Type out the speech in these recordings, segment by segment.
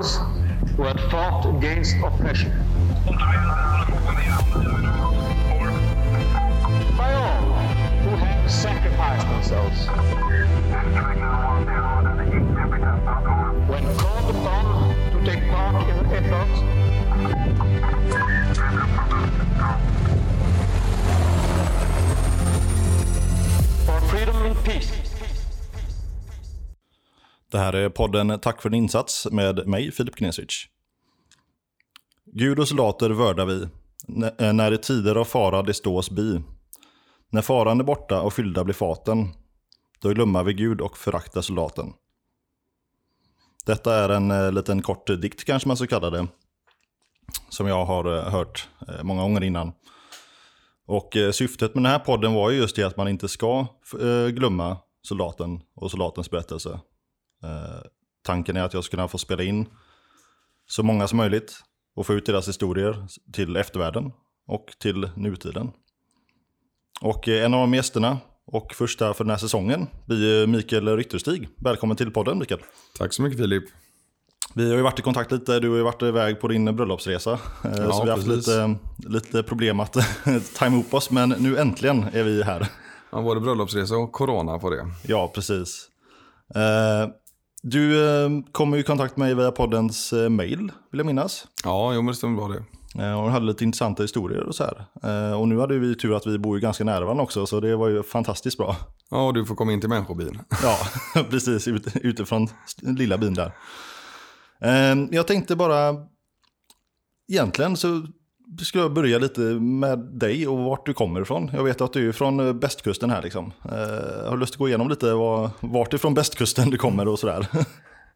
those who had fought against oppression. By all who have sacrificed themselves. When called upon to take part in the effort for freedom and peace. Det här är podden Tack för din insats med mig, Filip Gnesic. Gud och soldater vördar vi, n- eh, när i tider av fara det stås bi. När faran är borta och fyllda blir faten, då glömmer vi Gud och föraktar soldaten. Detta är en eh, liten kort dikt kanske man ska kalla det, som jag har eh, hört eh, många gånger innan. Och eh, syftet med den här podden var ju just det att man inte ska eh, glömma soldaten och soldatens berättelse. Eh, tanken är att jag ska kunna få spela in så många som möjligt och få ut deras historier till eftervärlden och till nutiden. Och eh, en av gästerna och första för den här säsongen blir Mikael Rytterstig. Välkommen till podden Mikael. Tack så mycket Filip. Vi har ju varit i kontakt lite, du har ju varit iväg på din bröllopsresa. Eh, Ja, så vi har haft precis. lite, lite problem att tajma ihop oss, men nu äntligen är vi här. Ja, både bröllopsresa och corona på det. Ja, precis. Du eh, kom i kontakt med mig via poddens eh, mail, vill jag minnas. Ja, jo, men det stämmer bra det. Eh, och hade lite intressanta historier och så här. Och nu hade vi tur att vi bor ju ganska nära varandra också, så det var ju fantastiskt bra. Ja, och du får komma in till människobyn. Ja, precis, ut, utifrån lilla byn där. Jag tänkte bara, egentligen så ska jag börja lite med dig och vart du kommer ifrån. Jag vet att du är från eh, bästkusten här liksom. Eh, har du lust att gå igenom lite var, vart ifrån bästkusten du kommer och sådär?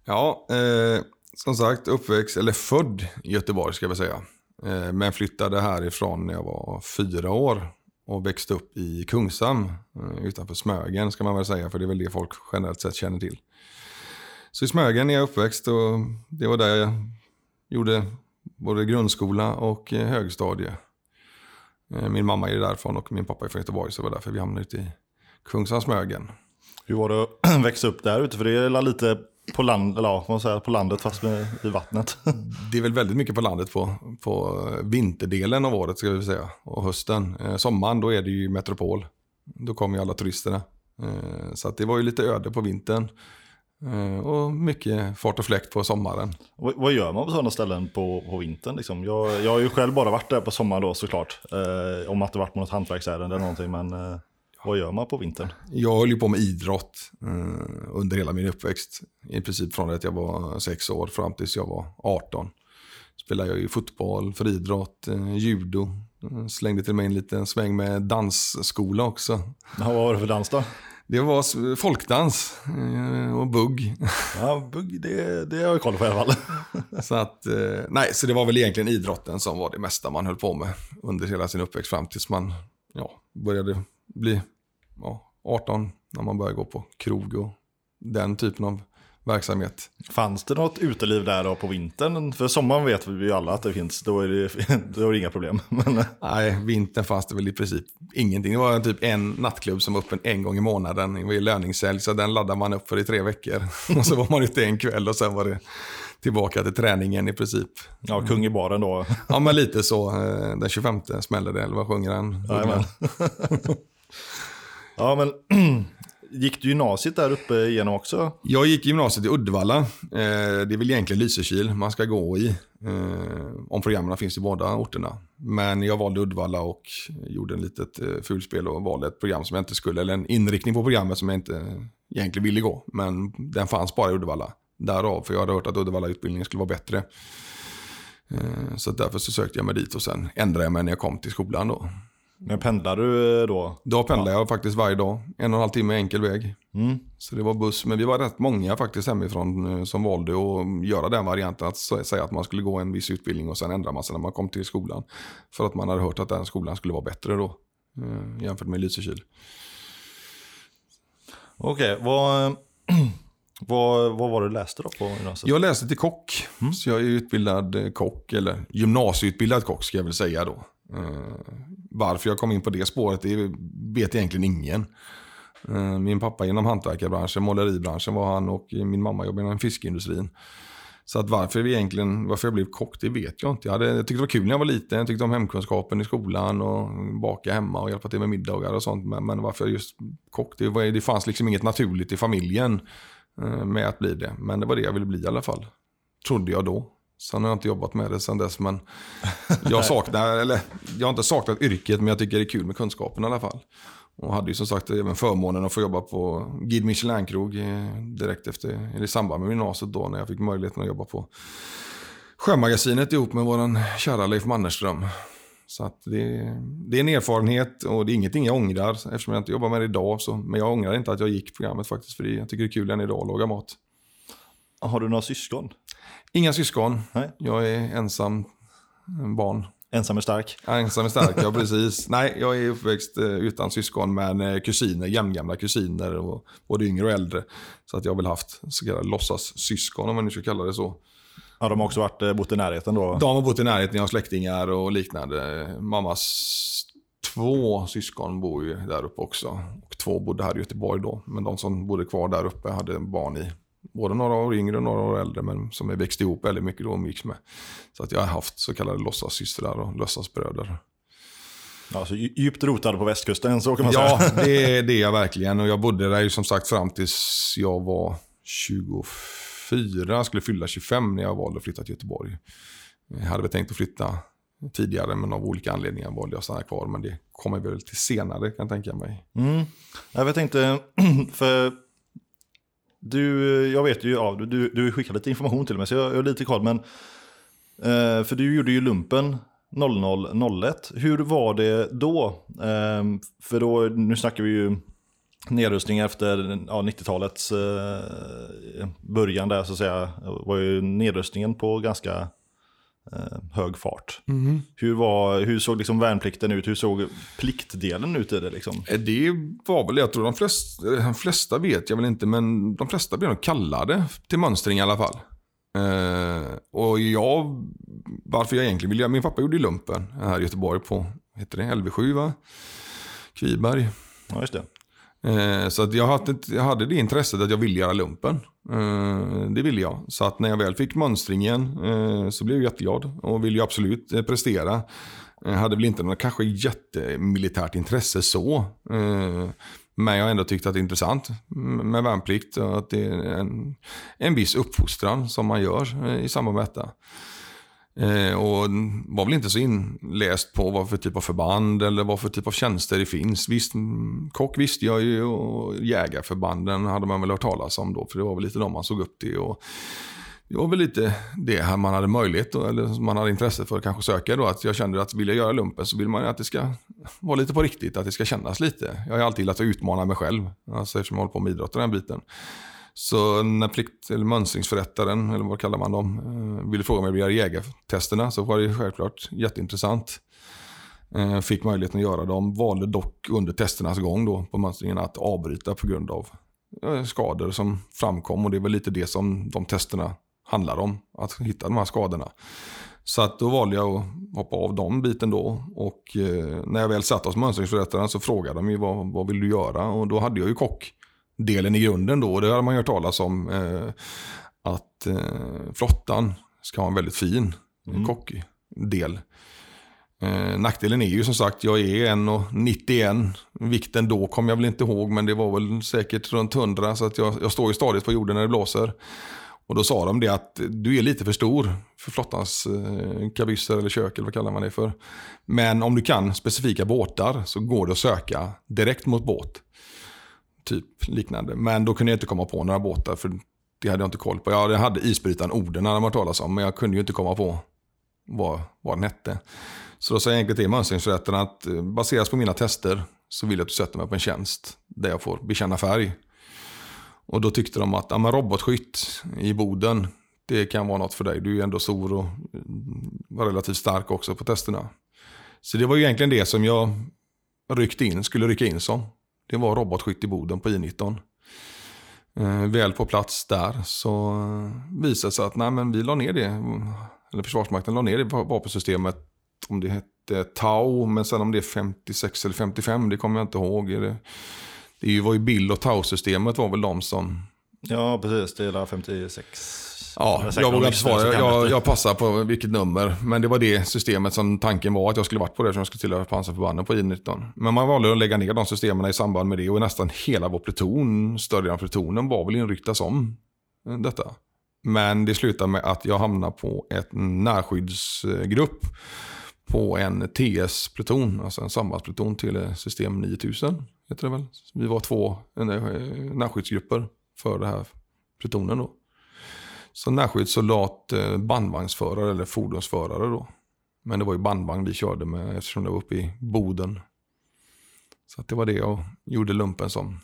Ja, eh, som sagt uppväxt, eller född i Göteborg ska vi säga. Eh, men flyttade härifrån när jag var fyra år och växte upp i Kungshamn eh, utanför Smögen ska man väl säga, för det är väl det folk generellt sett känner till. Så i Smögen är jag uppväxt och det var där jag gjorde både grundskola och eh, högstadie. Eh, Min mamma är därifrån och min pappa är från Göteborg så det var därför vi hamnade ute i Kungshamn Smögen. Hur var det att växa upp där ute? För det är lite på, land, eller, ja, man säger, på landet fast med, i vattnet. Det är väl väldigt mycket på landet på, på vinterdelen av året ska vi säga. Och hösten. Eh, sommaren då är det ju metropol. Då kommer ju alla turisterna. Eh, så det var ju lite öde på vintern. Eh, och mycket fart och fläkt på sommaren. vad, gör man på sådana ställen på, på vintern? Liksom? Jag, jag har ju själv bara varit där på sommaren då såklart. Eh, om att det varit något hantverksärende eller någonting. Men eh, vad gör man på vintern? Jag höll ju på med idrott eh, under hela min uppväxt. I princip från att jag var sex år fram tills jag var 18. Spelade jag ju fotboll, friidrott, eh, judo. Eh, Slängde till mig en liten sväng med dansskola också. Ja, vad var det för dans då? Det var folkdans eh, och bugg. Ja, bugg, det, det har jag koll på i alla fall. Så att, eh, nej, så det var väl egentligen idrotten som var det mesta man höll på med under hela sin uppväxt fram tills man ja, började bli ja, 18 när man började gå på krog och den typen av verksamhet. Fanns det något uteliv där då på vintern? För sommaren vet vi ju alla att det finns. Då är det, då är det inga problem. Men, eh, Nej, vintern fanns det väl i princip ingenting. Det var typ en nattklubb som var öppen en gång i månaden. Det var ju löningshelg, så den laddade man upp för i tre veckor. Och så var man ute en kväll och sen var det tillbaka till träningen i princip. ja, kung i baren då. Ja, men lite så. eh, Den 25 smäller det, eller vad sjunger han? Ja, men gick du gymnasiet där uppe igenom också? Jag gick gymnasiet i Uddevalla. Eh, det är väl egentligen Lysekil man ska gå i. Eh, om programmen finns i båda orterna. Men jag valde Uddevalla och gjorde en litet eh, fulspel och valde ett program som jag inte skulle, eller en inriktning på programmet som jag inte egentligen ville gå. Men den fanns bara i Uddevalla. Därav, för jag hade hört att Uddevalla-utbildningen skulle vara bättre. Eh, så därför så sökte jag mig dit och sen ändrade jag mig när jag kom till skolan då. Men pendlar du eh, då? Då pendlade jag faktiskt varje dag. En och en halv timme enkel väg. Mm. Så det var buss, men vi var rätt många faktiskt hemifrån eh, som valde att göra den varianten. Att sä- säga att man skulle gå en viss utbildning och sen ändra man sig när man kom till skolan. För att man hade hört att den skolan skulle vara bättre då. eh, Jämfört med Lysekil. Okej, vad, vad, vad var det du läste då på gymnasiet? Jag läste till kock. Så jag är utbildad kock, eller gymnasieutbildad kock ska jag väl säga då. Varför jag kom in på det spåret, det vet egentligen ingen. Eh, min pappa inom hantverkarbranschen, måleribranschen var han och min mamma jobbade inom fiskindustrin. Så att varför, vi egentligen, varför jag blev kock, det vet jag inte. Jag, hade, jag tyckte det var kul när jag var liten. Jag tyckte om hemkunskapen i skolan och baka hemma och hjälpa till med middagar och sånt. Men, men varför just kock? Det, var, det fanns liksom inget naturligt i familjen eh, med att bli det. Men det var det jag ville bli i alla fall. Trodde jag då. Sen har jag inte jobbat med det sen dess. Men jag saknar, eller jag har inte saknat yrket men jag tycker det är kul med kunskapen i alla fall. Och hade ju som sagt även förmånen att få jobba på Guide Michelin-krog eh, direkt efter, eller i samband med gymnasiet då när jag fick möjligheten att jobba på Sjömagasinet ihop med våran kära Leif Mannerström. Så att det, det är en erfarenhet och det är ingenting jag ångrar eftersom jag inte jobbar med det idag. Så, men jag ångrar inte att jag gick programmet faktiskt för jag tycker det är kul än idag att laga mat. Har du några syskon? Inga syskon. Nej. Jag är ensam barn. Ensam är stark. Ensam är stark, ja precis. Nej, jag är uppväxt eh, utan syskon men eh, kusiner, jämngamla kusiner, och både yngre och äldre. Så att jag har väl haft så kallade låtsassyskon om man nu ska kalla det så. Ja, de har också varit, eh, bott i närheten då? De har bott i närheten, jag har släktingar och liknande. Mammas två syskon bor ju där uppe också. Och två bodde här i Göteborg då. Men de som bodde kvar där uppe hade barn i både några år yngre och några år äldre, men som är växt ihop väldigt mycket då och umgicks med. Så att jag har haft så kallade låtsassystrar och låtsasbröder. Ja, så djupt rotad på västkusten, så kan man ja, säga. Ja, det, det är jag verkligen. Och jag bodde där ju som sagt fram tills jag var 24. Jag skulle fylla 25 när jag valde att flytta till Göteborg. Jag hade väl tänkt att flytta tidigare, men av olika anledningar valde jag att stanna kvar. Men det kommer väl till senare kan jag tänka mig. Mm. Jag tänkte, för du, jag vet ju, ja, du, du skickade lite information till mig så jag, jag har lite koll. Men, eh, för du gjorde ju lumpen 0001. Hur var det då? Eh, för då, nu snackar vi ju nedrustning efter ja, 90-talets eh, början där så att säga. var ju nedrustningen på ganska hög fart. Mm. Hur, var, hur såg liksom värnplikten ut? Hur såg pliktdelen ut i det? Liksom? Det var väl, jag tror de flesta, de flesta vet jag väl inte, men de flesta blev nog kallade till mönstring i alla fall. Eh, och jag, varför jag egentligen ville, min pappa gjorde ju lumpen här i Göteborg på, heter det LV7 va? Kviberg. Ja, just det. Eh, så att jag, hade, jag hade det intresset att jag ville göra lumpen. Eh, det ville jag. Så att när jag väl fick mönstringen eh, så blev jag jätteglad och ville ju absolut prestera. Jag hade väl inte något kanske jättemilitärt intresse så. Men jag har ändå tyckt att det är intressant med värnplikt. Och att det är en, en viss uppfostran som man gör i samband med detta. Eh, och var väl inte så inläst på vad för typ av förband eller vad för typ av tjänster det finns. Visst, mm, kock visste jag ju och jägarförbanden hade man väl hört talas om då. För det var väl lite de man såg upp till. Och det var väl lite det här man hade möjlighet då, eller man hade intresse för att kanske söka då. Att jag kände att vill jag göra lumpen så vill man att det ska vara lite på riktigt, att det ska kännas lite. Jag har alltid gillat att utmana mig själv, alltså eftersom jag håller på med idrott och den biten. Så när plikt, eller mönstringsförrättaren, eller vad kallar man dem, eh, ville fråga mig om jag ville göra jägartesterna så var det självklart jätteintressant. Eh, fick möjligheten att göra dem, valde dock under testernas gång då på mönstringen att avbryta på grund av eh, skador som framkom och det är väl lite det som de testerna handlar om, att hitta de här skadorna. Så att då valde jag att hoppa av de biten då. Och när jag väl satt hos mönstringsförrättaren så frågade de ju vad, vad vill du göra? Och då hade jag ju kock delen i grunden då. Och det har man hört talas om eh, att eh, flottan ska ha en väldigt fin mm. kockdel. Eh, nackdelen är ju som sagt, jag är 1,91. Vikten då kommer jag väl inte ihåg, men det var väl säkert runt 100. Så att jag, jag står ju stadigt på jorden när det blåser. Och då sa de det att du är lite för stor för flottans eh, kabysser eller kök eller vad kallar man det för. Men om du kan specifika båtar så går det att söka direkt mot båt typ liknande. Men då kunde jag inte komma på några båtar för det hade jag inte koll på. Jag hade isbrytaren Oden, hade man talas om, men jag kunde ju inte komma på vad, vad den hette. Så då sa jag enkelt till mönstringsförrättaren att eh, baseras på mina tester så vill jag att du sätter mig på en tjänst där jag får bekänna färg. Och då tyckte de att ja, men robotskytt i Boden, det kan vara något för dig. Du är ju ändå stor och mm, var relativt stark också på testerna. Så det var ju egentligen det som jag ryckte in, skulle rycka in som. Det var robotskytt i Boden på I19. Eh, väl på plats där så eh, visade det sig att nej, men vi la ner det. Eller Försvarsmakten la ner det vapensystemet. Om det hette Tau, men sen om det är 56 eller 55, det kommer jag inte ihåg. Det, det var ju Bill och Tau-systemet var väl de som Ja, precis. Det är där 56. Ja, jag vågar inte svara. Jag, jag passar på vilket nummer. Men det var det systemet som tanken var att jag skulle varit på det. Som jag skulle tillhöra pansarförbanden på I-19. Men man valde att lägga ner de systemen i samband med det. Och nästan hela vår pluton, större delen av plutonen, var väl inryckta som eh, detta. Men det slutade med att jag hamnade på ett närskyddsgrupp på en TS-pluton, alltså en sambandspluton till system 9000. Heter det väl. Vi var två eh, närskyddsgrupper för det här plutonen då. Så närskyddssoldat, eh, bandvagnsförare eller fordonsförare då. Men det var ju bandvagn vi körde med eftersom det var uppe i Boden. Så att det var det jag gjorde lumpen som.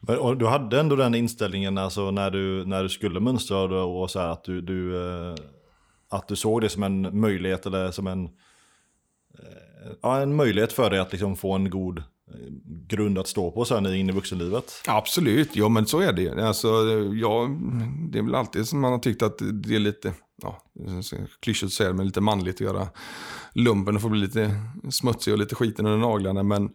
Men, och du hade ändå den inställningen alltså, när, du, när du skulle mönstra och, så här, att du, du, eh, att du såg det som en möjlighet eller som en, eh, ja, en möjlighet för dig att liksom få en god Eh, grund att stå på sen in i vuxenlivet. Absolut, ja men så är det. Alltså, ja, det är väl alltid som man har tyckt att det är lite, ja, klyschigt att säga det, men lite manligt att göra lumpen och få bli lite smutsig och lite skiten under naglarna. Men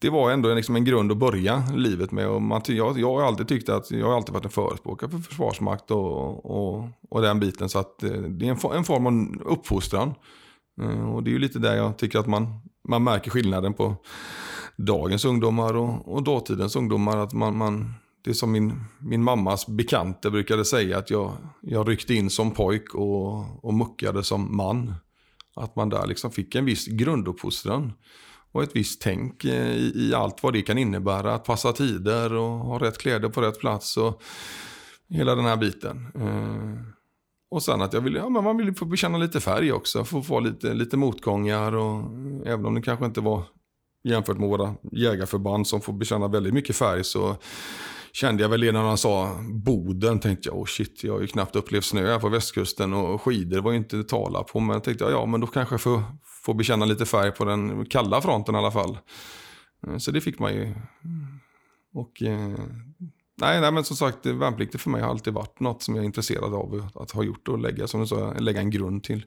det var ändå liksom en grund att börja livet med. Och man, jag, jag har alltid tyckt att jag har alltid varit en förespråkare för försvarsmakt och, och, och den biten. Så att eh, det är en, en form av uppfostran. Eh, och det är ju lite där jag tycker att man, man märker skillnaden på dagens ungdomar och, och dåtidens ungdomar. Att man, man, det är som min, min mammas bekante brukade säga att jag, jag ryckte in som pojk och, och muckade som man. Att man där liksom fick en viss grunduppfostran och ett visst tänk eh, i, i allt vad det kan innebära. Att passa tider och ha rätt kläder på rätt plats och hela den här biten. Eh, och sen att jag vill, ja, men man vill få bekänna lite färg också, få få lite, lite motgångar och även om det kanske inte var jämfört med våra jägarförband som får bekänna väldigt mycket färg så kände jag väl det när han sa Boden. Tänkte jag, oh shit, jag har ju knappt upplevt snö här på västkusten och skidor var ju inte att tala på. Men jag tänkte, ja men då kanske jag får, får bekänna lite färg på den kalla fronten i alla fall. Så det fick man ju. Och eh, nej, nej, men som sagt, värnplikten för mig har alltid varit något som jag är intresserad av att ha gjort och lägga, som du sa, lägga en grund till,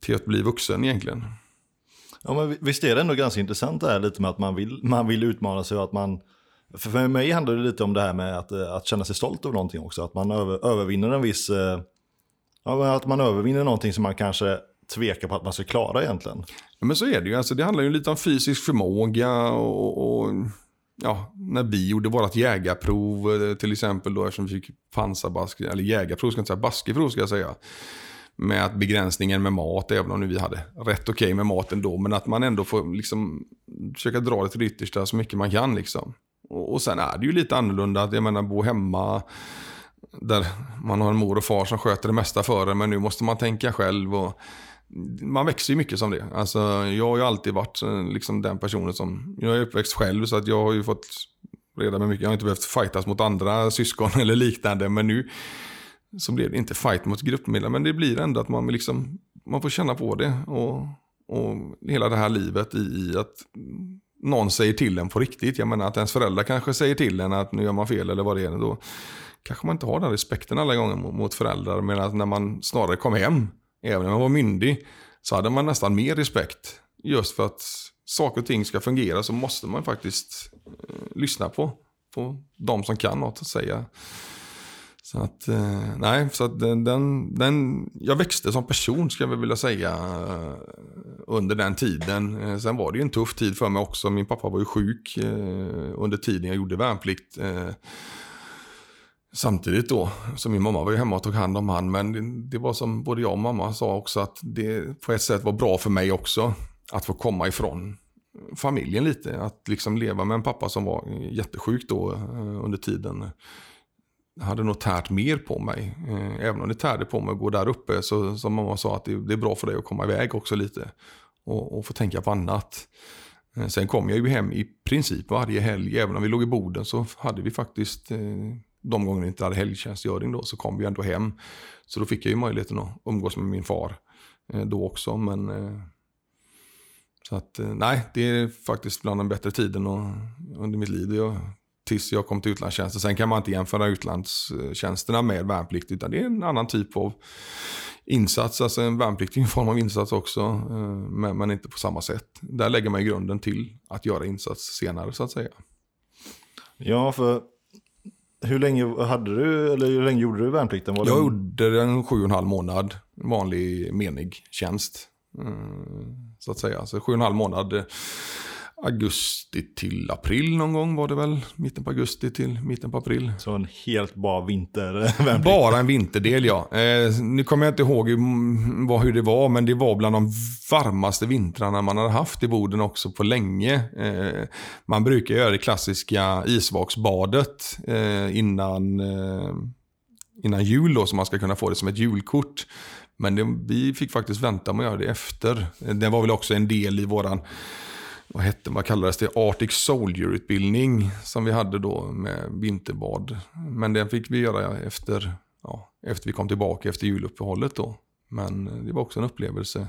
till att bli vuxen egentligen. Ja, men visst är det ändå ganska intressant det här lite med att man vill, man vill utmana sig och att man... För mig handlar det lite om det här med att, eh, att känna sig stolt över någonting också. Att man över, övervinner en viss... eh, Ja, att man övervinner någonting som man kanske tvekar på att man ska klara egentligen. Ja, men så är det ju. Alltså, det handlar ju lite om fysisk förmåga och, och ja, när vi gjorde vårt jägarprov eh, till exempel då eftersom vi fick pansarbask, eller jägarprov ska jag inte säga, baskeprov ska jag säga. Med att begränsningen med mat, även om nu vi hade rätt okej med maten då, men att man ändå får liksom försöka dra det till det yttersta så mycket man kan liksom. Och, och sen är det ju lite annorlunda, att jag menar bo hemma, där man har en mor och far som sköter det mesta för en, men nu måste man tänka själv. Och man växer ju mycket som det. Alltså, jag har ju alltid varit eh, liksom den personen som, jag är uppväxt själv så att jag har ju fått reda med mycket. Jag har inte behövt fightas mot andra syskon eller liknande, men nu så blir det inte fight mot gruppmedlemmar, men det blir ändå att man liksom, man får känna på det. Och, och hela det här livet i, i att någon säger till en på riktigt. Jag menar att ens föräldrar kanske säger till en att nu gör man fel eller vad det är. Då kanske man inte har den respekten alla gånger mot, föräldrar. Medan när man snarare kom hem, även när man var myndig, så hade man nästan mer respekt. Just för att saker och ting ska fungera så måste man faktiskt eh, lyssna på, på de som kan något att säga. Så att, eh, nej, så att den, den, den, jag växte som person ska jag vilja säga eh, under den tiden. Eh, sen var det ju en tuff tid för mig också. Min pappa var ju sjuk eh, under tiden jag gjorde värnplikt. Eh, Samtidigt då, så min mamma var ju hemma och tog hand om han. Men det, det var som både jag och mamma sa också att det på ett sätt var bra för mig också. Att få komma ifrån familjen lite. Att liksom leva med en pappa som var jättesjuk då eh, under tiden hade nog tärt mer på mig. Eh, även om det tärde på mig att gå där uppe så som mamma sa att det, det är bra för dig att komma iväg också lite. Och, och få tänka på annat. Eh, sen kom jag ju hem i princip varje helg. Även om vi låg i Boden så hade vi faktiskt eh, de gånger vi inte hade helgtjänstgöring då så kom vi ändå hem. Så då fick jag ju möjligheten att umgås med min far eh, då också. Men eh, så att eh, nej, det är faktiskt bland den bättre tiden och, under mitt liv. Jag, tills jag kom till utlandstjänsten. Sen kan man inte jämföra utlandstjänsterna med värnplikt utan det är en annan typ av insats. Alltså en värnplikt är en form av insats också, men, men inte på samma sätt. Där lägger man ju grunden till att göra insats senare så att säga. Ja, för hur länge hade du, eller hur länge gjorde du värnplikten? Var Jag det... gjorde en sju och en halv månad vanlig menig tjänst. Mm, så att säga. Så sju och en halv månad. Augusti till april någon gång var det väl. Mitten på augusti till mitten på april. Så en helt bara vintervärnplikt? Bara en vinterdel ja. Eh, nu kommer jag inte ihåg hur det var, men det var bland de varmaste vintrarna man hade haft i Boden också på länge. Eh, man brukar göra det klassiska isvaksbadet eh, innan, eh, innan jul då, så man ska kunna få det som ett julkort. Men det, vi fick faktiskt vänta med att göra det efter. Eh, Det var väl också en del i våran vad hette vad kallades det, Arctic Soldier-utbildning som vi hade då med vinterbad. Men den fick vi göra efter, ja, efter vi kom tillbaka efter juluppehållet då. Men det var också en upplevelse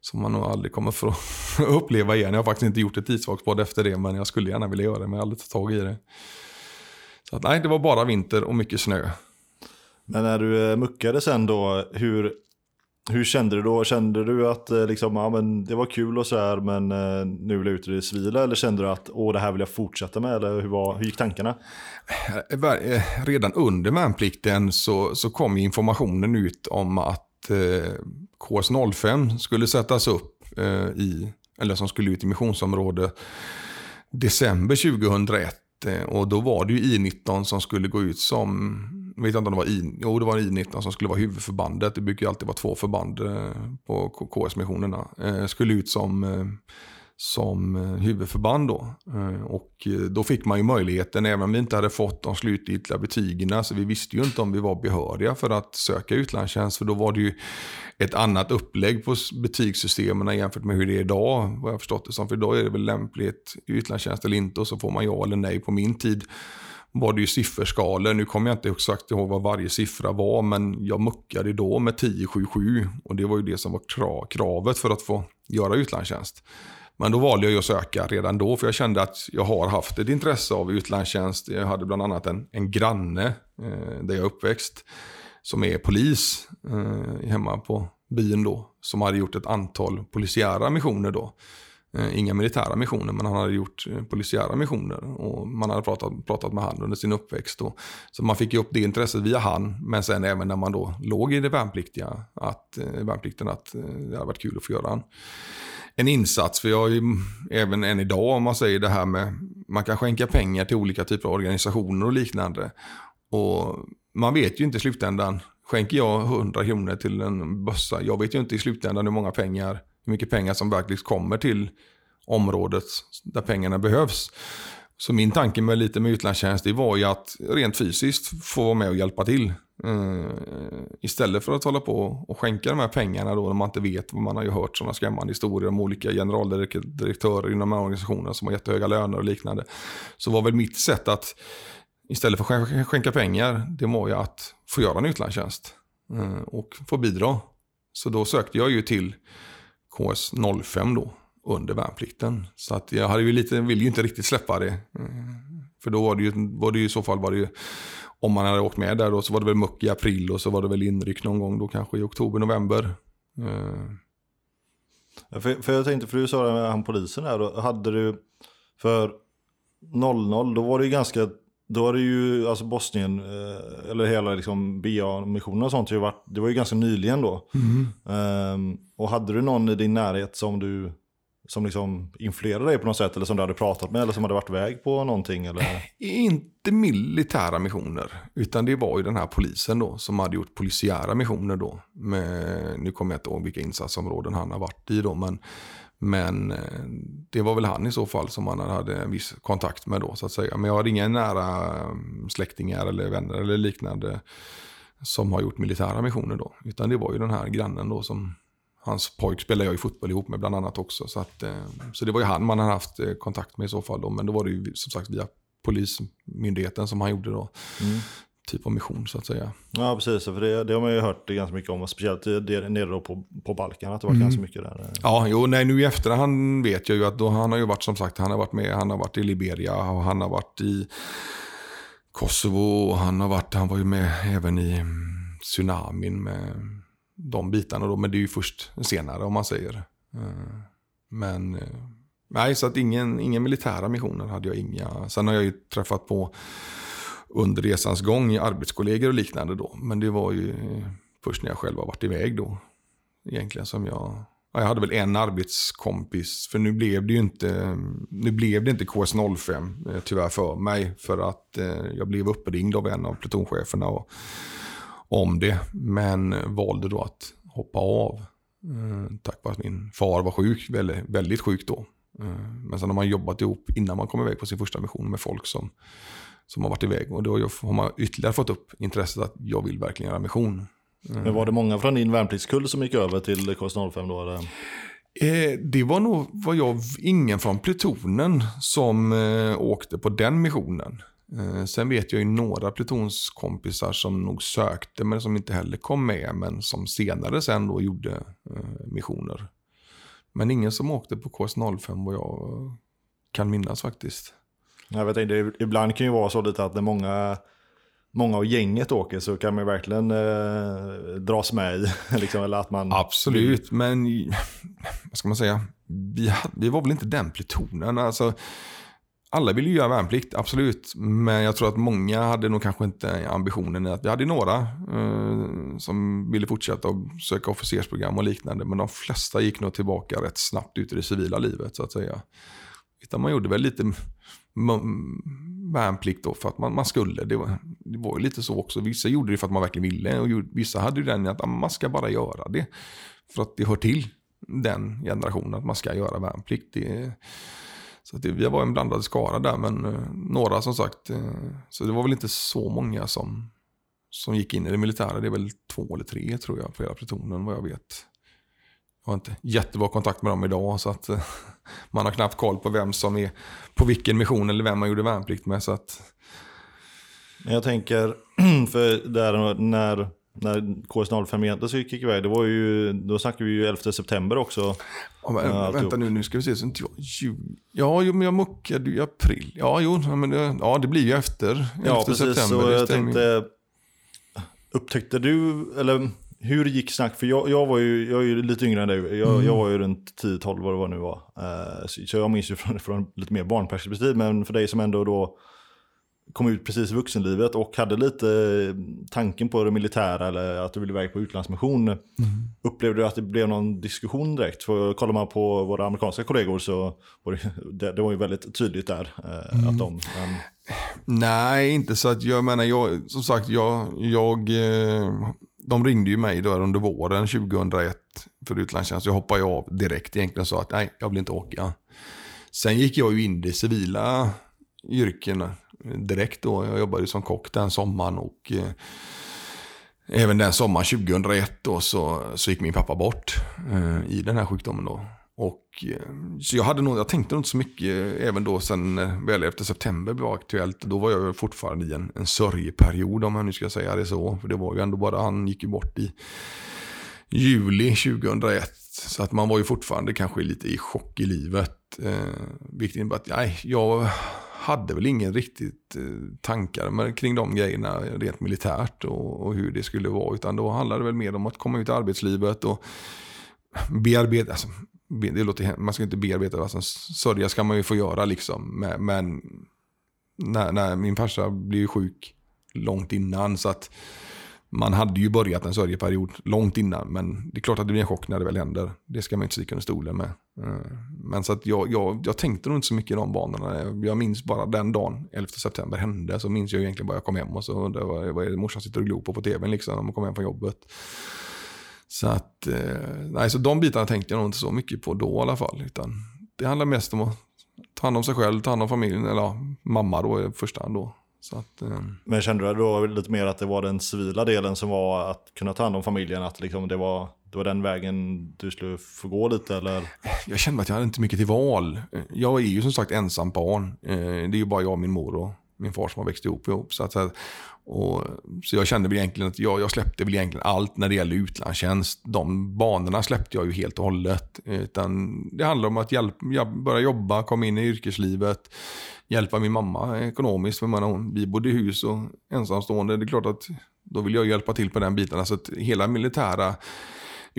som man nog aldrig kommer få uppleva igen. Jag har faktiskt inte gjort ett isvaksbad efter det, men jag skulle gärna vilja göra det, men jag har aldrig tagit tag i det. Så att, nej, det var bara vinter och mycket snö. Men när du eh, muckade sen då, hur, hur kände du då? Kände du att eh, liksom, ja, men det var kul och så här, men eh, nu vill jag ut i det civila? Eller kände du att Åh, det här vill jag fortsätta med? Eller hur, var, hur gick tankarna? Eh, redan under värnplikten så, så kom informationen ut om att eh, KS05 skulle sättas upp eh, i, eller som skulle ut i missionsområde december 2001. Och då var det ju I19 som skulle gå ut som, vet inte om det var I, jo det var I19 som skulle vara huvudförbandet. Det brukar ju alltid vara två förband eh, på KS-missionerna. Eh, skulle ut som eh, som huvudförband då. Och då fick man ju möjligheten, även om vi inte hade fått de slutgiltiga betygen, så vi visste ju inte om vi var behöriga för att söka utlandstjänst, för då var det ju ett annat upplägg på betygssystemen jämfört med hur det är idag, vad jag har förstått det som. För idag är det väl lämpligt utlandstjänst eller inte, och så får man ja eller nej. På min tid var det ju sifferskalor. Nu kommer jag inte exakt ihåg vad varje siffra var, men jag muckade då med 1077 och det var ju det som var kravet för att få göra utlandstjänst. Men då valde jag ju att söka redan då, för jag kände att jag har haft ett intresse av utlandstjänst. Jag hade bland annat en, en granne eh, där jag är uppväxt, som är polis eh, hemma på byn då, som hade gjort ett antal polisiära missioner då. Eh, inga militära missioner, men han hade gjort eh, polisiära missioner. Och man hade pratat, pratat med han under sin uppväxt. Och, Så man fick ju upp det intresset via han, men sen även när man då låg i det värnpliktiga, att, eh, värnplikten, att det hade varit kul att få göra en, en insats. För jag är ju, även än idag, om man säger det här med, man kan skänka pengar till olika typer av organisationer och liknande. Och man vet ju inte i slutändan, skänker jag 100 kronor till en bössa, jag vet ju inte i slutändan hur många pengar, hur mycket pengar som verkligen kommer till området där pengarna behövs. Så min tanke med lite med utlandstjänst det var ju att rent fysiskt få vara med och hjälpa till. Uh, istället för att hålla på och skänka de här pengarna då när man inte vet vad man har ju hört sådana skrämmande historier om olika generaldirektörer inom organisationer som har jättehöga löner och liknande. Så var väl mitt sätt att istället för att skänka- pengar, det var ju att få göra en utlandstjänst Uh, och få bidra. Så då sökte jag ju till KS 05 då under värnplikten. Så att jag hade ju lite, ville ju inte riktigt släppa det. För då var det ju, var det ju i så fall var det ju, om man hade åkt med där då så var det väl muck i april och så var det väl inryck någon gång då kanske i oktober, november. Eh. Ja, För, för jag tänkte, för du sa det med han polisen här, då hade du för 00, då var det ju ganska, då var det ju, alltså Bosnien, eh, eller hela liksom BA-missionen och sånt, ju varit, det var ju ganska nyligen då. Ehm, och hade du någon i din närhet som du, som liksom influerade dig på något sätt, eller som du hade pratat med, eller som hade varit väg på någonting? Eller? Inte militära missioner, utan det var ju den här polisen då som hade gjort polisiära missioner då. Med, nu kommer jag inte ihåg vilka insatsområden han har varit i då, men, men eh, det var väl han i så fall som man hade en viss kontakt med då så att säga. Men jag hade inga nära mm, släktingar eller vänner eller liknande som har gjort militära missioner då. Utan det var ju den här grannen då som Hans pojk spelade jag ju fotboll ihop med bland annat också. Så, att, eh, så det var ju han man hade haft eh, kontakt med i så fall. Då. Men då var det ju som sagt via polismyndigheten som han gjorde då. Mm. Typ av mission så att säga. Ja, precis. För det, det har man ju hört ganska mycket om, speciellt det, nere då på, på Balkan, att det var ganska mycket där. Ja, jo, nej, nu i efterhand vet jag ju att då, han har ju varit som sagt, han har varit med, han har varit i Liberia och han har varit i Kosovo och han har varit, han var ju med även i mm, tsunamin med de bitarna då, men det är ju först senare om man säger. Eh, Men eh, nej, så att ingen, ingen militära missioner hade jag inga. Sen har jag ju träffat på under resans gång, arbetskollegor och liknande då. Men det var ju först när jag själv har varit iväg då, egentligen som jag jag hade väl en arbetskompis, för nu blev det ju inte, nu blev det inte KS05 eh, tyvärr för mig. För att eh, jag blev uppringd av en av plutoncheferna och, om det. Men valde då att hoppa av. Eh, tack vare att min far var sjuk, väldigt, väldigt sjuk då. Eh, men sen har man jobbat ihop innan man kom iväg på sin första mission med folk som, som har varit iväg. Och då har man ytterligare fått upp intresset att jag vill verkligen göra mission. Mm. Men var det många från din värnpliktskull som gick över till KS05 då? Eller? Eh, det var nog var jag, ingen från plutonen som eh, åkte på den missionen. Eh, sen vet jag ju några plutonskompisar som nog sökte men som inte heller kom med men som senare sen då gjorde eh, missioner. Men ingen som åkte på KS05 vad jag kan minnas faktiskt. Jag vet inte, ibland kan ju vara så lite att när många många av gänget åker så kan man verkligen eh, dras med i. liksom, eller att man Absolut, men vad ska man säga? Vi, vi var väl inte den plutonen. Alltså, alla ville ju göra värnplikt, absolut. Men jag tror att många hade nog kanske inte ambitionen att, vi hade några eh, som ville fortsätta och söka officersprogram och liknande. Men de flesta gick nog tillbaka rätt snabbt ut i det civila livet så att säga. Utan man gjorde väl lite värnplikt då för att man, man skulle. Det var, det var ju lite så också. Vissa gjorde det för att man verkligen ville och vissa hade ju den att ah, man ska bara göra det. För att det hör till den generationen att man ska göra värnplikt. Det, så det, vi var en blandad skara där men eh, några som sagt. Eh, så det var väl inte så många som, som gick in i det militära. Det är väl två eller tre tror jag på hela plutonen vad jag vet. Jag har inte jättebra kontakt med dem idag så att uh, man har knappt koll på vem som är på vilken mission eller vem man gjorde värnplikt med. Så att... Jag tänker, för där när, när KS05 egentligen gick iväg, det var ju, då snackade vi ju 11 september också. Ja, men, äh, vänta nu, nu ska vi se. Så inte jag, ju, ja, jo, men jag muckade i april. Ja, jo, men det, ja, det blir ju efter 11 ja, precis, september. Så jag tänkte, upptäckte du, eller hur gick snack? För jag, jag var ju, jag är ju lite yngre än dig. Jag, mm. jag var ju runt 10-12 vad det var nu var. Uh, så, så, jag minns ju från, från lite mer barnperspektiv. Men för dig som ändå då kom ut precis i vuxenlivet och hade lite tanken på det militära eller att du ville iväg på utlandsmission. Mm. Upplevde du att det blev någon diskussion direkt? För kollar man på våra amerikanska kollegor så var det, det, var ju väldigt tydligt där. Eh, mm. att de, um... Nej, inte så att jag menar, jag, som sagt, jag, jag eh, de ringde ju mig då under våren 2001 för utlandstjänst. Jag hoppade av direkt egentligen och sa att nej, jag vill inte åka. Sen gick jag ju in i det civila yrken direkt då. Jag jobbade som kock den sommaren och eh, även den sommaren 2001 då så, så gick min pappa bort eh, i den här sjukdomen då. Och, eh, så jag, hade nog, jag tänkte nog inte så mycket eh, även då sen eh, väl efter september blev aktuellt. Då var jag fortfarande i en, en sörjeperiod om jag nu ska säga det så. För det var ju ändå bara, han gick ju bort i juli 2001. Så att man var ju fortfarande kanske lite i chock i livet. Eh, vilket innebär att nej, jag hade väl ingen riktigt eh, tankar med, kring de grejerna rent militärt och, och, hur det skulle vara. Utan då handlade det väl mer om att komma ut i arbetslivet och bearbeta, alltså, det låter, man ska inte bearbeta, alltså, sörja ska man ju få göra liksom. Men, men när, när, min farsa blev sjuk långt innan så att man hade ju börjat en sörjeperiod långt innan. Men det är klart att det blir en chock när det väl händer. Det ska man inte sticka under stolen med. Eh, men så att jag, jag, jag tänkte nog inte så mycket i de banorna. Jag minns bara den dagen 11 september hände. Så minns jag egentligen bara jag kom hem och så undrade vad, vad är det morsan sitter och glor på på tvn liksom när man kom hem från jobbet. Så att, eh, nej, så de bitarna tänkte jag nog inte så mycket på då i alla fall. Utan det handlar mest om att ta hand om sig själv, ta hand om familjen, eller ja, mamma då i första hand då. Så att, eh. Men kände du då lite mer att det var den civila delen som var att kunna ta hand om familjen? Att liksom det, var, det var den vägen du skulle få gå lite eller? Jag kände att jag hade inte mycket till val. Jag är ju som sagt ensam barn. Eh, det är ju bara jag och min mor och min far som har växt ihop. ihop. Så, att, och, så jag kände väl egentligen att jag, jag släppte väl egentligen allt när det gäller utlandstjänst. De banorna släppte jag ju helt och hållet. Utan det handlar om att hjälp, börja jobba, komma in i yrkeslivet, hjälpa min mamma ekonomiskt. För man, vi bodde i hus och ensamstående. Det är klart att då vill jag hjälpa till på den biten. Alltså att hela militära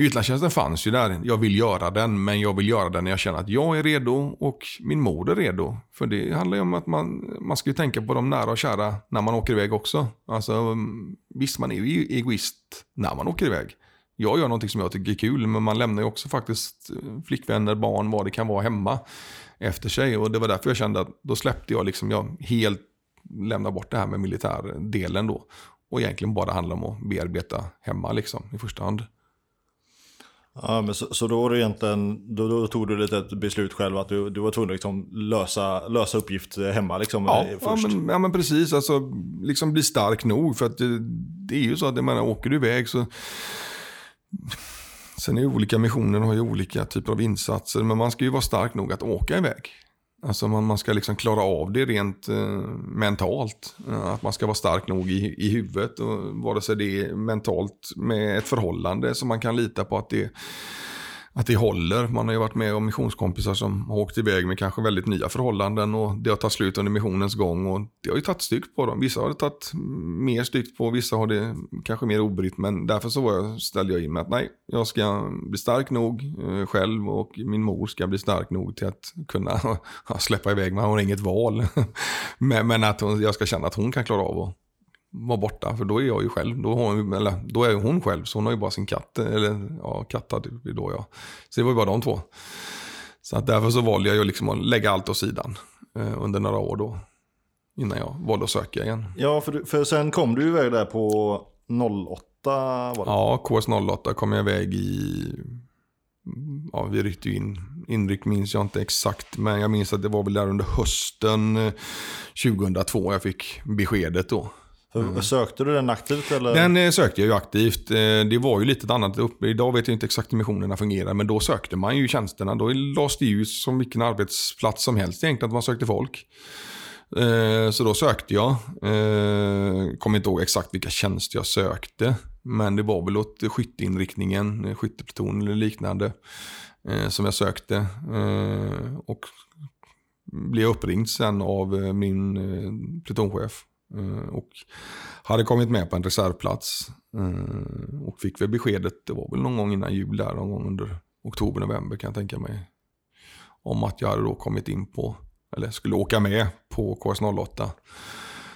utlandstjänsten fanns ju där. Jag vill göra den, men jag vill göra den när jag känner att jag är redo och min mor är redo. För det handlar ju om att man, man ska ju tänka på de nära och kära när man åker iväg också. Alltså, mm, visst, man är ju egoist när man åker iväg. Jag gör någonting som jag tycker är kul, men man lämnar ju också faktiskt eh, flickvänner, barn, vad det kan vara hemma efter sig. Och det var därför jag kände att då släppte jag liksom, jag helt lämna bort det här med militärdelen då. Och egentligen bara handla om att bearbeta hemma liksom i första hand. Ja, men så, så då, egentligen, då, då, tog du lite ett beslut själv att du, du var tvungen att liksom lösa, lösa uppgift hemma liksom, ja, först? Ja men, ja, men precis. Alltså, liksom bli stark nog. För att det, det är ju så att jag menar, åker du iväg så... Sen är ju olika missioner har ju olika typer av insatser. Men man ska ju vara stark nog att åka iväg. Alltså man, man ska liksom klara av det rent eh, mentalt. Eh, att man ska vara stark nog i, i huvudet. Och vare sig det är mentalt med ett förhållande som man kan lita på att det att det håller. Man har ju varit med om missionskompisar som har åkt iväg med kanske väldigt nya förhållanden och det har tagit slut under missionens gång och det har ju tagit styck på dem. Vissa har det tagit mer styck på, vissa har det kanske mer obrytt men därför så var jag, ställde jag in mig att nej, jag ska bli stark nog eh, själv och min mor ska bli stark nog till att kunna släppa iväg mig. Hon har inget val. men, men att hon, jag ska känna att hon kan klara av att vara borta. För då är jag ju själv. Då, hon, eller, då är hon själv. Så hon har ju bara sin katt. Eller ja, katt hade vi då ja. Så det var ju bara de två. Så att därför så valde jag ju liksom att lägga allt åt sidan. Eh, under några år då. Innan jag valde att söka igen. Ja, för, för sen kom du iväg där på 08 var det? Ja, KS08 kom jag iväg i... Ja, vi ryckte ju in. Inryck minns jag inte exakt. Men jag minns att det var väl där under hösten 2002 eh, jag fick beskedet då. Mm. Sökte du den aktivt? Eller? Den eh, sökte jag ju aktivt. Eh, det var ju lite annat. Idag vet jag inte exakt hur missionerna fungerar, men då sökte man ju tjänsterna. Då lades det ut som vilken arbetsplats som helst egentligen, att man sökte folk. Eh, så då sökte jag. Kommer inte ihåg exakt vilka tjänster jag sökte. Men det var väl åt skytteinriktningen, skyttepluton eller liknande. Som jag sökte. Och blev uppringd sen av min plutonchef. Eh, och hade kommit med på en reservplats. Eh, och fick väl beskedet, det var väl någon gång innan jul där, någon gång under oktober, november kan jag tänka mig. Om att jag hade då kommit in på, eller skulle åka med på KS08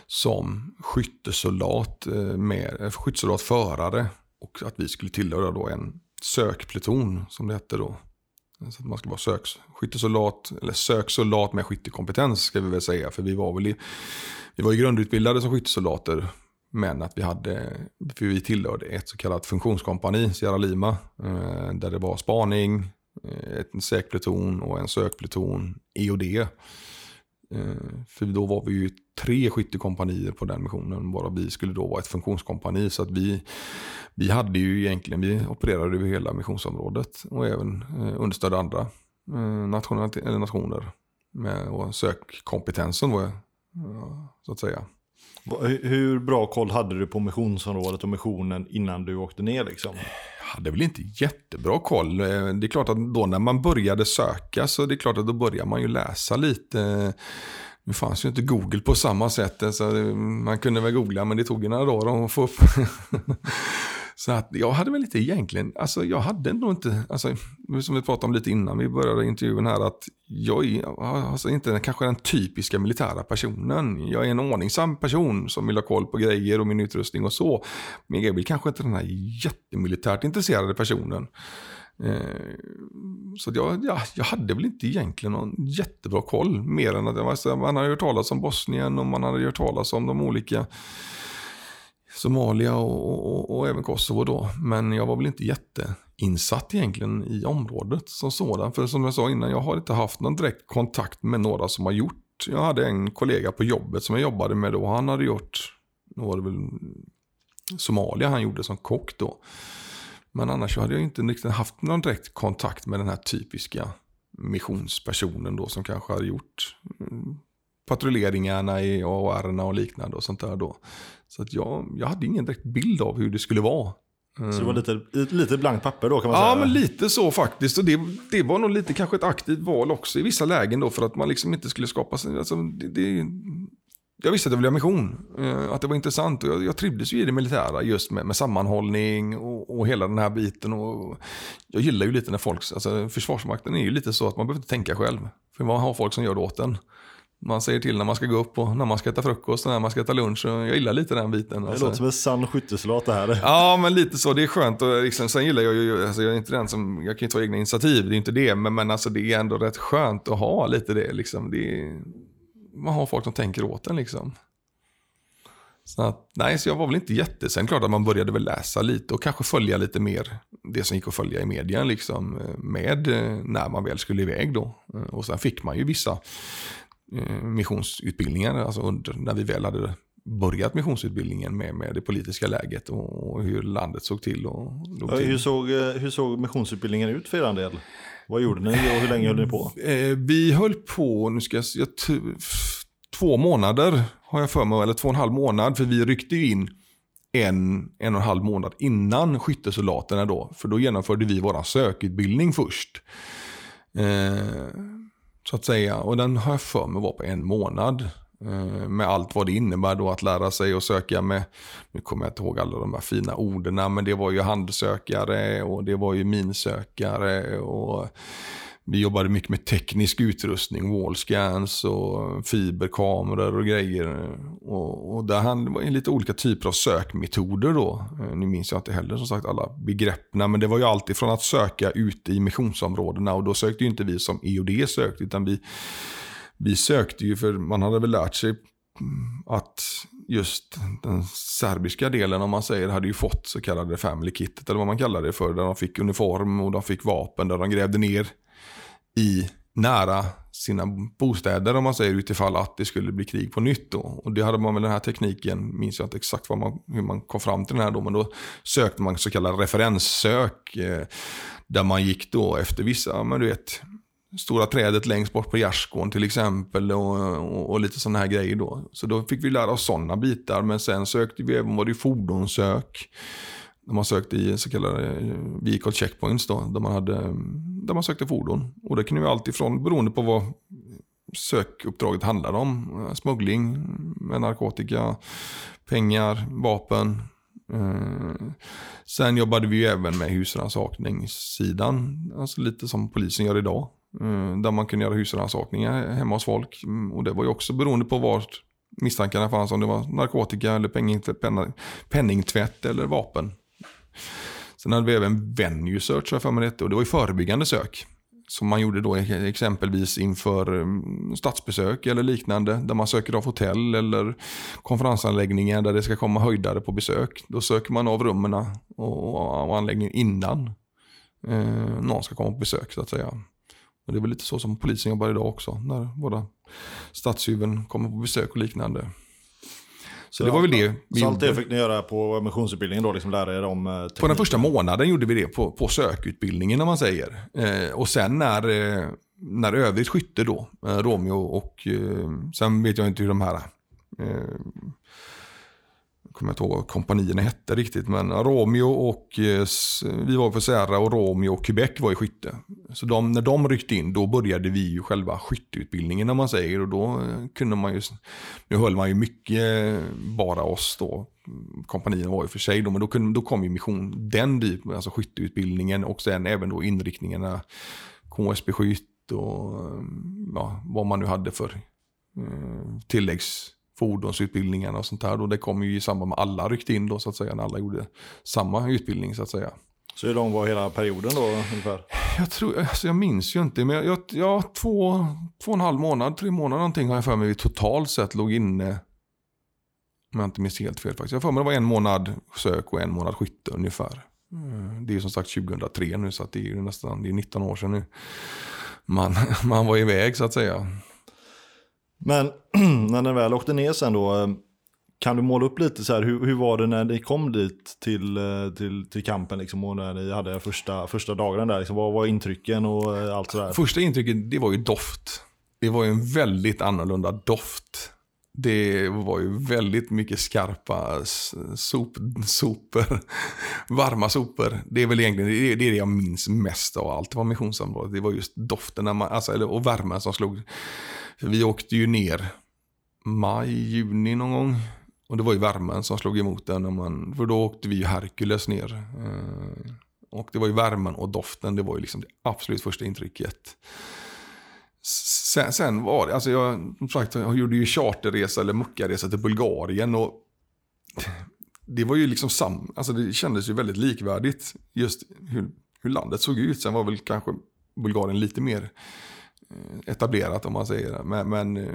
som skyttesoldat, eh, med, skyttesoldatförare. Och att vi skulle tillhöra då en sökpluton som det hette då. Så att man ska vara sök, skyttesoldat, eller söksoldat med skyttekompetens ska vi väl säga. För vi var väl i, vi var ju grundutbildade som skyttesoldater. Men att vi hade, för vi tillhörde ett så kallat funktionskompani, Sierra Lima. Eh, där det var spaning, eh, en säkpluton och en sökpluton, EOD. Eh, för då var vi ju tre skyttekompanier på den missionen, bara vi skulle då vara ett funktionskompani. Så att vi, vi hade ju egentligen, vi opererade över hela missionsområdet och även eh, understödde andra eh, nationer. nationer med, och sökkompetensen var så att säga. Hur bra koll hade du på missionsområdet och missionen innan du åkte ner? Liksom? Jag hade väl inte jättebra koll. Eh, det är klart att då när man började söka så det är klart att då börjar man ju läsa lite. Eh, nu fanns ju inte Google på samma sätt. Eh, så man kunde väl googla men det tog ju några dagar att få upp. Så att jag hade väl lite egentligen, alltså jag hade nog inte, alltså, som vi pratade om lite innan vi började intervjun här, att jag är alltså inte kanske den typiska militära personen. Jag är en ordningsam person som vill ha koll på grejer och min utrustning och så. Men jag är väl kanske inte den här jättemilitärt intresserade personen. Eh, så jag, ja, jag hade väl inte egentligen någon jättebra koll. Mer än att man hade hört talas om Bosnien och man hade hört talas om de olika Somalia och, och, och, även Kosovo då. Men jag var väl inte jätteinsatt egentligen i området som sådan. För som jag sa innan, jag har inte haft någon direkt kontakt med några som har gjort. Jag hade en kollega på jobbet som jag jobbade med då. Han hade gjort, nu var det väl Somalia han gjorde som kock då. Men annars hade jag inte riktigt haft någon direkt kontakt med den här typiska missionspersonen då som kanske hade gjort patrulleringarna i AOR och liknande och sånt där då. Så att jag, jag hade ingen direkt bild av hur det skulle vara. Så det var lite, lite blankt papper då kan man ja, säga? Ja, men lite så faktiskt. Och det, det var nog lite kanske ett aktivt val också i vissa lägen då för att man liksom inte skulle skapa sig. Alltså, det, det, jag visste att jag ville ha mission. Eh, att det var intressant och jag, jag trivdes ju i det militära just med, med sammanhållning och, och, hela den här biten. Och jag gillar ju lite när folk, alltså Försvarsmakten är ju lite så att man behöver inte tänka själv. För man har folk som gör det åt en. Man säger till när man ska gå upp och när man ska äta frukost och när man ska äta lunch. Jag gillar lite den biten. Det alltså. låter som en sann skyttesoldat det här. Ja, men lite så. Det är skönt. Och liksom, sen gillar jag ju, alltså jag är inte den som, jag kan ju ta egna initiativ, det är inte det. Men, men alltså, det är ändå rätt skönt att ha lite det. Liksom. det är, man har folk som tänker åt en liksom. Så, att, nej, så jag var väl inte jätte... Sen klart att man började väl läsa lite och kanske följa lite mer det som gick att följa i media liksom, med eh, när man väl skulle iväg då. Och sen fick man ju vissa eh, missionsutbildningar, alltså under, när vi väl hade börjat missionsutbildningen med, med det politiska läget och, och hur landet såg till. Och, ja, hur, såg, hur såg missionsutbildningen ut för er del? Vad gjorde ni och hur länge höll ni på? vi höll på, nu ska jag, jag två månader har jag för mig, eller två och en halv månad. För vi ryckte ju in en, en och en halv månad innan skyttesoldaterna då. För då genomförde vi vår sökutbildning först. Eh, så att säga. Och den har jag för mig var på en månad. Eh, med allt vad det innebär då att lära sig att söka med, nu kommer jag inte ihåg alla de här fina orden, men det var ju handsökare och det var ju minsökare och vi jobbade mycket med teknisk utrustning, wallscans och fiberkameror och grejer. Och, och där var lite olika typer av sökmetoder då. Eh, nu minns jag inte heller som sagt alla begreppen, men det var ju alltid från att söka ute i missionsområdena och då sökte ju inte vi som EOD sökte, utan vi, vi sökte ju för man hade väl lärt sig att just den serbiska delen, om man säger, hade ju fått så kallade family kittet, eller vad man kallar det för, där de fick uniform och de fick vapen, där de grävde ner i nära sina bostäder om man säger utifall att det skulle bli krig på nytt. Då. Och det hade man med den här tekniken, minns jag inte exakt vad man, hur man kom fram till den här då, men då sökte man så kallad referenssök. Eh, där man gick då efter vissa, men du vet, stora trädet längst bort på gärdsgården till exempel och, och, och, lite sådana här grejer då. Så då fick vi lära oss sådana bitar, men sen sökte vi även, var det fordonssök. De har sökt i så kallade vehicle checkpoints då, där man, hade, mm, där man sökte fordon. Och det kunde ju allt ifrån, beroende på vad sökuppdraget handlade om, eh, smuggling med narkotika, pengar, vapen. Eh, sen jobbade vi ju även med husrannsakningssidan, alltså lite som polisen gör idag. Eh, där man kunde göra husrannsakningar hemma hos folk. Mm, och det var ju också beroende på vart misstankarna fanns, om det var narkotika eller penningtvätt eller vapen. Sen hade vi även venue search för mig det och det var ju förebyggande sök. Som man gjorde då e- exempelvis inför mm, statsbesök eller liknande. Där man söker av hotell eller konferensanläggningar där det ska komma höjdare på besök. Då söker man av rummen och, och anläggningen innan eh, någon ska komma på besök så att säga. Och det är väl lite så som polisen jobbar idag också. När våra stadshuvuden kommer på besök och liknande. Så, det var väl det vi Så allt det fick ni göra på missionsutbildningen då? Liksom lära er om teknik. På den första månaden gjorde vi det på, på sökutbildningen om man säger. Eh, och sen när, eh, när övrigt skytte då, eh, Romeo och eh, sen vet jag inte hur de här eh, kommer inte ihåg vad kompanierna hette riktigt, men Romeo och eh, vi var på Serra och Romeo och Quebec var i skytte. Så de, när de ryckte in, då började vi ju själva skytteutbildningen när man säger och då eh, kunde man ju, nu höll man ju mycket eh, bara oss då, kompanierna var ju för sig då, men då, kunde, då kom ju mission, den typen, alltså skytteutbildningen och sen även då inriktningarna KSB-skytt och ja, vad man nu hade för eh, tilläggs fordonsutbildningarna och sånt här. Och det kom ju i samband med alla ryckte in då så att säga, när alla gjorde samma utbildning så att säga. Så hur lång var hela perioden då ungefär? Jag, tror, alltså jag minns ju inte, men jag, ja, två, två och en halv månad, tre månader någonting har jag för mig vi totalt sett låg inne. Om jag inte minns helt fel faktiskt. Jag för mig det var en månad sök och en månad skytte ungefär. Mm, det är som sagt 2003 nu så det är ju nästan det är 19 år sedan nu. Man, man var iväg så att säga. Men när den väl åkte ner sen då, kan du måla upp lite så här, hur, hur var det när ni kom dit till, eh, till, till kampen liksom, och när ni hade första, första dagarna där? Liksom, vad var intrycken och eh, allt sådär? Första intrycket, det var ju doft. Det var ju en väldigt annorlunda doft. Det var ju väldigt mycket skarpa sop, sopor, varma sopor. Det är väl egentligen det, är det jag minns mest av allt på missionsområdet. Det var just doften man, alltså, och värmen som slog. Vi åkte ju ner maj, juni någon gång. Och det var ju värmen som slog emot den. När man, för då åkte vi ju Hercules ner. Eh, och det var ju värmen och doften, det var ju liksom det absolut första intrycket. Sen, sen var det, alltså jag, som sagt, jag gjorde ju charterresa eller muckaresa till Bulgarien. och Det var ju liksom sam, alltså det kändes ju väldigt likvärdigt. Just hur, hur landet såg ut. Sen var väl kanske Bulgarien lite mer etablerat om man säger det. Men, men, eh,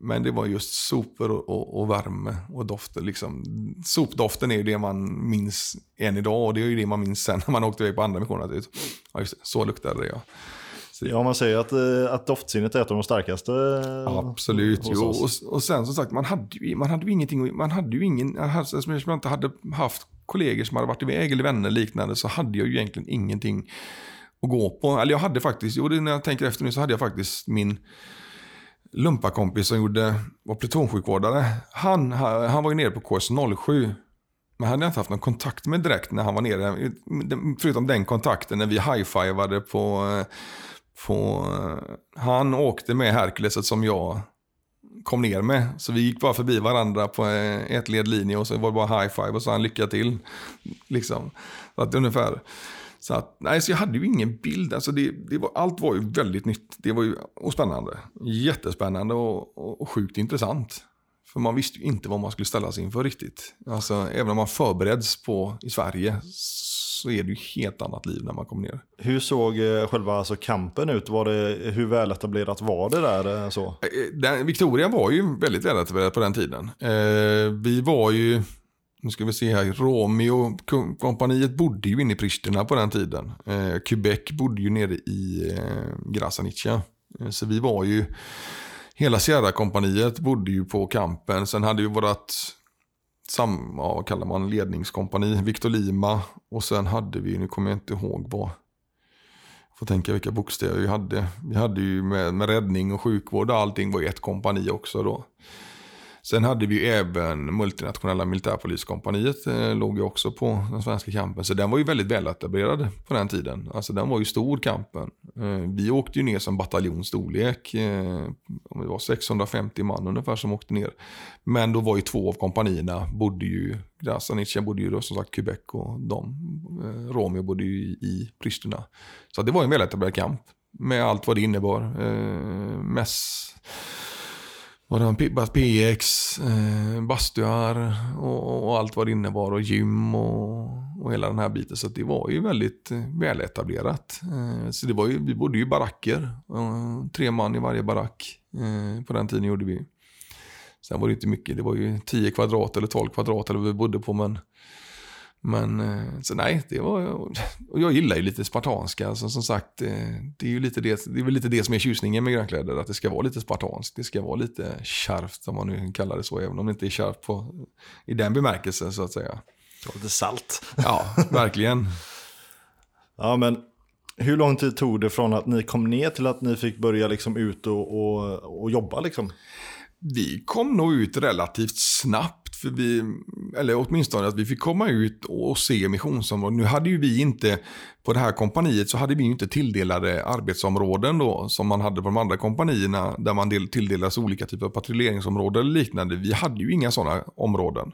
men det var just sopor och, och, och, värme och dofter. Liksom. Sopdoften är ju det man minns än idag och det är ju det man minns sen när man åkte iväg på andra missioner. Ja, just det, så luktade det ja. Ja, man säger att, eh, att doftsinnet är ett av de starkaste. Absolut. Jo, och, och sen som sagt, man hade ju, man hade ju ingenting, man hade ju ingen, eftersom jag inte hade haft kollegor som hade varit iväg eller vänner liknande så hade jag ju egentligen ingenting att gå på. Eller jag hade faktiskt, jo, när jag tänker efter nu så hade jag faktiskt min lumpakompis som gjorde, var plutonsjukvårdare. Han, han var ju nere på KS07. Men hade jag inte haft någon kontakt med direkt när han var nere. Förutom den kontakten när vi high-fivade på, på... Han åkte med Herkuleset som jag kom ner med. Så vi gick bara förbi varandra på ett ledlinje och så var det bara high-five och så han lycka till. Liksom. Så att ungefär. Så, att, nej, så jag hade ju ingen bild. Alltså det, det var, allt var ju väldigt nytt. Det var ju, och spännande. Jättespännande och, och, och sjukt intressant. För man visste ju inte vad man skulle ställa sig inför riktigt. Alltså, även om man förbereds på i Sverige så är det ju helt annat liv när man kommer ner. Hur såg eh, själva alltså, kampen ut? Var det, hur väletablerat var det där? Eh, så? Eh, den, Victoria var ju väldigt väletablerad på den tiden. Eh, vi var ju nu ska vi se här, Romeo-kompaniet bodde ju inne i Pristina på den tiden. Eh, Quebec bodde ju nere i eh, Grasanica. Eh, så vi var ju, hela Sierra-kompaniet bodde ju på kampen. Sen hade vi vårat, sam, ja, vad kallar man, ledningskompani, Victor Lima. Och sen hade vi, nu kommer jag inte ihåg vad, får tänka vilka bokstäver vi hade. Vi hade ju med, med räddning och sjukvård och allting var ju ett kompani också då. Sen hade vi ju även multinationella militärpoliskompaniet, eh, låg ju också på den svenska kampen. Så den var ju väldigt väletablerad på den tiden. Alltså den var ju stor kampen. Eh, vi åkte ju ner som bataljonsstorlek. Eh, om det var 650 man ungefär som åkte ner. Men då var ju två av kompanierna, bodde ju, Grasanicia bodde ju då som sagt Quebec och de, eh, Romeo bodde ju i, i Pristina. Så det var en väletablerad kamp. Med allt vad det innebar. Eh, mess var det PX, eh, bastuar och, och, allt vad det innebar och gym och, och hela den här biten. Så det var ju väldigt eh, väletablerat. Eh, så det var ju, vi bodde ju i baracker. Eh, tre man i varje barack. Eh, på den tiden gjorde vi. Sen var det inte mycket, det var ju 10 kvadrat eller 12 kvadrat eller vad vi bodde på. Men men eh, så nej, det var, och jag gillar ju lite spartanska. Alltså, som sagt, eh, det är ju lite det, det är väl lite det som är tjusningen med grönkläder. Att det ska vara lite spartanskt. Det ska vara lite kärvt, om man nu kallar det så. Även om det inte är kärvt på, i den bemärkelsen så att säga. Lite salt. Ja, verkligen. ja, men hur lång tid tog det från att ni kom ner till att ni fick börja liksom ut och, och, och jobba? Liksom? Vi kom nog ut relativt snabbt vi, eller åtminstone att vi fick komma ut och se missionsområden. Nu hade ju vi inte, på det här kompaniet så hade vi ju inte tilldelade arbetsområden då som man hade på de andra kompanierna där man del, tilldelas olika typer av patrulleringsområden eller liknande. Vi hade ju inga sådana områden.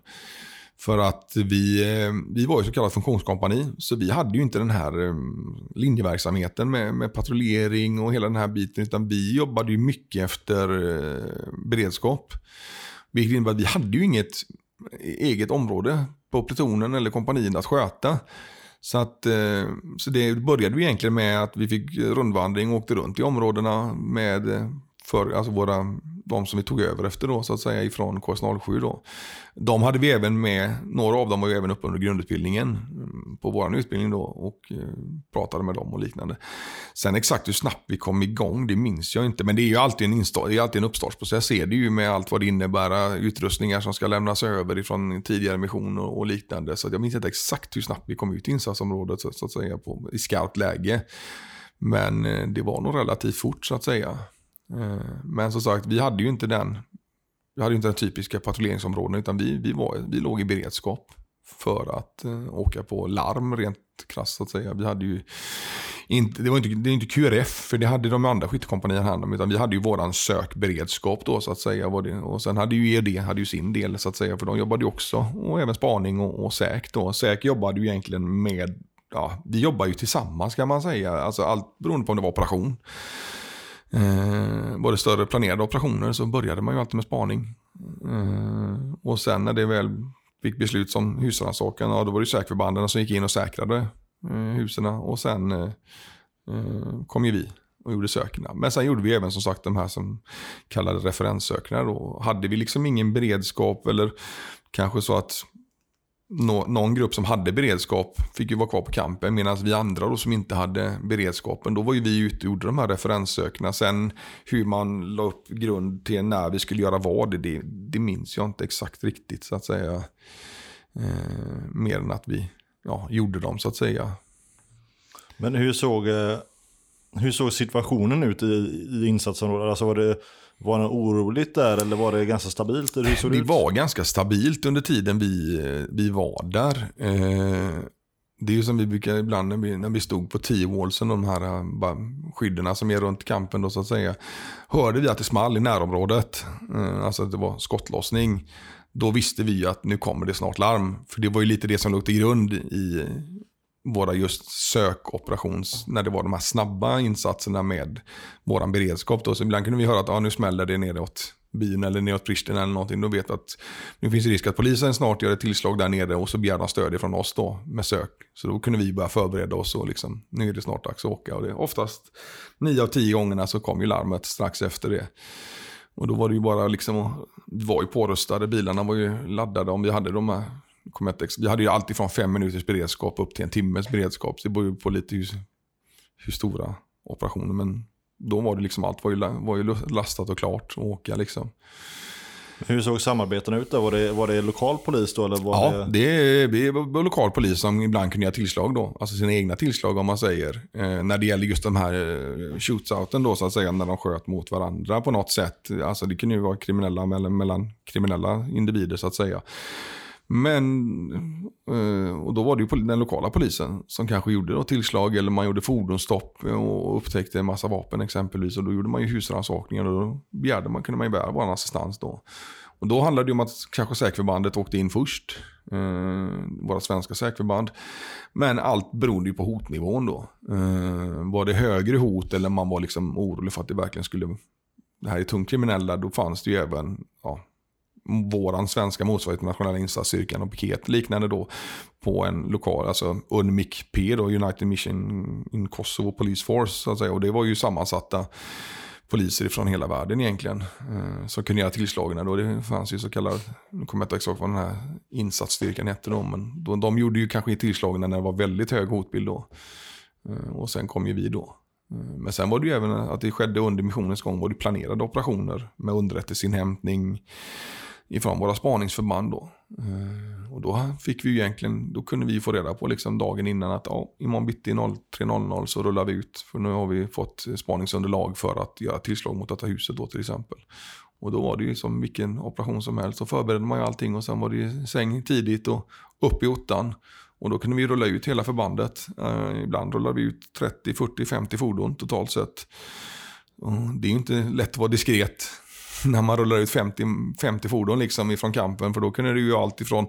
För att vi, eh, vi var ju så kallat funktionskompani, så vi hade ju inte den här eh, linjeverksamheten med, med patrullering och hela den här biten, utan vi jobbade ju mycket efter eh, beredskap. Vilket innebär att vi hade ju inget eget område på plutonen eller kompanin att sköta. Så, att, eh, så det började ju egentligen med att vi fick rundvandring och åkte runt i områdena med eh, för, alltså våra de som vi tog över efter då, så att säga, ifrån KS07 då. De hade vi även med, några av dem var ju även uppe under grundutbildningen mm, på vår utbildning då och eh, pratade med dem och liknande. Sen exakt hur snabbt vi kom igång, det minns jag inte, men det är ju alltid en, det är alltid en uppstartsprocess, är det ju med allt vad det innebär, utrustningar som ska lämnas över ifrån tidigare mission och, liknande. Så jag minns inte exakt hur snabbt vi kom ut i insatsområdet så, så att säga, på, i skarpt läge. Men eh, det var nog relativt fort så att säga. Eh, men som sagt, vi hade ju inte den, vi hade inte den typiska patrulleringsområden utan vi, vi, var, vi låg i beredskap för att eh, åka på larm rent krasst så att säga. Vi hade ju inte, det var inte, det är inte QRF, för det hade de andra skyttekompanierna hand om. Utan vi hade ju våran sökberedskap då så att säga. Var det, och sen hade ju ED hade ju sin del så att säga. För de jobbade ju också, och även spaning och, och SÄK då. SÄK jobbade ju egentligen med, ja, vi jobbar ju tillsammans kan man säga. Alltså allt beroende på om det var operation. Eh, var det större planerade operationer så började man ju alltid med spaning. Eh, och sen när det väl fick beslut som husrannsakan, ja, då var det säkerförbanden som gick in och säkrade eh, husen. Och sen eh, eh, kom ju vi och gjorde sökningar. Men sen gjorde vi även som sagt de här som kallade referenssökningar. Då hade vi liksom ingen beredskap eller kanske så att nå, någon grupp som hade beredskap fick ju vara kvar på campen medan vi andra då som inte hade beredskapen, då var ju vi ute och gjorde de här referenssökningarna. Sen hur man la upp grund till när vi skulle göra vad, det, det minns jag inte exakt riktigt så att säga. Eh, mer än att vi ja, gjorde dem så att säga. Men hur såg, eh, hur såg situationen ut i, i insatsområdet? Alltså var det var det oroligt där eller var det ganska stabilt? Hur såg det, det var ganska stabilt under tiden vi, vi var där. Eh, det är ju som vi brukar ibland när vi, när vi stod på T-wallsen, de här eh, skydden som är runt kampen då så att säga. Hörde vi att det small i närområdet, eh, alltså att det var skottlossning. Då visste vi att nu kommer det snart larm. För det var ju lite det som låg till grund i, våra just sökoperations, när det var de här snabba insatserna med våran beredskap. Då. Så ibland kunde vi höra att ah, nu smäller det neråt byn eller neråt Pristina eller någonting. Då vet att nu finns det risk att polisen snart gör ett tillslag där nere och så begär de stöd från oss då med sök. Så då kunde vi börja förbereda oss och liksom, nu är det snart dags att åka. Och det, oftast nio av tio gångerna så kom ju larmet strax efter det. Och då var det ju bara liksom, vi var ju pårustade, bilarna var ju laddade om vi hade de här vi hade ju alltid från fem minuters beredskap upp till en timmes beredskap. Så det beror ju på lite hur, hur stora operationer. Men då var det liksom allt var ju, var ju lastat och klart att åka liksom. Hur såg samarbetena ut då? Var det, var det lokal polis då? Eller var ja, det... Det, det var lokal polis som ibland kunde göra tillslag då. Alltså sina egna tillslag om man säger. Eh, när det gäller just de här eh, shootsouten då så att säga. När de sköt mot varandra på något sätt. Alltså det kunde ju vara kriminella mellan, mellan kriminella individer så att säga. Men, eh, och då var det ju den lokala polisen som kanske gjorde då tillslag eller man gjorde fordonsstopp och upptäckte en massa vapen exempelvis. Och då gjorde man ju husrannsakningar och då begärde man, kunde man ju begära vår assistans då. Och då handlade det om att kanske säkerförbandet åkte in först. Eh, våra svenska säkerförband. Men allt berodde ju på hotnivån då. Eh, var det högre hot eller man var liksom orolig för att det verkligen skulle... Det här är tungt kriminella, då fanns det ju även våran svenska motsvarighet till nationella insatsstyrkan och piket liknande då på en lokal, alltså UNMIC-P United Mission in Kosovo Police Force så att säga. Och det var ju sammansatta poliser från hela världen egentligen. Eh, som kunde göra tillslagen då. Det fanns ju så kallad, nu kommer jag inte exakt vad den här insatsstyrkan hette då, men då, de gjorde ju kanske tillslagen när det var väldigt hög hotbild då. Eh, och sen kom ju vi då. Eh, men sen var det ju även att det skedde under missionens gång var det planerade operationer med underrättelseinhämtning, ifrån våra spaningsförband då. Eh, och då fick vi egentligen, då kunde vi få reda på liksom dagen innan att ja, imorgon bitti 03.00 så rullar vi ut. För nu har vi fått spaningsunderlag för att göra tillslag mot detta huset då till exempel. Och då var det ju som vilken operation som helst. Så förberedde man ju allting och sen var det säng tidigt och upp i ottan. Och då kunde vi rulla ut hela förbandet. Eh, ibland rullade vi ut 30, 40, 50 fordon totalt sett. Och det är ju inte lätt att vara diskret när man rullar ut 50, 50 fordon liksom ifrån kampen. För då kunde det ju allt ifrån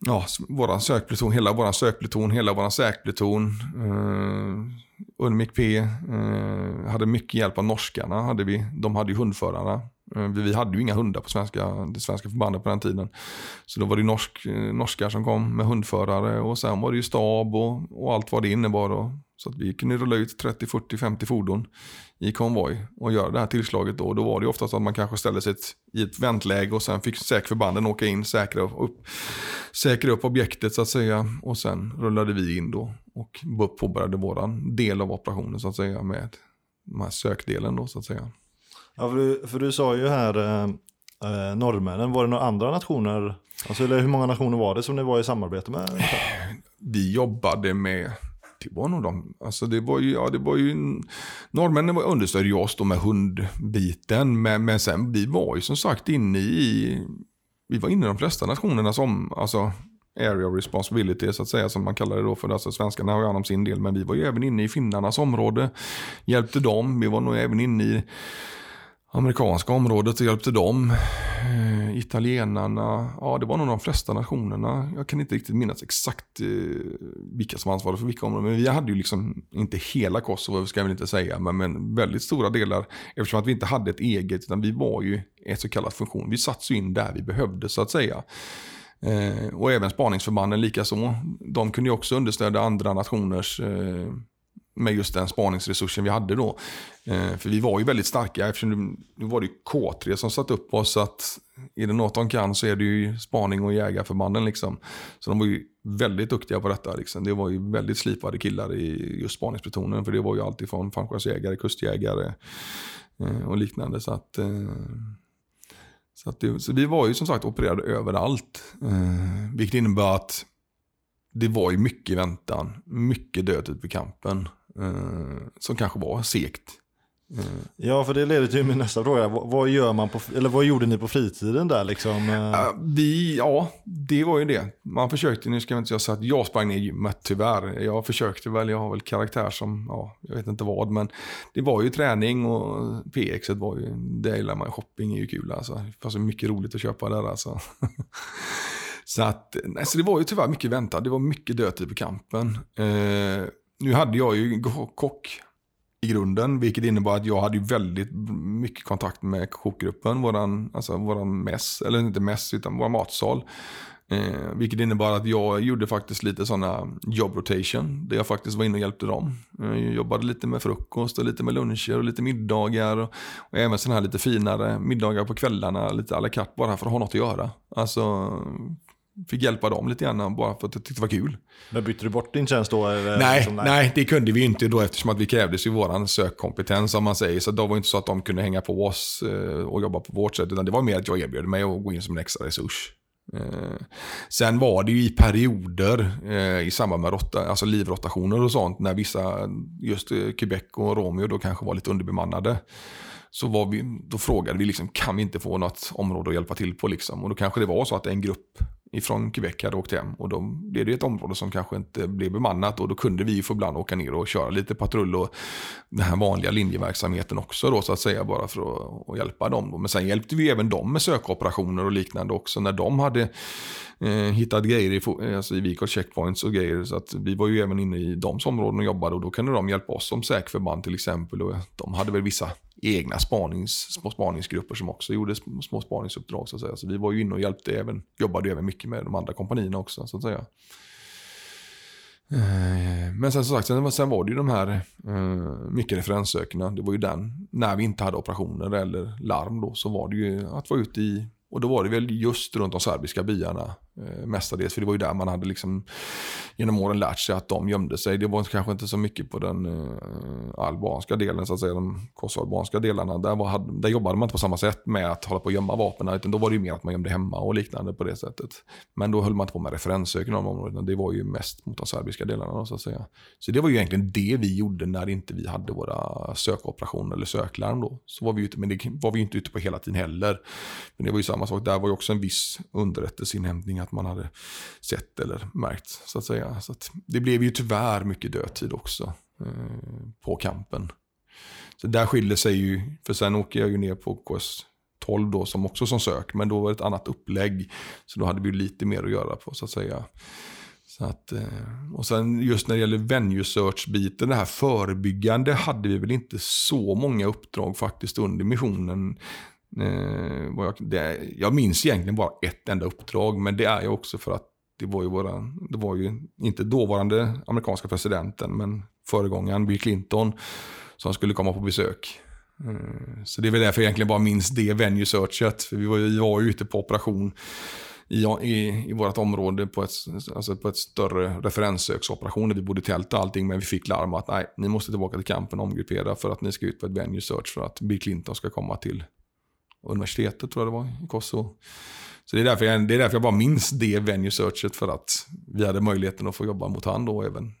ja, våran sökpluton, hela våran sökpluton, hela våran säkpluton. Eh, Unmic P eh, hade mycket hjälp av norskarna. Hade vi. De hade ju hundförarna. Eh, vi hade ju inga hundar på svenska, det svenska förbandet på den tiden. Så då var det norsk, eh, norskar som kom med hundförare och sen var det ju stab och, och allt vad det innebar. Och, så att vi kunde rulla ut 30, 40, 50 fordon i konvoj och göra det här tillslaget då. Då var det oftast att man kanske ställde sig i ett väntläge och sen fick säkerförbanden åka in, säkra upp, säkra upp objektet så att säga. Och sen rullade vi in då och påbörjade våran del av operationen så att säga med den här sökdelen då så att säga. Ja, för du, för du sa ju här eh, eh, norrmännen, var det några andra nationer? Alltså, eller hur många nationer var det som ni var i samarbete med? Vi jobbade med det var nog de, alltså det var ju, ja det var ju, norrmännen understödde ju oss då med hundbiten, men, men sen vi var ju som sagt inne i, vi var inne i de flesta nationerna som, alltså area of responsibility så att säga som man kallar det då för alltså svenskarna har ju hand om sin del. Men vi var ju även inne i finnarnas område, hjälpte dem, vi var nog även inne i amerikanska området och hjälpte dem. Eh, italienarna, ja det var nog de flesta nationerna. Jag kan inte riktigt minnas exakt eh, vilka som ansvarade för vilka områden. Men vi hade ju liksom, inte hela Kosovo ska jag väl inte säga, men, men väldigt stora delar. Eftersom att vi inte hade ett eget, utan vi var ju ett så kallat funktion. Vi satt in där vi behövde så att säga. Eh, och även spaningsförbanden likaså. De kunde ju också understödja andra nationers eh, med just den spaningsresursen vi hade då. Eh, för vi var ju väldigt starka eftersom nu var det K3 som satt upp oss. Så att är det något de kan så är det ju spaning och jägarförbanden. Liksom. Så de var ju väldigt duktiga på detta. Liksom. Det var ju väldigt slipade killar i just spaningsplutonen. För det var ju alltid från fallskärmsjägare, kustjägare eh, och liknande. Så att, eh, så, att det, så vi var ju som sagt opererade överallt. Vilket innebär att det var ju mycket väntan, mycket död ute på kampen. Eh, som kanske var segt. Eh. Ja, för det leder till min nästa fråga. Vad, gör man på, eller vad gjorde ni på fritiden där liksom? Uh, vi, ja, det var ju det. Man försökte, nu ska jag inte säga så att jag sprang ner i gymmet tyvärr. Jag försökte väl, jag har väl karaktär som, ja, jag vet inte vad, men det var ju träning och PX var ju, det gillar man. Shopping är ju kul alltså. Det fanns mycket roligt att köpa där alltså. så att, nej, så det var ju tyvärr mycket väntat. Det var mycket dödtid på kampen. Uh, nu hade jag ju kock i grunden, vilket innebar att jag hade väldigt mycket kontakt med kockgruppen, våran, alltså våran mäss, eller inte mäss, utan vår matsal. Eh, vilket innebar att jag gjorde faktiskt lite sådana job rotation, där jag faktiskt var inne och hjälpte dem. Eh, jag jobbade lite med frukost och lite med luncher och lite middagar. Och, och även sådana här lite finare middagar på kvällarna, lite à la carte, bara för att ha något att göra. Alltså fick hjälpa dem lite grann bara för att jag tyckte det var kul. Men bytte du bort din tjänst då? Nej, liksom, nej, nej. det kunde vi inte då eftersom att vi krävdes ju våran sökkompetens om man säger. Så då var det inte så att de kunde hänga på oss eh, och jobba på vårt sätt. Utan det var mer att jag erbjöd mig att gå in som en extra resurs. Eh, sen var det ju i perioder eh, i samband med rotta, alltså livrotationer och sånt när vissa, just Quebec och Romeo då kanske var lite underbemannade så var vi, då frågade vi liksom, kan vi inte få något område att hjälpa till på liksom? Och då kanske det var så att en grupp ifrån Quebec hade åkt hem. Och då blev det ett område som kanske inte blev bemannat och då kunde vi få ibland åka ner och köra lite patrull och den här vanliga linjeverksamheten också då så att säga bara för att, att hjälpa dem. Men sen hjälpte vi även dem med sökoperationer och liknande också när de hade eh, hittat grejer i, alltså i Vikos checkpoints och grejer. Så att vi var ju även inne i de områden och jobbade och då kunde de hjälpa oss som säkerförband till exempel. Och de hade väl vissa egna spanings, små spaningsgrupper som också gjorde små spaningsuppdrag. Så, att säga. så vi var ju inne och hjälpte även, jobbade även mycket med de andra kompanierna också. Så att säga. Eh, men sen som sagt, sen, sen var det ju de här eh, mycket referenssökerna. Det var ju den, när vi inte hade operationer eller larm då, så var det ju att vara ute i och då var det väl just runt de serbiska byarna Eh, mestadels. För det var ju där man hade liksom genom åren lärt sig att de gömde sig. Det var kanske inte så mycket på den eh, albanska delen, så att säga, de kosovoalbanska delarna. Där, var, där jobbade man inte på samma sätt med att hålla på och gömma vapen. Utan då var det ju mer att man gömde hemma och liknande på det sättet. Men då höll man inte på med referenssök i de områdena. Det var ju mest mot de serbiska delarna så att säga. Så det var ju egentligen det vi gjorde när inte vi hade våra sökoperationer eller söklarm då. Så var vi ute, men det var vi inte ute på hela tiden heller. Men det var ju samma sak. Där var ju också en viss underrättelseinhämtning att man hade sett eller märkt så att säga. Så att det blev ju tyvärr mycket dödtid också eh, på kampen. Så där skiljer sig ju, för sen åker jag ju ner på KS 12 då som också som sök, men då var det ett annat upplägg. Så då hade vi lite mer att göra på så att säga. Så att, eh, och sen just när det gäller venue search-biten, det här förebyggande, hade vi väl inte så många uppdrag faktiskt under missionen. Eh, jag, det, jag minns egentligen bara ett enda uppdrag, men det är ju också för att det var ju, våra, det var ju inte dåvarande amerikanska presidenten, men föregångaren Bill Clinton som skulle komma på besök. Eh, så det är väl därför jag egentligen bara minns det venue searchet. För vi var, vi var ju ute på operation i, i, i vårt område på ett, alltså på ett större referenssöksoperation. Vi bodde i tält och allting, men vi fick larm att nej, ni måste tillbaka till campen och omgruppera för att ni ska ut på ett venue search för att Bill Clinton ska komma till universitetet, tror jag det var, i Kosovo. Så det är, därför jag, det är därför jag bara minns det venue searchet för att vi hade möjligheten att få jobba mot han då även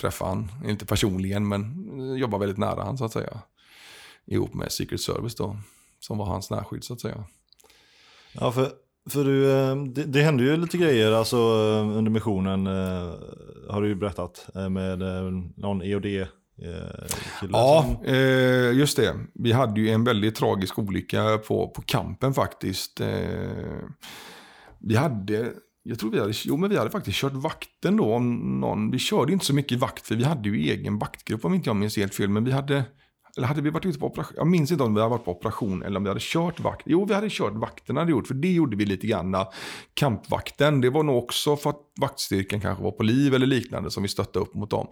träffa han. Inte personligen men jobba väldigt nära han så att säga. Ihop med Secret Service då. Som var hans närskydd så att säga. Ja för För du, eh, det, det hände ju lite grejer alltså, eh, under missionen, eh, har du ju berättat, med någon EOD Ja, eh, just det. Vi hade ju en väldigt tragisk olycka på, på kampen faktiskt. Eh, vi hade, jag tror vi hade, jo men vi hade faktiskt kört vakten då. Om någon, vi körde inte så mycket vakt för vi hade ju egen vaktgrupp om inte jag minns helt fel. Men vi hade, eller hade vi varit ute på operation? Jag minns inte om vi hade varit på operation eller om vi hade kört vakt. Jo, vi hade kört vakten hade gjort, för det gjorde vi lite grann. Kampvakten, det var nog också för att vaktstyrkan kanske var på liv eller liknande som vi stötte upp mot dem.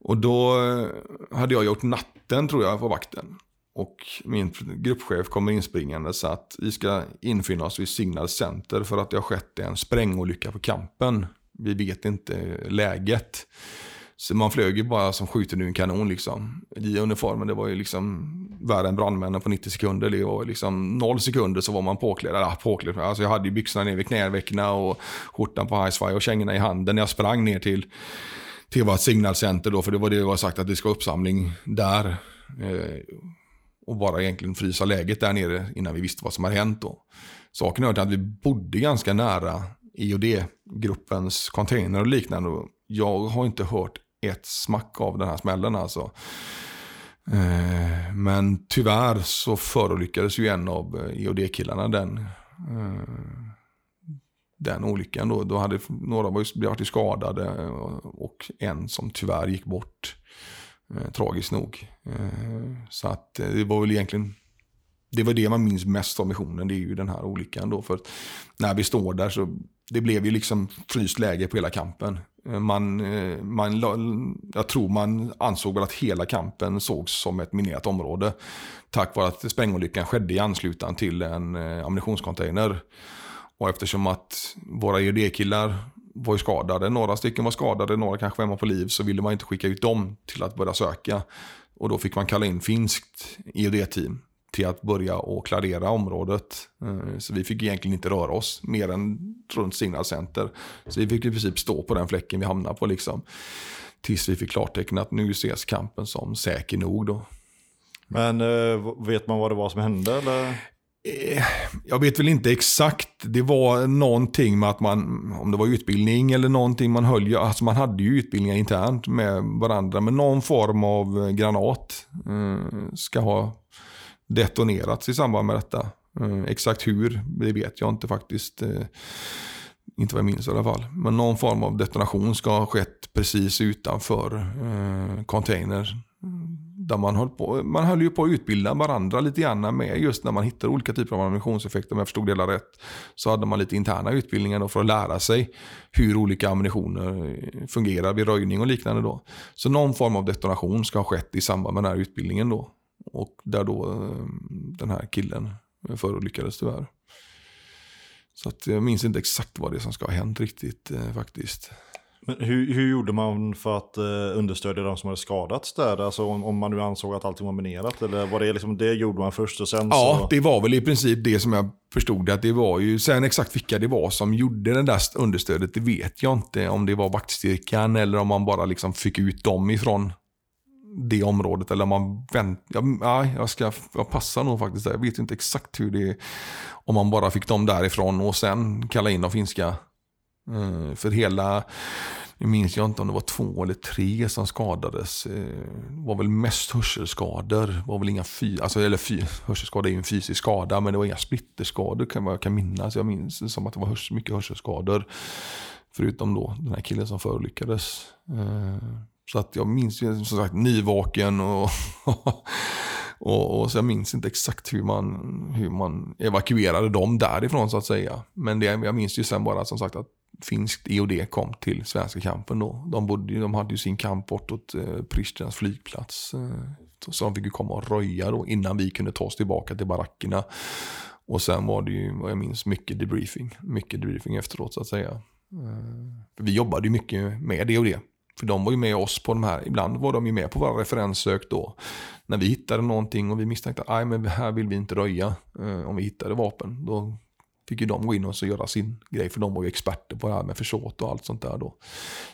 Och då eh, hade jag gjort natten tror jag på vakten. Och min gruppchef kommer inspringande så att vi ska infinna oss vid Signal Center för att det har skett en sprängolycka på kampen. Vi vet inte läget. Så man flög ju bara som skjuten ur en kanon liksom. I uniformen, det var ju liksom värre än brandmännen på 90 sekunder. Det var liksom noll sekunder så var man påklädd. Ja, påklädd. Alltså jag hade ju byxorna ner vid knävecken och skjortan på highsfire och kängorna i handen när jag sprang ner till, till vårt signalcenter då. För det var det vi var sagt att det ska uppsamling där. Eh, och bara egentligen frysa läget där nere innan vi visste vad som hade hänt då. Saken är att vi bodde ganska nära IOD-gruppens container och liknande. Jag har inte hört ett smack av den här smällen alltså. Eh, men tyvärr så förolyckades ju en av eh, IOD-killarna den, eh, den olyckan. Då, då hade några varit skadade eh, och en som tyvärr gick bort. Eh, tragiskt nog. Eh, så att eh, det var väl egentligen det var det man minns mest av missionen. Det är ju den här olyckan då. För när vi står där så det blev ju liksom fryst läge på hela kampen. Man, man, jag tror man ansåg väl att hela kampen sågs som ett minerat område. Tack vare att sprängolyckan skedde i anslutning till en ammunitionscontainer. Och eftersom att våra EUD-killar var ju skadade, några stycken var skadade, några kanske var hemma på liv, så ville man inte skicka ut dem till att börja söka. Och då fick man kalla in finskt EUD-team till att börja och klarera området. Eh, så vi fick egentligen inte röra oss mer än runt signalcenter. Så vi fick i princip stå på den fläcken vi hamnade på liksom. Tills vi fick klartecken att nu ses kampen som säker nog då. Men eh, vet man vad det var som hände eller? Eh, jag vet väl inte exakt. Det var någonting med att man, om det var utbildning eller någonting man höll, alltså man hade ju utbildningar internt med varandra, men någon form av granat eh, ska ha detonerats i samband med detta. Eh, exakt hur, det vet jag inte faktiskt. Eh, inte vad jag minns i alla fall. Men någon form av detonation ska ha skett precis utanför eh, container. Där man höll, på, man höll ju på att utbilda varandra lite grann med just när man hittar olika typer av ammunitionseffekter. Om jag förstod det hela rätt. Så hade man lite interna utbildningar för att lära sig hur olika ammunitioner fungerar vid röjning och liknande. Då. Så någon form av detonation ska ha skett i samband med den här utbildningen. då. Och där då ehm, den här killen förolyckades tyvärr. Så att jag minns inte exakt vad det är som ska ha hänt riktigt eh, faktiskt. Men hur, hur gjorde man för att eh, understödja de som hade skadats där? Alltså om, om, man nu ansåg att allting var minerat? Eller var det liksom det gjorde man först och sen Ja, så... det var väl i princip det som jag förstod att det var ju. Sen exakt vilka det var som gjorde det där understödet, det vet jag inte. Om det var vaktstyrkan eller om man bara liksom fick ut dem ifrån det området. Eller om man väntar. Ja, jag, ska, jag passar nog faktiskt där. Jag vet inte exakt hur det är. Om man bara fick dem därifrån och sen kalla in de finska. Eh, för hela, nu minns jag inte om det var två eller tre som skadades. Eh, det var väl mest hörselskador. Det var väl inga fy, alltså, eller fy, hörselskada är ju en fysisk skada men det var inga splitterskador kan jag kan minnas. Jag minns som att det var hörs, mycket hörselskador. Förutom då den här killen som förolyckades. Eh, så att jag minns ju som sagt nyvaken och, och, och så jag minns inte exakt hur man, hur man evakuerade dem därifrån så att säga. Men det, jag minns ju sen bara som sagt att finskt EOD kom till svenska kampen då. De, bodde, de hade ju sin kamp bortåt eh, Pristinas flygplats. Eh, så de fick ju komma och röja då innan vi kunde ta oss tillbaka till barackerna. Och sen var det ju, vad jag minns, mycket debriefing. Mycket debriefing efteråt så att säga. Eh, vi jobbade ju mycket med EOD för de var ju med oss på de här, ibland var de ju med på våra referenssök då. När vi hittade någonting och vi misstänkte att men här vill vi inte röja eh, om vi hittade vapen. Då fick ju de gå in och så göra sin grej för de var ju experter på det här med försåt och allt sånt där då.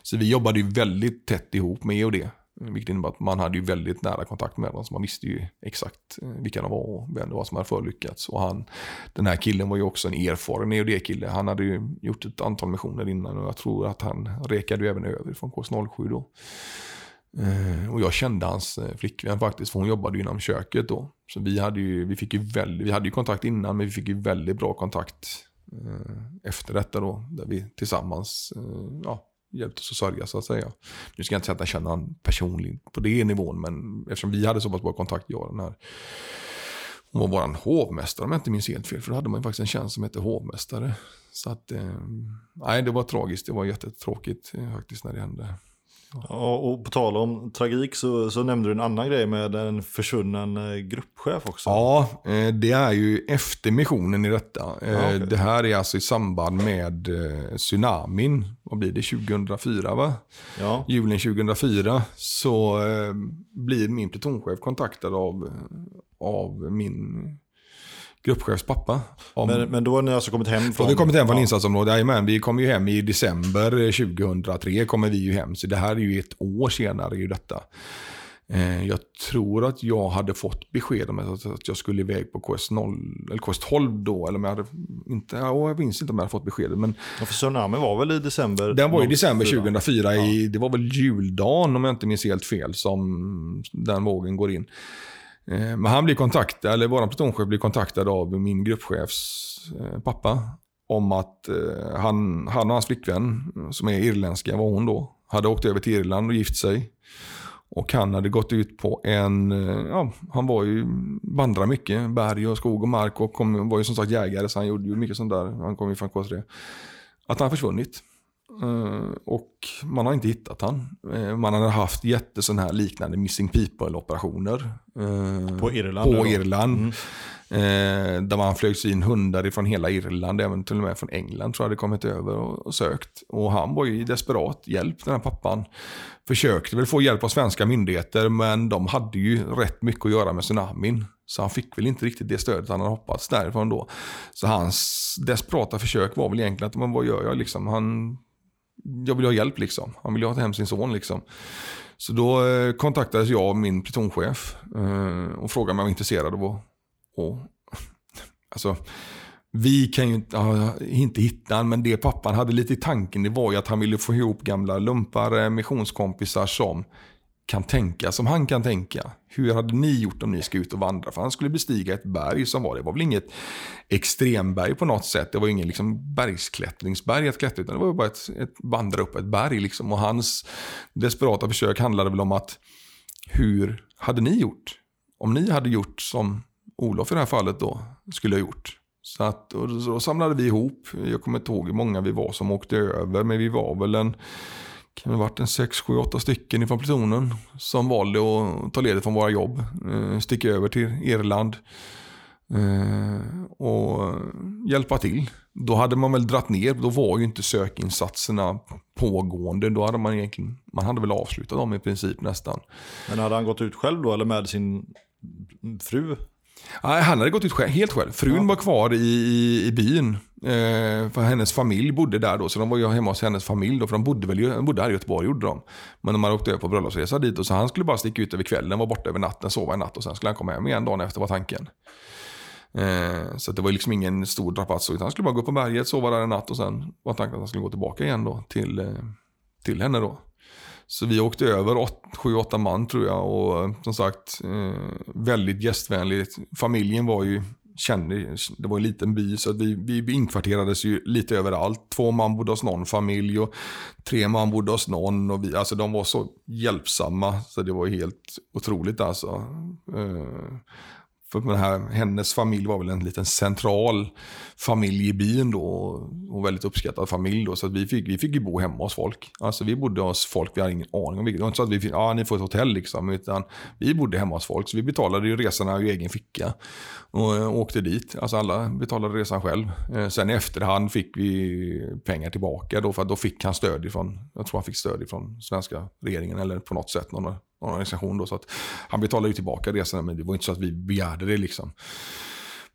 Så vi jobbade ju väldigt tätt ihop med EOD. Vilket innebar att man hade ju väldigt nära kontakt med dem. Så man visste ju exakt eh, vilka de var och vem det var som hade förlyckats. Och han, den här killen var ju också en erfaren EOD-kille. Han hade ju gjort ett antal missioner innan och jag tror att han rekade ju även över från KS07 då. Eh, och jag kände hans eh, flickvän faktiskt, för hon jobbade ju inom köket då. Så vi hade ju, vi fick ju väldigt, vi hade ju kontakt innan, men vi fick ju väldigt bra kontakt eh, efter detta då. Där vi tillsammans ja, hjälpte oss att sörja så att säga. Nu ska jag inte säga att jag känner honom personligen på det nivån, men eftersom vi hade så pass bra kontakt, jag och den här hon var våran hovmästare om jag inte minns helt fel. För då hade man ju faktiskt en tjänst som hette hovmästare. Så att, eh, nej det var tragiskt. Det var jättetråkigt eh, faktiskt när det hände. Ja, och på tal om tragik så, så nämnde du en annan grej med en försvunnen eh, gruppchef också. Ja, eh, det är ju efter missionen i detta. Eh, ja, okay. Det här är alltså i samband med tsunamin. Vad blir det? 2004 va? Ja. Julen 2004 så blir min plutonchef kontaktad av, av min gruppchefs pappa. Om... Men, men då har ni alltså kommit hem från... Då har vi kommit hem från ja. insatsområdet, jajamän. Vi kom ju hem i december 2003, kommer vi ju hem. Så det här är ju ett år senare ju detta. Eh, jag tror att jag hade fått besked om att jag skulle iväg på KS0, eller KS12 då. Eller om jag hade inte, ja, jag minns inte om jag hade fått beskedet. Men ja, för Tsunami var väl i december? Den var i december 2004. Ja. I, det var väl juldagen om jag inte minns helt fel som den vågen går in. Eh, men han blir kontaktad, eller vår plutonchef blir kontaktad av min gruppchefs eh, pappa. Om att eh, han, han och hans flickvän, som är irländska var hon då, hade åkt över till Irland och gift sig. Och han hade gått ut på en, ja, han var ju, vandrade mycket, berg och skog och mark och kom, var ju som sagt jägare så han gjorde ju mycket sånt där. Han kom ju från K3. Att han försvunnit. Uh, och man har inte hittat han. Uh, man hade haft jätte här liknande missing people-operationer. Uh, på Irland? På Irland. Mm. där man flögs in hundar från hela Irland, även till och med från England tror jag hade kommit över och, och, sökt. Och han var ju i desperat hjälp, den här pappan. Försökte väl få hjälp av svenska myndigheter, men de hade ju rätt mycket att göra med tsunamin. Så han fick väl inte riktigt det stödet han hade hoppats därifrån då. Så hans desperata försök var väl egentligen att, men vad gör jag liksom? Han jag vill ha hjälp liksom. Han vill ha hem sin son liksom. Så då eh, kontaktades jag av min plutonchef eh, och frågade om jag var intresserad av att... Och, alltså, vi kan ju inte, ja, inte hitta honom, men det pappan hade lite i tanken det var ju att han ville få ihop gamla lumpare, eh, missionskompisar som kan tänka som han kan tänka. Hur hade ni gjort om ni ska ut och vandra? För han skulle bestiga ett berg som var, det var väl inget extremberg på något sätt. Det var ingen liksom bergsklättringsberg att klättra, utan det var bara ett, ett vandra upp ett berg. Liksom. Och hans desperata försök handlade väl om att, hur hade ni gjort? Om ni hade gjort som Olof i det här fallet då skulle ha gjort. Så, att, och då samlade vi ihop, jag kommer inte ihåg hur många vi var som åkte över, men vi var väl en kan det ha varit en 6, 7, 8 stycken ifrån plutonen som valde att ta ledigt från våra jobb, eh, sticka över till Irland eh, och hjälpa till. Då hade man väl dratt ner, då var ju inte sökinsatserna pågående. Då hade man egentligen, man hade väl avslutat dem i princip nästan. Men hade han gått ut själv då eller med sin fru? Nej, han hade gått ut själv, helt själv. Frun ja. var kvar i, i, i byn. Eh, för hennes familj bodde där då, så de var ju hemma hos hennes familj då, för de bodde väl de bodde här i Göteborg gjorde de. Men de hade åkt över på bröllopsresa dit och så han skulle bara sticka ut över kvällen, vara borta över natten, sova en natt och sen skulle han komma hem igen dagen efter var tanken. Eh, så det var liksom ingen stor drapats utan han skulle bara gå upp på berget, sova där en natt och sen var tanken att han skulle gå tillbaka igen då till, eh, till henne då. Så vi åkte över 7-8 man tror jag och eh, som sagt eh, väldigt gästvänligt. Familjen var ju kände, det var en liten by så att vi, vi inkvarterades ju lite överallt. Två man bodde hos någon familj och tre man bodde hos någon. Och vi, alltså de var så hjälpsamma så det var helt otroligt alltså. Eh, för den här, hennes familj var väl en liten central familj i byn då. Och väldigt uppskattad familj då. Så vi, fick, vi fick ju bo hemma hos folk. Alltså vi bodde hos folk, vi hade ingen aning om vilket. Det var inte så att vi fick, ja ni får ett hotell liksom. Utan vi bodde hemma hos folk. Så vi betalade ju resorna ur egen ficka. Och, eh, och åkte dit. Alltså alla betalade resan själv. Eh, sen i efterhand fick vi pengar tillbaka då. För då fick han stöd ifrån, jag tror han fick stöd ifrån svenska regeringen. Eller på något sätt. Någon, organisation. Då, så att han betalade ju tillbaka resorna men det var inte så att vi begärde det. liksom.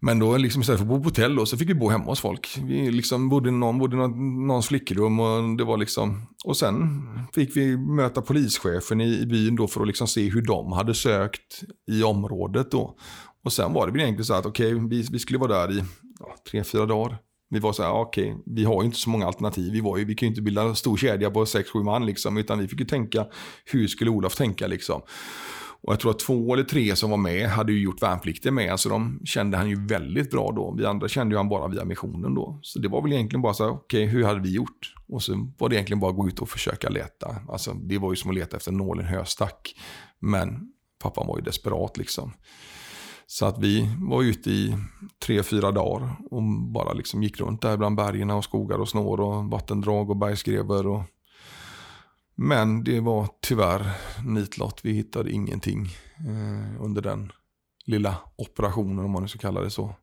Men då liksom istället för att bo på hotell då, så fick vi bo hemma hos folk. Vi liksom bodde någon, bodde någon, någons flickrum och det var liksom... Och sen fick vi möta polischefen i, i byn då för att liksom se hur de hade sökt i området då. Och sen var det väl egentligen så att okej, okay, vi, vi skulle vara där i ja, tre, fyra dagar. Vi var så här, ah, okej, okay, vi har ju inte så många alternativ. Vi, var ju, vi kan ju inte bilda en stor kedja på sex, sju man liksom, utan vi fick ju tänka, hur skulle Olof tänka liksom? Och jag tror att två eller tre som var med hade ju gjort värnplikten med. Alltså de kände han ju väldigt bra då. Vi andra kände ju han bara via missionen då. Så det var väl egentligen bara så här, okej, okay, hur hade vi gjort? Och så var det egentligen bara att gå ut och försöka leta. Alltså det var ju som att leta efter nålen höstack. Men pappan var ju desperat liksom. Så att vi var ute i tre, fyra dagar och bara liksom gick runt där bland bergen och skogar och snår och vattendrag och bergskrevor. Och... Men det var tyvärr nitlott. Vi hittade ingenting eh, under den lilla operationen om man nu ska kalla det så.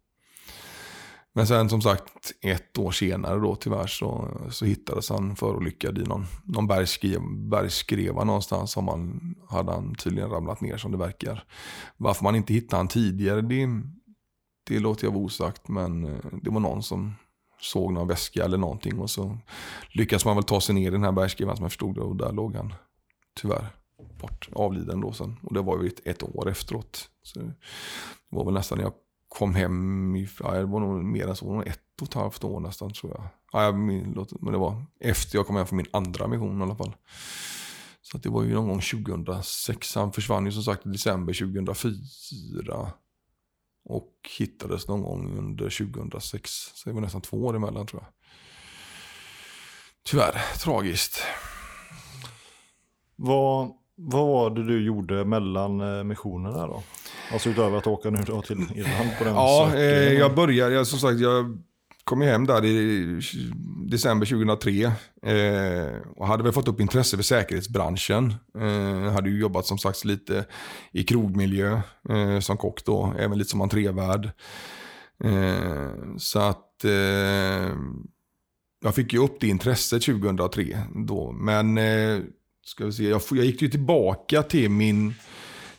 Men sen som sagt ett år senare då tyvärr så, så hittades han förolyckad i någon, någon bergsskrev, bergsskreva någonstans. Som han, hade han tydligen ramlat ner som det verkar. Varför man inte hittade han tidigare det, det låter jag vara osagt. Men eh, det var någon som såg någon väska eller någonting. Och så lyckades man väl ta sig ner i den här bergskrevan som jag förstod det. Och där låg han tyvärr bort, avliden då sen. Och det var ju ett, ett år efteråt. Så det var väl nästan när jag kom hem, i, ja, det var nog mer än så, ett och ett halvt år nästan tror jag. Ja, jag men det var efter jag kom hem från min andra mission i alla fall. Så det var ju någon gång 2006. Han försvann ju som sagt i december 2004. Och hittades någon gång under 2006. Så det var nästan två år emellan tror jag. Tyvärr, tragiskt. Vad, vad var det du gjorde mellan eh, missionerna då? Alltså utöver att åka nu då till Irland på den Ja, eh, jag började, jag, som sagt, jag kom hem där i december 2003. Eh, och hade väl fått upp intresse för säkerhetsbranschen. Eh, hade ju jobbat som sagt lite i krogmiljö eh, som kock då, även lite som entrévärd. Eh, så att eh, jag fick ju upp det intresset 2003 då. Men eh, ska vi se, jag, jag gick ju tillbaka till min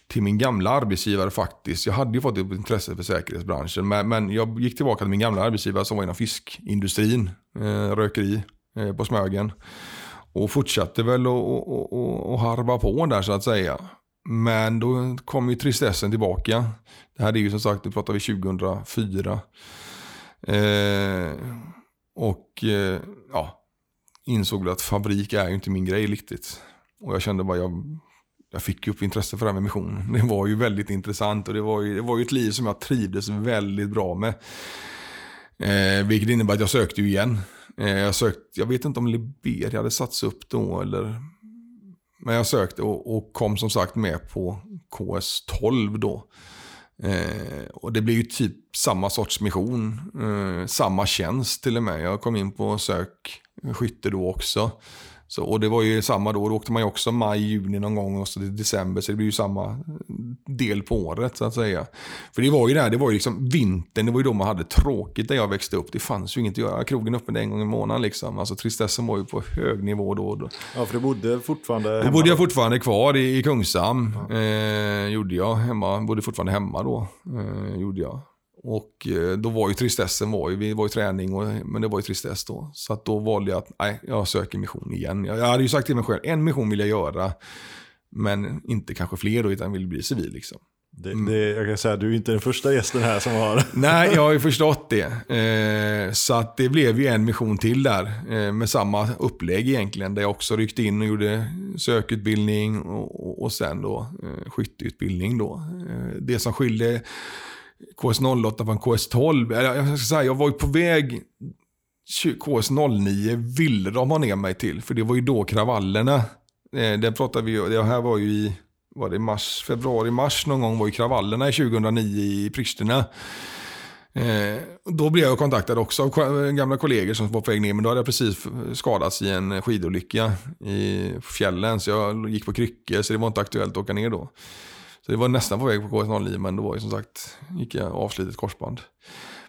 till min gamla arbetsgivare faktiskt. Jag hade ju fått ett intresse för säkerhetsbranschen. Men, men jag gick tillbaka till min gamla arbetsgivare som var inom fiskindustrin, eh, rökeri eh, på Smögen. Och fortsatte väl att harva på där så att säga. Men då kom ju tristessen tillbaka. Det här är ju som sagt, nu pratar vi 2004. Eh, och eh, ja, insåg att fabrik är ju inte min grej riktigt. Och jag kände bara, jag jag fick upp intresse för det här med mission. Det var ju väldigt intressant och det var ju, det var ju ett liv som jag trivdes väldigt bra med. Eh, vilket innebär att jag sökte ju igen. Eh, jag, sökte, jag vet inte om Liberia hade satts upp då eller... Men jag sökte och, och kom som sagt med på KS12 då. Eh, och det blev ju typ samma sorts mission. Eh, samma tjänst till och med. Jag kom in på sök skytte då också. Så, och det var ju samma då, då åkte man ju också maj, juni någon gång och så december. Så det blir ju samma del på året så att säga. För det var ju där, det var ju liksom vintern, det var ju då man hade tråkigt där jag växte upp. Det fanns ju inget att göra. Krogen öppen en gång i månaden liksom. Alltså tristessen var ju på hög nivå då. då. Ja, för du bodde fortfarande hemma? Då bodde jag fortfarande kvar i, i Kungshamn. Ja. Eh, gjorde jag. Hemma, bodde fortfarande hemma då. Eh, gjorde jag. Och eh, då var ju tristessen, var ju, vi var i träning, och, men det var ju tristess då. Så att då valde jag att, nej, jag söker mission igen. Jag, jag hade ju sagt till mig själv, en mission vill jag göra. Men inte kanske fler då, utan vill bli civil liksom. Det, mm. det, jag kan säga du är inte den första gästen här som har... Nej, jag har ju förstått det. Eh, så att det blev ju en mission till där. Eh, med samma upplägg egentligen. Där jag också ryckte in och gjorde sökutbildning och, och, och sen då eh, skytteutbildning då. Eh, det som skilde KS08 var en KS12. Jag, ska säga, jag var ju på väg KS09 ville de ha ner mig till. För det var ju då kravallerna. Eh, det pratade vi det här var ju i var det mars, februari, mars någon gång var ju kravallerna i 2009 i Pristina. Eh, då blev jag kontaktad också av gamla kollegor som var på väg ner. Men då hade jag precis skadats i en skidolycka i fjällen. Så jag gick på kryckor så det var inte aktuellt att åka ner då. Så det var nästan på väg på KS09 men då var ju som sagt, gick jag avslitet korsband.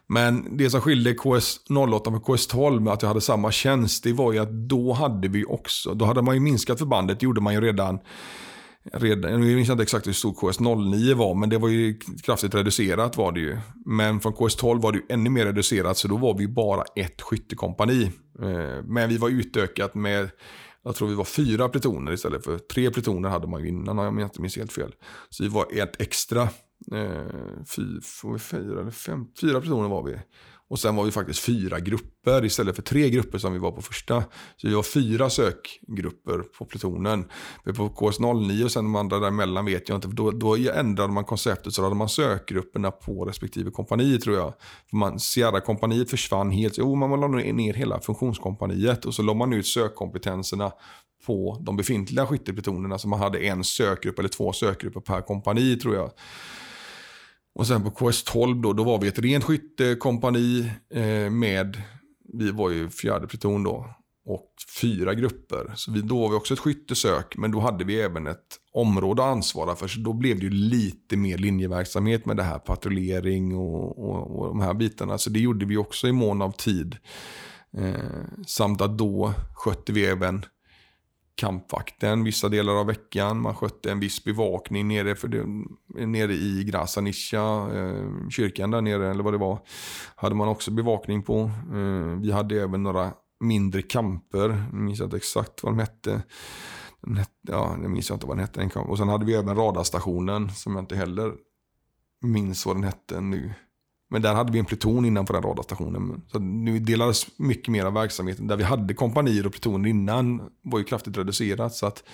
Men det som skilde KS08 med KS12 med att jag hade samma tjänst, det var ju att då hade vi också, då hade man ju minskat förbandet, det gjorde man ju redan redan, jag minns inte exakt hur stor KS09 var, men det var ju kraftigt reducerat var det ju. Men från KS12 var det ju ännu mer reducerat, så då var vi bara ett skyttekompani. Eh, men vi var utökat med, jag tror vi var fyra plutoner istället för tre plutoner hade man ju innan om jag inte minns helt fel. Så vi var ett extra, eh, fy, fyra eller fem, fyra plutoner var vi. Och sen var vi faktiskt fyra grupper istället för tre grupper som vi var på första. Så vi var fyra sökgrupper på plutonen. På KS09 och sen de andra däremellan vet jag inte. För då, då ändrade man konceptet så hade man sökgrupperna på respektive kompani tror jag. För man, Sierra-kompaniet försvann helt. Jo, man la ner hela funktionskompaniet och så la man ut sökkompetenserna på de befintliga skytteplutonerna. Så man hade en sökgrupp eller två sökgrupper per kompani tror jag. Och sen på KS12 då, då var vi ett rent skyttekompani eh, med, vi var ju fjärde pluton då, och fyra grupper. Så vi, då var vi också ett skyttesök, men då hade vi även ett område att ansvara för. Så då blev det ju lite mer linjeverksamhet med det här patrullering och, och, och de här bitarna. Så det gjorde vi också i mån av tid. Eh, samt att då skötte vi även kampvakten vissa delar av veckan. Man skötte en viss bevakning nere, för det, nere i Grasanisha, eh, kyrkan där nere eller vad det var. Hade man också bevakning på. Eh, vi hade även några mindre kamper. Jag minns inte exakt vad de hette. Ja, jag minns inte vad den hette. Och sen hade vi även radarstationen som jag inte heller minns vad den hette nu. Men där hade vi en pluton innanför den radarstationen. Så nu delades mycket mer av verksamheten. Där vi hade kompanier och plutoner innan var ju kraftigt reducerat. Så att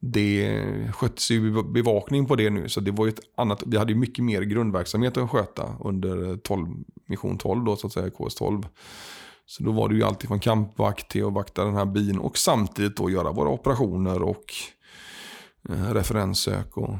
det sköts ju bevakning på det nu. Så det var ju ett annat, vi hade ju mycket mer grundverksamhet att sköta under 12, mission 12 då så att säga, KS12. Så då var det ju alltid från kampvakt till att vakta den här bin och samtidigt då göra våra operationer och eh, referenssök och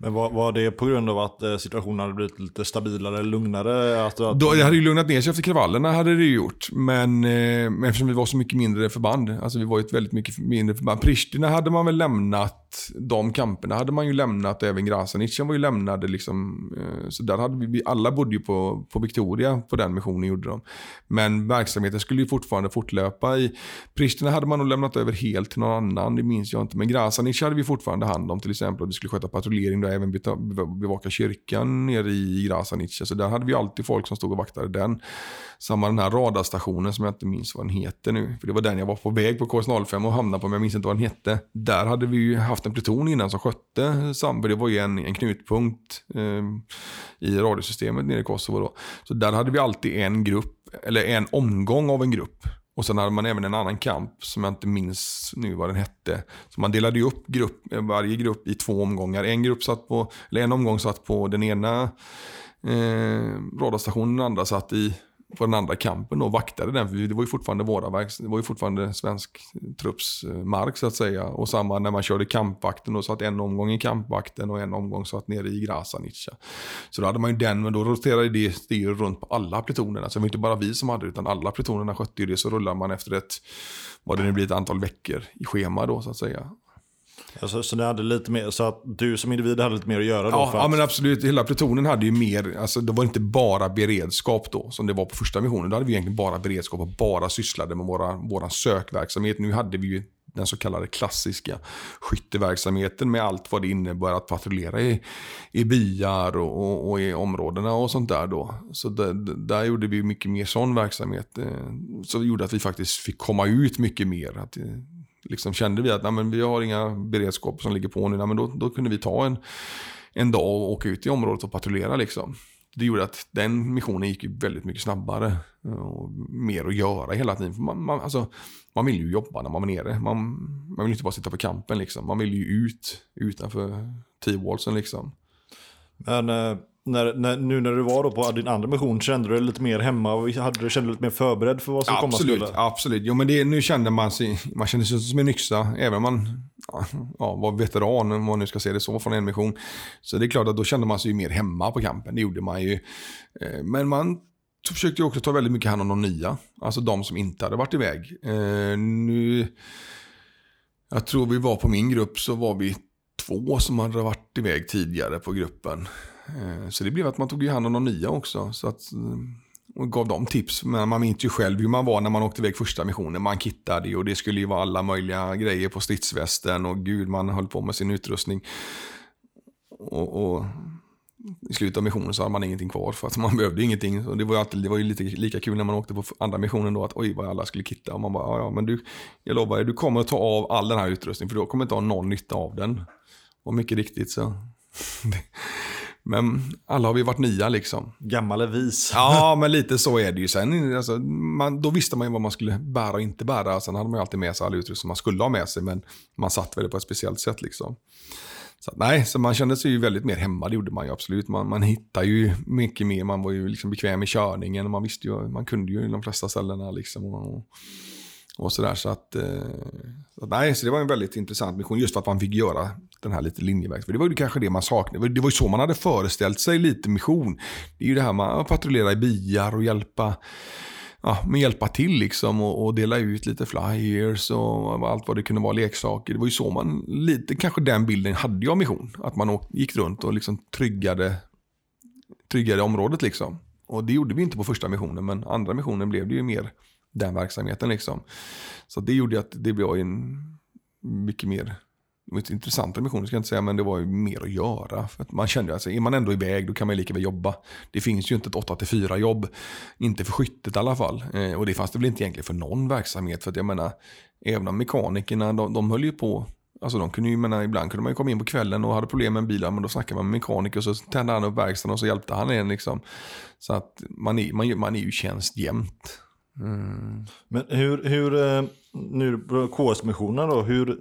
men var, var det på grund av att eh, situationen hade blivit lite stabilare, lugnare? Att, att... Då, det hade ju lugnat ner sig efter kravallerna, hade det gjort. Men, eh, men eftersom vi var så mycket mindre förband, alltså vi var ju ett väldigt mycket mindre förband. Pristina hade man väl lämnat, de kamperna hade man ju lämnat, även Grasanic var ju lämnade liksom. Eh, så där hade vi, alla bodde ju på, på Victoria på den missionen gjorde de. Men verksamheten skulle ju fortfarande fortlöpa. I Pristina hade man nog lämnat över helt till någon annan, det minns jag inte. Men Grasanic hade vi fortfarande hand om till exempel, och vi skulle sköta patrullering där även bevaka kyrkan nere i Grasanice. Så där hade vi alltid folk som stod och vaktade den. Samma den här radarstationen som jag inte minns vad den heter nu. För det var den jag var på väg på KS05 och hamnade på, men jag minns inte vad den hette. Där hade vi ju haft en pluton innan som skötte Samber. Det var ju en, en knutpunkt eh, i radiosystemet nere i Kosovo då. Så där hade vi alltid en grupp, eller en omgång av en grupp. Och sen hade man även en annan kamp som jag inte minns nu vad den hette. Så man delade ju upp grupp, varje grupp i två omgångar. En, grupp satt på, eller en omgång satt på den ena eh, radarstationen, den andra satt i på den andra kampen och vaktade den. För det var ju fortfarande våra verk, det var ju fortfarande svensk trupps eh, mark så att säga. Och samma när man körde kampvakten och satt en omgång i kampvakten och en omgång satt nere i Grasanica. Så då hade man ju den, men då roterade det, det runt på alla plutonerna. Så det var inte bara vi som hade det, utan alla plutonerna skötte ju det. Så rullar man efter ett, vad det nu blir, ett antal veckor i schema då så att säga. Alltså, så, det hade lite mer, så att du som individ hade lite mer att göra då? Ja, ja men absolut. Hela plutonen hade ju mer, alltså det var inte bara beredskap då som det var på första missionen. Då hade vi egentligen bara beredskap och bara sysslade med våra, våra sökverksamhet. Nu hade vi ju den så kallade klassiska skytteverksamheten med allt vad det innebär att patrullera i, i byar och, och, och, i områdena och sånt där då. Så där, där gjorde vi mycket mer sån verksamhet. Eh, så det gjorde att vi faktiskt fick komma ut mycket mer. Att, eh, liksom kände vi att nej, men vi har inga beredskap som ligger på nu, nej, men då, då kunde vi ta en, en dag och åka ut i området och patrullera. Liksom. Det gjorde att den missionen gick väldigt mycket snabbare eh, och mer att göra hela tiden. Man, man, alltså, man vill ju jobba när man är nere. Man, man vill inte bara sitta på kampen. Liksom. Man vill ju ut utanför T-wallsen. Liksom. Men eh, när, när, nu när du var då på din andra mission, kände du dig lite mer hemma och hade du, kände dig lite mer förberedd för vad som komma skulle? Absolut, jo men det, nu kände man sig, man kände sig som en yxa, även om man ja, var veteran, om man nu ska se det så, från en mission. Så det är klart att då kände man sig mer hemma på kampen, det gjorde man ju. Eh, men man försökte också ta väldigt mycket hand om de nya, alltså de som inte hade varit iväg. Eh, nu, jag tror vi var på min grupp så var vi två som hade varit iväg tidigare på gruppen. Eh, så det blev att man tog hand om de nya också. Så att, eh, och gav dem tips. Men man minns ju själv hur man var när man åkte iväg första missionen. Man kittade och det skulle ju vara alla möjliga grejer på stridsvästen och gud, man höll på med sin utrustning. Och, och i slutet av missionen så hade man ingenting kvar för att man behövde ingenting. Och det var ju, alltid, det var ju lite lika kul när man åkte på andra missionen då att oj vad alla skulle kitta. Och man bara, ja, ja men du, jag lovar dig, du kommer att ta av all den här utrustningen för du kommer inte ha någon nytta av den. Och mycket riktigt så. men alla har vi varit nya liksom. Gammal är vis. Ja, men lite så är det ju. Sen, alltså, man, då visste man ju vad man skulle bära och inte bära. Sen hade man ju alltid med sig all utrustning man skulle ha med sig, men man satt väl på ett speciellt sätt liksom. Så, nej, så man kände sig ju väldigt mer hemma, det gjorde man ju absolut. Man, man hittade ju mycket mer, man var ju liksom bekväm i körningen och man visste ju, man kunde ju de flesta ställena liksom. Och, och sådär, så att, eh, så nej, så det var en väldigt intressant mission just för att man fick göra den här lite linjevägs, För det var ju kanske det man saknade. Det var ju så man hade föreställt sig lite mission. Det är ju det här med att patrullera i byar och hjälpa ja, men hjälpa till liksom och, och, dela ut lite flyers och allt vad det kunde vara, leksaker. Det var ju så man, lite kanske den bilden hade jag mission. Att man gick runt och liksom tryggade, tryggade området liksom. Och det gjorde vi inte på första missionen, men andra missionen blev det ju mer den verksamheten liksom. Så det gjorde att det blev en mycket mer det var inte ska jag inte säga, men det var ju mer att göra. För att man kände att alltså, är man ändå iväg då kan man lika väl jobba. Det finns ju inte ett 8-4 jobb. Inte för skyttet i alla fall. Eh, och det fanns det väl inte egentligen för någon verksamhet. För att jag menar, även om mekanikerna, de, de höll ju på Alltså de kunde ju, menar, ibland kunde man ju komma in på kvällen och hade problem med en bil, men då snackade man med mekaniker och så tände han upp verkstaden och så hjälpte han en liksom. Så att man är, man, man är ju tjänst jämt. Mm. Men hur, hur eh, nu KS-missionen då, hur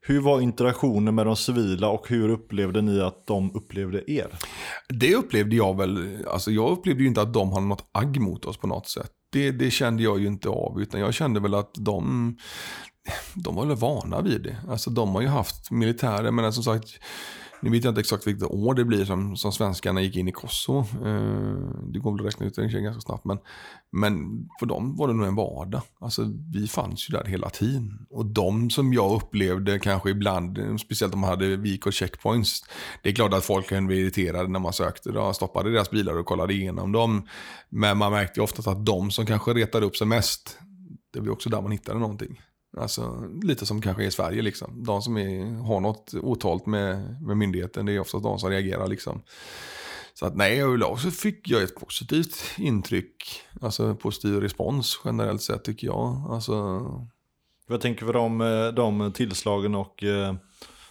hur var interaktionen med de civila och hur upplevde ni att de upplevde er? Det upplevde jag väl, alltså jag upplevde ju inte att de hade något agg mot oss på något sätt. Det, det kände jag ju inte av, utan jag kände väl att de, de var väl vana vid det. Alltså de har ju haft militärer, men som sagt, nu vet jag inte exakt vilket år det blir som, som svenskarna gick in i Kosovo. Eh, det går väl att räkna ut det ganska snabbt. Men, men för dem var det nog en vardag. Alltså, vi fanns ju där hela tiden. Och de som jag upplevde kanske ibland, speciellt om man hade vik och checkpoints. Det är klart att folk kunde bli irriterade när man sökte. Då stoppade deras bilar och kollade igenom dem. Men man märkte ju ofta att de som kanske retade upp sig mest, det var också där man hittade någonting. Alltså lite som kanske är i Sverige liksom. De som är, har något otalt med, med myndigheten, det är oftast de som reagerar liksom. Så att nej, överlag så fick jag ett positivt intryck. Alltså positiv respons generellt sett tycker jag. Alltså... Vad tänker vi om eh, de tillslagen och eh,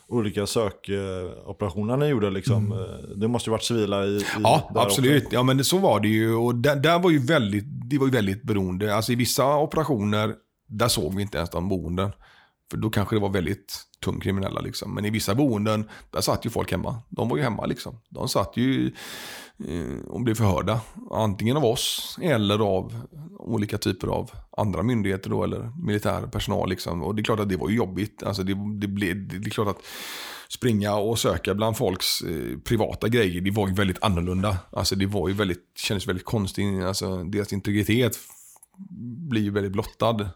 olika sökoperationer ni gjorde? Liksom? Mm. Eh, det måste ju varit civila i, i Ja, absolut. Också. Ja, men så var det ju. Och där, där var ju väldigt, det var ju väldigt beroende. Alltså i vissa operationer där såg vi inte ens de boenden. För då kanske det var väldigt tungt kriminella liksom. Men i vissa boenden, där satt ju folk hemma. De var ju hemma liksom. De satt ju eh, och blev förhörda. Antingen av oss eller av olika typer av andra myndigheter då, eller militär personal liksom. Och det är klart att det var ju jobbigt. Alltså det, det, blev, det, det är klart att springa och söka bland folks eh, privata grejer, det var ju väldigt annorlunda. Alltså det var ju väldigt, kändes väldigt konstigt. Alltså deras integritet blir ju väldigt blottad.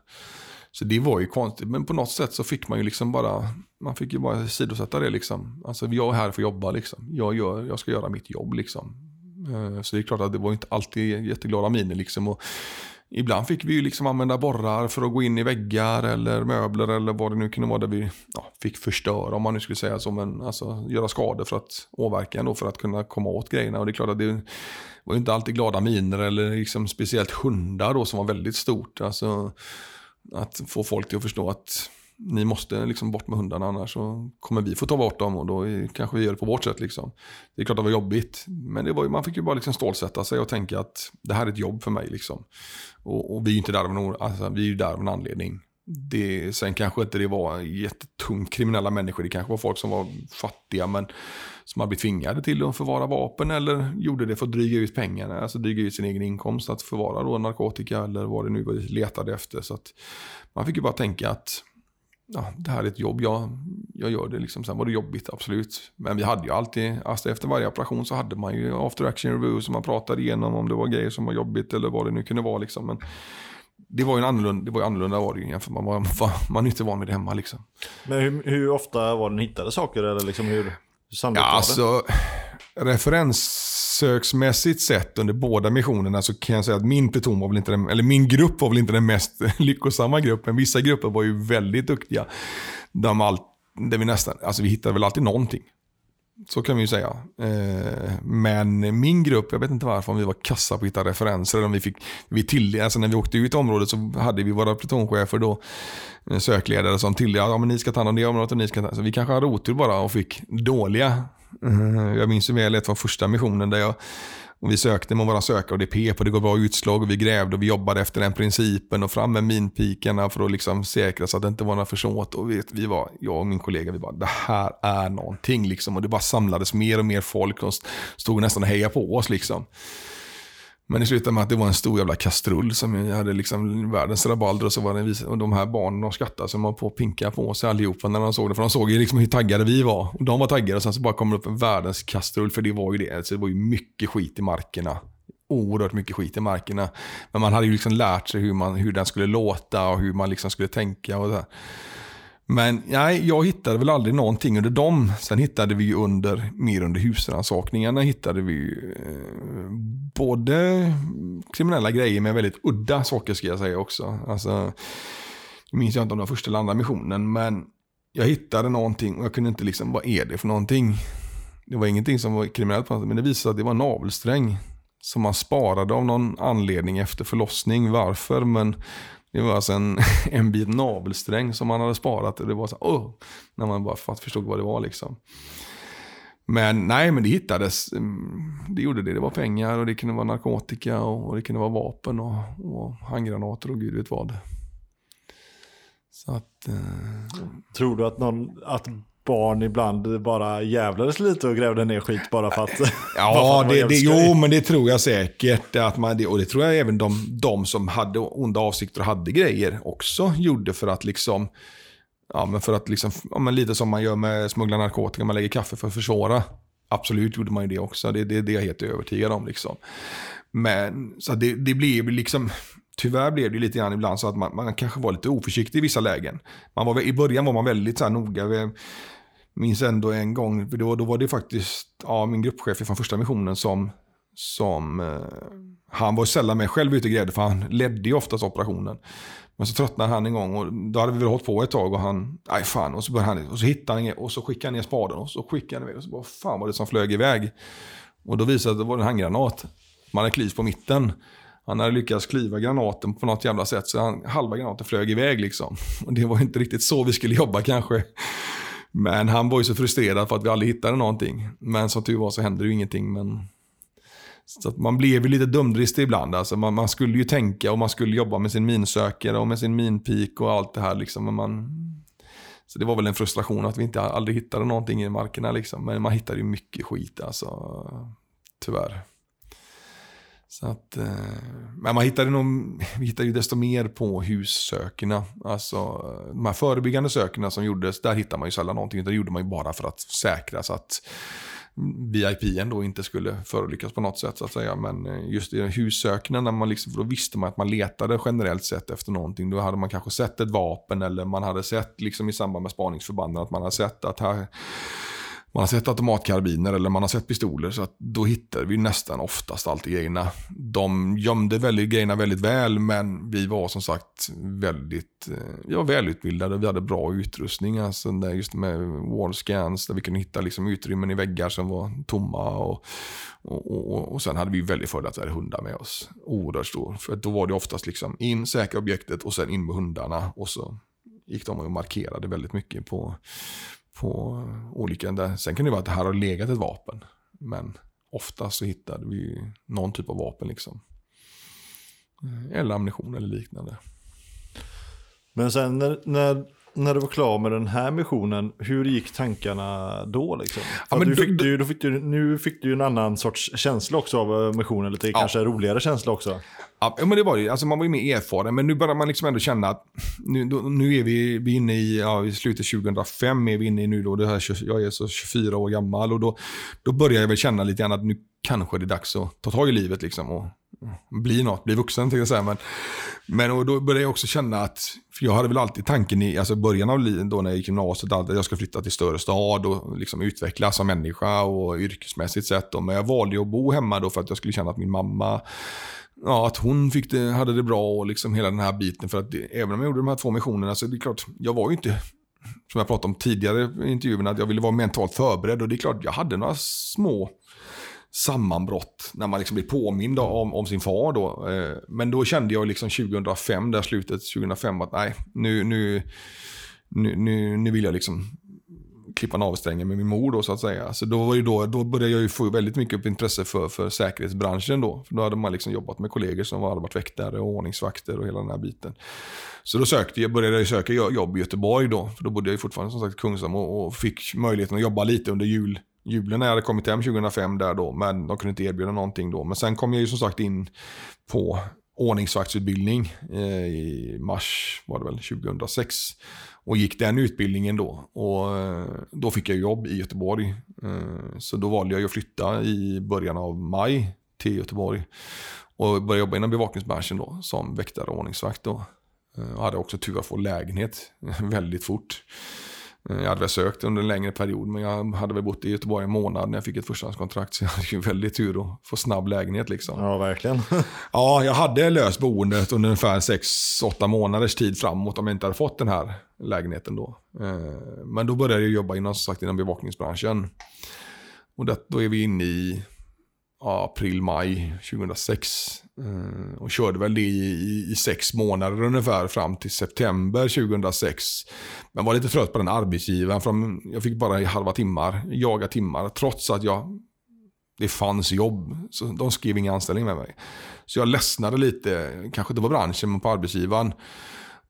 Så det var ju konstigt, men på något sätt så fick man ju liksom bara, man fick ju bara sidosätta det liksom. Alltså jag är här för att jobba liksom. Jag, gör, jag ska göra mitt jobb liksom. Eh, så det är klart att det var inte alltid jätteglada miner liksom. Och ibland fick vi ju liksom använda borrar för att gå in i väggar eller möbler eller vad det nu kunde vara där vi ja, fick förstöra om man nu skulle säga så. Men alltså göra skador för att åverka ändå för att kunna komma åt grejerna. Och det är klart att det var inte alltid glada miner eller liksom speciellt hundar då som var väldigt stort. Alltså att få folk till att förstå att ni måste liksom bort med hundarna annars så kommer vi få ta bort dem och då är, kanske vi gör det på vårt sätt. Liksom. Det är klart att det var jobbigt, men det var, man fick ju bara liksom stålsätta sig och tänka att det här är ett jobb för mig. Liksom. Och, och vi är ju inte där av en, alltså, vi är ju där av en anledning. Det, sen kanske inte det var jättetungt kriminella människor, det kanske var folk som var fattiga men som hade blivit tvingade till att förvara vapen eller gjorde det för att dryga ut pengarna, alltså dryga ut sin egen inkomst att förvara då narkotika eller vad det nu var letade efter. Så att man fick ju bara tänka att ja, det här är ett jobb, jag, jag gör det liksom. Sen var det jobbigt, absolut. Men vi hade ju alltid, alltså efter varje operation så hade man ju after action review som man pratade igenom om det var grejer som var jobbigt eller vad det nu kunde vara liksom. Men det var ju annorlunda, det var ju annorlunda var det ju jämfört med man, man, man är inte van vid det hemma liksom. Men hur, hur ofta var det ni hittade saker eller liksom hur, hur Ja, alltså referens besöksmässigt sett under båda missionerna så kan jag säga att min pluton var väl inte den, eller min grupp var väl inte den mest lyckosamma gruppen. Vissa grupper var ju väldigt duktiga. De all, där vi nästan, alltså vi hittade väl alltid någonting. Så kan vi ju säga. Eh, men min grupp, jag vet inte varför, om vi var kassa på att hitta referenser. Eller om vi fick, vi till, alltså när vi åkte ut i området så hade vi våra plutonchefer då, eh, sökledare som till ja men ni ska ta hand om det området och ni ska ta, Så vi kanske hade otur bara och fick dåliga. Eh, jag minns ju väl ett var första missionen där jag och vi sökte med våra sökare och det pep och det gav bra utslag och vi grävde och vi jobbade efter den principen och fram med minpikarna för att liksom säkra så att det inte var några försåt. Och vi, vi var, jag och min kollega, vi bara det här är någonting liksom. Och det bara samlades mer och mer folk och stod nästan och hejade på oss liksom. Men det slutade med att det var en stor jävla kastrull som jag hade liksom världens rabalder och så var det och de här barnen de skrattade som var på att pinka på sig allihopa när de såg det. För de såg ju liksom hur taggade vi var. Och de var taggade och sen så bara kom det upp en världens kastrull. För det var ju det. Alltså det var ju mycket skit i markerna. Oerhört mycket skit i markerna. Men man hade ju liksom lärt sig hur, man, hur den skulle låta och hur man liksom skulle tänka och så men nej, jag hittade väl aldrig någonting under dem. Sen hittade vi under, mer under husrannsakningarna hittade vi eh, både kriminella grejer med väldigt udda saker ska jag säga också. Alltså, jag minns jag inte om det var första eller andra missionen, men jag hittade någonting och jag kunde inte liksom, vad är det för någonting? Det var ingenting som var kriminellt på något men det visade sig att det var en navelsträng som man sparade av någon anledning efter förlossning. Varför? Men det var alltså en, en bit navelsträng som man hade sparat. Och det var så oh, när man bara förstod vad det var liksom. Men nej, men det hittades. Mm, det gjorde det. Det var pengar och det kunde vara narkotika och, och det kunde vara vapen och, och handgranater och gud vet vad. Så att... Eh, Tror du att, någon, att barn ibland bara jävlades lite och grävde ner skit bara för att... ja, det, det, jo men det tror jag säkert. Att man, och det tror jag även de, de som hade onda avsikter och hade grejer också gjorde för att liksom... Ja, men för att liksom, ja, men lite som man gör med smuggla narkotika, man lägger kaffe för att försvåra. Absolut gjorde man ju det också, det, det, det är jag helt övertygad om. Liksom. Men så det, det blev liksom, tyvärr blev det lite grann ibland så att man, man kanske var lite oförsiktig i vissa lägen. Man var, I början var man väldigt så här noga. Minns ändå en gång, för då, då var det faktiskt ja, min gruppchef från första missionen som, som eh, han var sällan med själv ute och grädde för han ledde ju oftast operationen. Men så tröttnade han en gång och då hade vi väl hållit på ett tag och han, nej fan, och så började han, liksom, och så hittade han och så skickade han ner spaden och så skickade han iväg och så bara, fan var det som flög iväg. Och då visade det att det var en handgranat. Man hade klyvt på mitten. Han hade lyckats klyva granaten på något jävla sätt så han, halva granaten flög iväg liksom. Och det var inte riktigt så vi skulle jobba kanske. Men han var ju så frustrerad för att vi aldrig hittade någonting. Men som tur var så hände det ju ingenting. Men... Så att man blev ju lite dumdristig ibland. Alltså man, man, skulle ju tänka och man skulle jobba med sin minsökare och med sin minpik och allt det här. Liksom. Men man... Så det var väl en frustration att vi inte aldrig hittade någonting i markerna. Liksom. Men man hittade ju mycket skit alltså. Tyvärr. Så att, eh, men man hittade nog, hittade ju desto mer på hussökerna. Alltså eh, de här förebyggande sökerna som gjordes, där hittade man ju sällan någonting. Det gjorde man ju bara för att säkra så att VIP då inte skulle förolyckas på något sätt så att säga. Men eh, just i hussökena, när man liksom, då visste man att man letade generellt sett efter någonting. Då hade man kanske sett ett vapen eller man hade sett liksom i samband med spaningsförbanden att man hade sett att här man har sett automatkarbiner eller man har sett pistoler. Så att då hittar vi nästan oftast alltid grejerna. De gömde väldigt, grejerna väldigt väl men vi var som sagt väldigt eh, ja, välutbildade. Vi hade bra utrustning. Alltså där just med wall scans där vi kunde hitta liksom utrymmen i väggar som var tomma. Och, och, och, och sen hade vi väldigt fördel att vi hade hundar med oss. Oerhört stor. För då var det oftast liksom in, säkra objektet och sen in med hundarna. Och så gick de och markerade väldigt mycket på, på olika... Där. Sen kan det vara att det här har legat ett vapen. Men ofta så hittade vi någon typ av vapen liksom. Eh, eller ammunition eller liknande. Men sen när, när, när du var klar med den här missionen, hur gick tankarna då? Liksom? Ja, men du fick, du, du fick du, nu fick du en annan sorts känsla också av eh, missionen, lite ja. kanske roligare känsla också. Ja, men det var ju, alltså man var ju mer erfaren, men nu börjar man liksom ändå känna att nu, då, nu är vi, vi inne i, ja, i slutet 2005 är vi inne i nu då, det här, jag är så 24 år gammal och då, då börjar jag väl känna lite grann att nu kanske det är dags att ta tag i livet liksom och bli något, bli vuxen tänkte jag säga. Men, men och då började jag också känna att, för jag hade väl alltid tanken i alltså början av livet, då när jag gick gymnasiet, att jag ska flytta till större stad och liksom utvecklas som människa och yrkesmässigt sett. Men jag valde att bo hemma då för att jag skulle känna att min mamma ja, att hon fick det, hade det bra och liksom hela den här biten. För att det, även om jag gjorde de här två missionerna så det är klart, jag var ju inte, som jag pratade om tidigare i intervjuerna, att jag ville vara mentalt förberedd. Och det är klart, jag hade några små sammanbrott när man liksom blir påmind om, om sin far. Då. Eh, men då kände jag liksom 2005, där slutet 2005, att nej, nu, nu, nu, nu, vill jag liksom klippa navelsträngen med min mor då så att säga. Så då, var ju då, då började jag ju få väldigt mycket upp intresse för, för säkerhetsbranschen då. För då hade man liksom jobbat med kollegor som hade varit väktare och ordningsvakter och hela den här biten. Så då sökte jag, började jag söka jobb i Göteborg då. För då bodde jag ju fortfarande som sagt i Kungsholm och, och fick möjligheten att jobba lite under jul, julen när jag hade kommit hem 2005 där då. Men de kunde inte erbjuda någonting då. Men sen kom jag ju som sagt in på ordningsvaktsutbildning eh, i mars var det väl, 2006. Och gick den utbildningen då. Och eh, då fick jag jobb i Göteborg. Eh, så då valde jag att flytta i början av maj till Göteborg. Och började jobba inom bevakningsbranschen då som väktare och ordningsvakt då. Eh, jag hade också tur att få lägenhet väldigt fort. Jag hade väl sökt under en längre period, men jag hade väl bott i Göteborg en månad när jag fick ett förstahandskontrakt. Så jag hade ju väldigt tur att få snabb lägenhet liksom. Ja, verkligen. ja, jag hade löst boendet under ungefär 6-8 månaders tid framåt om jag inte hade fått den här lägenheten då. Eh, men då började jag jobba inom, sagt, inom bevakningsbranschen. Och det, då är vi inne i april, maj 2006. Eh, och körde väl det i, i, i, sex månader ungefär fram till september 2006. Men var lite trött på den arbetsgivaren. För jag fick bara halva timmar, jaga timmar. Trots att jag, det fanns jobb. Så de skrev ingen anställning med mig. Så jag ledsnade lite, kanske inte på branschen men på arbetsgivaren.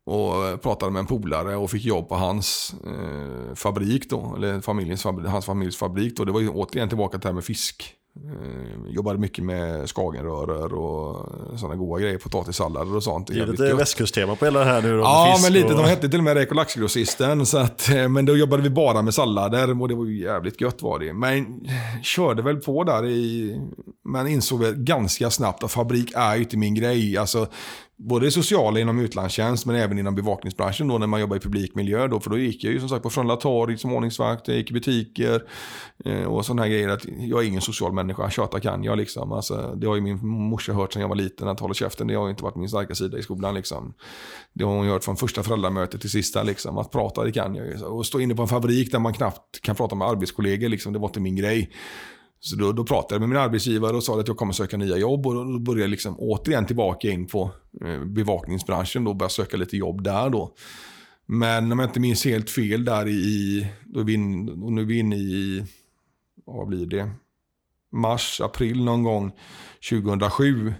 Och pratade med en polare och fick jobb på hans eh, fabrik då. Eller familjens, hans familjs fabrik då. Det var ju återigen tillbaka till det här med fisk. Eh, jobbade mycket med skagenröror och sådana goda grejer, potatissallader och sånt. Det är lite västkusttema på hela det här nu då, Ja, men lite. Och... De hette till och med Räk och laxgrossisten. Så att, eh, men då jobbade vi bara med sallader och det var ju jävligt gött var det. Men körde väl på där i... Men insåg väl ganska snabbt att fabrik är ju inte min grej. Alltså, både det sociala inom utlandstjänst men även inom bevakningsbranschen då när man jobbar i publik miljö. Då, för då gick jag ju som sagt på Frölunda torg som ordningsvakt, jag gick i butiker eh, och sådana här grejer. Att jag är ingen social människa, tjata kan jag liksom. Alltså, det har ju min morsa hört sedan jag var liten, att hålla käften. Det har ju inte varit min starka sida i skolan liksom. Det har hon hört från första föräldramötet till sista liksom. Att prata det kan jag ju. Och stå inne på en fabrik där man knappt kan prata med arbetskollegor liksom, det var inte min grej. Så då, då pratade jag med min arbetsgivare och sa att jag kommer söka nya jobb. Och då började jag liksom återigen tillbaka in på eh, bevakningsbranschen och började söka lite jobb där då. Men om jag inte minns helt fel där i, då är vi in, och nu är vi inne i, vad blir det? Mars, april någon gång 2007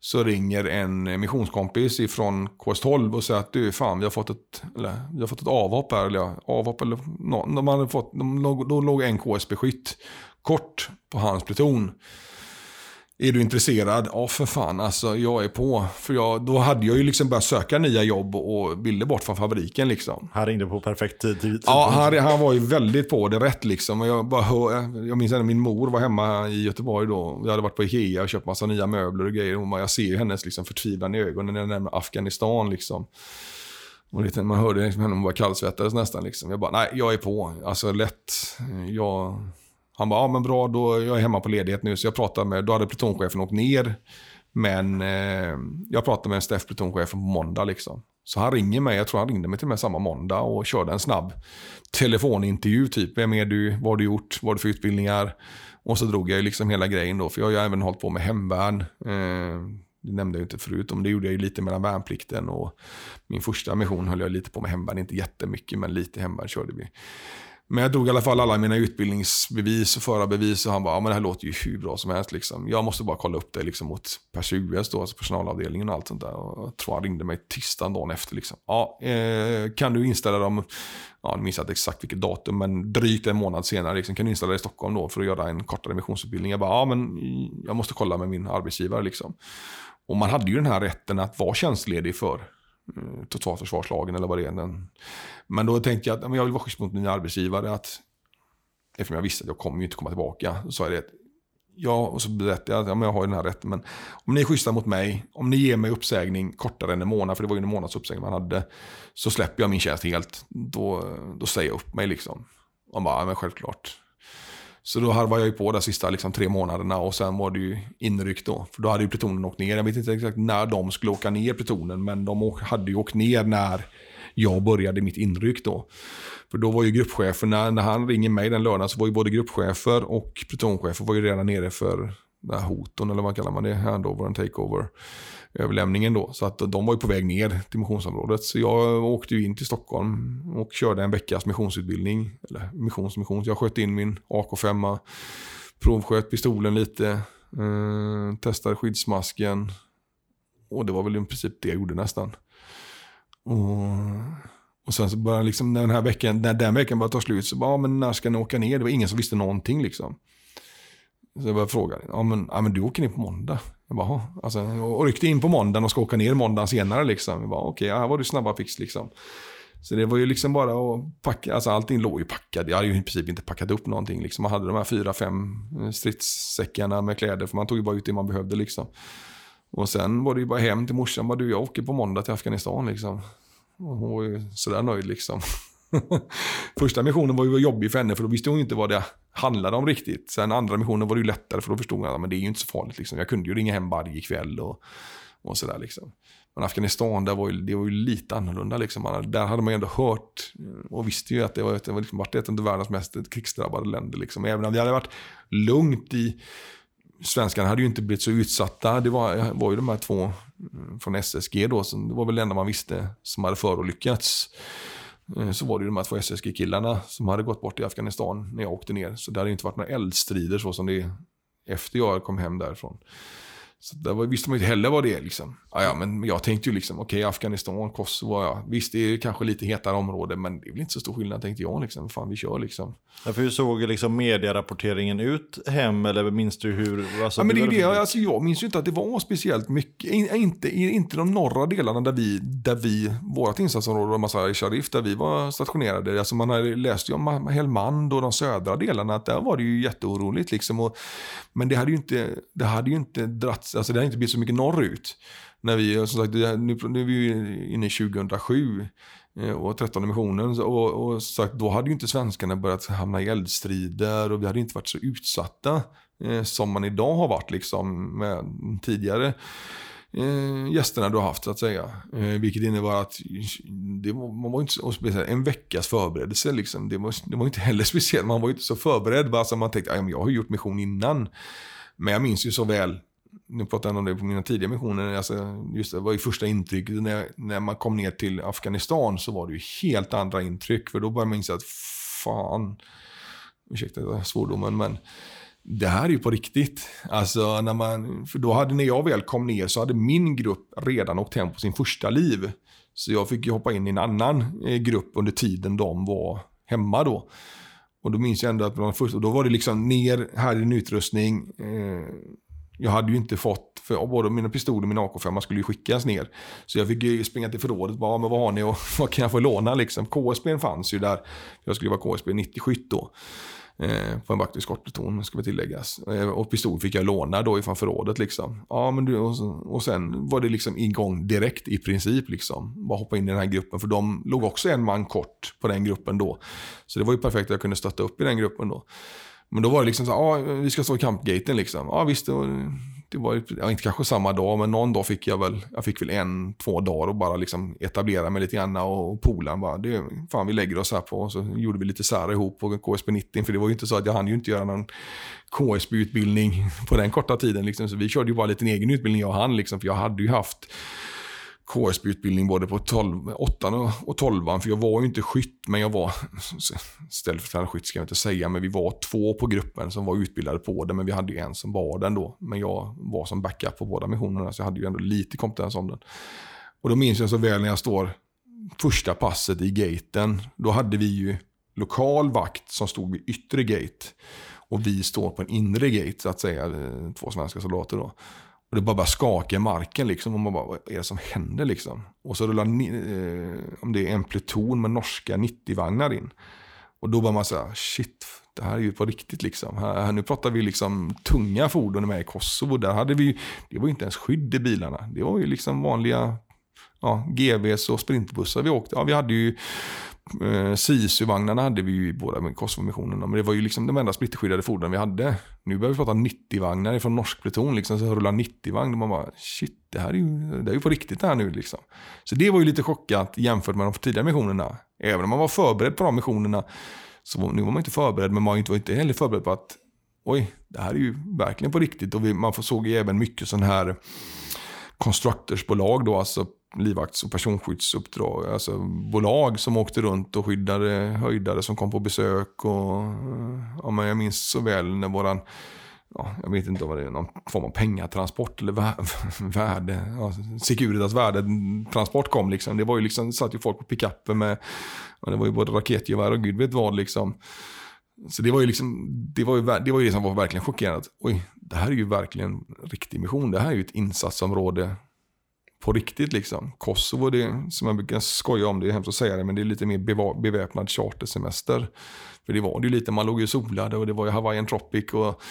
så ringer en missionskompis ifrån KS12 och säger att du fan vi har fått ett, eller, vi har fått ett avhopp här. Eller avhopp eller no, de hade fått, de låg, då låg en KS-beskytt kort på hans pluton. Är du intresserad? Ja, för fan. Alltså, jag är på. För jag, då hade jag ju liksom börjat söka nya jobb och ville bort från fabriken. Liksom. Han ringde på perfekt tid. Ja, han, han var ju väldigt på det rätt. Liksom. Och jag, bara hör, jag minns att min mor var hemma i Göteborg då. Vi hade varit på Ikea och köpt massa nya möbler och grejer. Och jag ser hennes liksom, förtvivlan i ögonen när jag nämner Afghanistan. Liksom. Och lite, man hörde liksom henne, hon var kallsvettades nästan. Liksom. Jag bara, nej, jag är på. Alltså lätt. Jag han bara, ja men bra, då, jag är hemma på ledighet nu. Så jag pratade med, då hade plutonchefen åkt ner. Men eh, jag pratade med en Steff plutonchefen på måndag liksom. Så han ringer mig, jag tror han ringde mig till och med samma måndag och körde en snabb telefonintervju. Typ, vem är du, vad har du gjort, vad har du för utbildningar? Och så drog jag liksom hela grejen då, för jag har ju även hållit på med hemvärn. Eh, det nämnde jag inte förut, men det gjorde jag ju lite mellan värnplikten och min första mission höll jag lite på med hemvärn. Inte jättemycket, men lite hemvärn körde vi. Men jag drog i alla fall alla mina utbildningsbevis och förarbevis och han bara, ja men det här låter ju hur bra som helst liksom. Jag måste bara kolla upp det liksom mot Pers US då, alltså personalavdelningen och allt sånt där. Och jag tror han ringde mig tisdagen dagen efter liksom. Ja, eh, kan du inställa dem, ja jag minns inte exakt vilket datum, men drygt en månad senare liksom, kan du inställa dig i Stockholm då för att göra en kortare missionsutbildning. Jag bara, ja men jag måste kolla med min arbetsgivare liksom. Och man hade ju den här rätten att vara tjänstledig för Eh, totalförsvarslagen eller vad det är. Men då tänkte jag att jag vill vara schysst mot min arbetsgivare. Att, eftersom jag visste att jag kommer ju inte komma tillbaka. Så sa jag det ja, och så berättade jag att ja, jag har ju den här rätten. Men om ni är schyssta mot mig, om ni ger mig uppsägning kortare än en månad, för det var ju en månads uppsägning man hade, så släpper jag min tjänst helt. Då, då säger jag upp mig liksom. Och bara, ja, men självklart. Så då harvade jag ju på de sista liksom, tre månaderna och sen var det ju inryckt då. För då hade ju plutonen åkt ner. Jag vet inte exakt när de skulle åka ner plutonen, men de hade ju åkt ner när jag började mitt inryck då. För då var ju gruppcheferna, när han ringer mig den lördagen så var ju både gruppchefer och plutonchefer var ju redan nere för den här hoten, eller vad kallar man det, handover and takeover överlämningen då. Så att de var ju på väg ner till missionsområdet. Så jag åkte ju in till Stockholm och körde en veckas missionsutbildning. Eller missions, missions. Jag sköt in min AK5, provsköt pistolen lite, eh, testade skyddsmasken. Och det var väl i princip det jag gjorde nästan. Och och sen så bara liksom när den här veckan, när den veckan bara tar slut så bara, ja, men när ska ni åka ner? Det var ingen som visste någonting liksom. Så jag bara frågade, ja men, ja, men du åker ner på måndag. Jag bara, alltså, och ryckte in på måndagen och ska åka ner måndagen senare liksom. Jag bara, okej, okay, här var det snabba fix liksom. Så det var ju liksom bara att packa, alltså allting låg ju packat. Jag hade ju i princip inte packat upp någonting liksom. Man hade de här fyra, fem eh, stridssäckarna med kläder, för man tog ju bara ut det man behövde liksom. Och sen var det ju bara hem till morsan, bara du jag åker på måndag till Afghanistan liksom. Och hon var ju sådär nöjd liksom. Första missionen var ju jobbig för henne för då visste hon inte vad det handlade om riktigt. Sen andra missionen var det ju lättare för då förstod hon att det är ju inte så farligt. Liksom. Jag kunde ju ringa hem varje kväll och, och sådär. Liksom. Men Afghanistan, där var ju, det var ju lite annorlunda. Liksom. Man, där hade man ju ändå hört och visste ju att det var, det var liksom varit ett av världens mest krigsdrabbade länder. Liksom. Även om det hade varit lugnt i svenskarna hade ju inte blivit så utsatta. Det var, var ju de här två mm, från SSG då, så det var väl det enda man visste som hade förolyckats. Eh, så var det ju de här två SSG-killarna som hade gått bort i Afghanistan när jag åkte ner. Så det hade inte varit några eldstrider så som det är efter jag kom hem därifrån. Så där visste man inte heller vad det är. Liksom. Ja, ja, men jag tänkte ju liksom, okej, okay, Afghanistan, Kosovo, ja. visst det är kanske lite hetare område, men det är väl inte så stor skillnad tänkte jag. Liksom. Fan, vi kör liksom. Ja, för hur såg liksom medierapporteringen ut hem, eller minns du hur? Alltså, ja, men det är det, alltså, jag minns ju inte att det var speciellt mycket, inte, inte de norra delarna där vi, där vi vårt insatsområde, Masai Sharif, där vi var stationerade. Alltså, man har läst ju om Helmand och de södra delarna, att där var det ju jätteoroligt. Liksom, och, men det hade ju inte, det hade ju inte Alltså, alltså det har inte blivit så mycket norrut. När vi, som sagt, nu, nu är vi inne i 2007 eh, och 13 missionen. Och, och sagt, då hade ju inte svenskarna börjat hamna i eldstrider och vi hade inte varit så utsatta eh, som man idag har varit liksom med tidigare eh, gästerna du har haft så att säga. Eh, vilket innebar att det var, man var inte så, speciellt, en veckas förberedelse liksom. Det var, det var inte heller speciellt, man var inte så förberedd. Bara så man tänkte, jag har ju gjort mission innan. Men jag minns ju så väl nu pratar jag om det på mina tidiga missioner, alltså, just det var ju första intrycket när, när man kom ner till Afghanistan så var det ju helt andra intryck. För då började man inse att fan, ursäkta svordomen, men det här är ju på riktigt. Alltså, när man, för då hade, när jag väl kom ner så hade min grupp redan åkt hem på sin första liv. Så jag fick ju hoppa in i en annan eh, grupp under tiden de var hemma då. Och då minns jag ändå att bland första, då var det liksom ner, här är en utrustning, eh, jag hade ju inte fått, för både mina pistoler och min AK5 skulle ju skickas ner. Så jag fick ju springa till förrådet bara, men vad har ni och vad kan jag få låna liksom? KSB fanns ju där, jag skulle vara KSB 90 skytt då. Eh, på en vakt vid ska vi tilläggas. Eh, och pistol fick jag låna då ifrån förrådet liksom. Ja, men du, och, och sen var det liksom igång direkt i princip liksom. Bara hoppa in i den här gruppen, för de låg också en man kort på den gruppen då. Så det var ju perfekt att jag kunde stötta upp i den gruppen då. Men då var det liksom så ja ah, vi ska stå i kampgaten liksom. Ja visst, det var, det var ja, inte kanske samma dag, men någon dag fick jag väl, jag fick väl en, två dagar och bara liksom etablera mig lite grann och, polaren bara, det, fan vi lägger oss här på, och så gjorde vi lite sär ihop på KSB 90, för det var ju inte så att jag hann ju inte göra någon KSB-utbildning på den korta tiden liksom, så vi körde ju bara lite egen utbildning jag hann liksom, för jag hade ju haft KSB-utbildning både på 12, 8 och 12 för jag var ju inte skytt, men jag var, ställföreträdande skytt ska jag inte säga, men vi var två på gruppen som var utbildade på det, men vi hade ju en som var den då. Men jag var som backup på båda missionerna, så jag hade ju ändå lite kompetens om den. Och då minns jag så väl när jag står första passet i gaten, då hade vi ju lokal vakt som stod vid yttre gate. Och vi står på en inre gate, så att säga, eh, två svenska soldater då. Och det bara skakar i marken liksom. Och man bara, vad är det som händer liksom? Och så rullar, eh, om det är en pluton med norska 90-vagnar in. Och då bara man säga, shit, det här är ju på riktigt liksom. Här, nu pratar vi liksom tunga fordon med i Kosovo. Där hade vi, det var ju inte ens skydd i bilarna. Det var ju liksom vanliga ja, GVs och sprintbussar vi åkte. Ja, vi hade ju eh, SISU-vagnarna hade vi ju i båda Kosovo-missionerna. Men det var ju liksom de enda splitterskyddade fordonen vi hade. Nu börjar vi prata 90-vagnar från norsk pluton. Liksom, så rullar 90-vagn och man bara shit, det här är ju, det är ju på riktigt det här nu liksom. Så det var ju lite chockat jämfört med de tidigare missionerna. Även om man var förberedd på de missionerna. Så nu var man inte förberedd, men man var inte heller förberedd på att oj, det här är ju verkligen på riktigt. Och vi, man såg ju även mycket sån här constructorsbolag då, alltså livvakts och personskyddsuppdrag, alltså bolag som åkte runt och skyddade höjdare som kom på besök. Och, ja, men jag minns så väl när våran, ja, jag vet inte vad det är, någon form av pengatransport eller värde, ja, Securitas värdetransport kom. Liksom. Det var ju liksom, satt ju folk på pickuper med, ja, det var ju både raketgevär och gud vet vad. Liksom. Så det var ju liksom, det var ju det, var ju det som var verkligen chockerande. Oj, det här är ju verkligen riktig mission. Det här är ju ett insatsområde på riktigt liksom. Kosovo, det, som jag brukar skoja om, det är hemskt att säga det, men det är lite mer beväpnad chartersemester. För det var det ju lite, man låg ju solade och det var ju Hawaiian Tropic och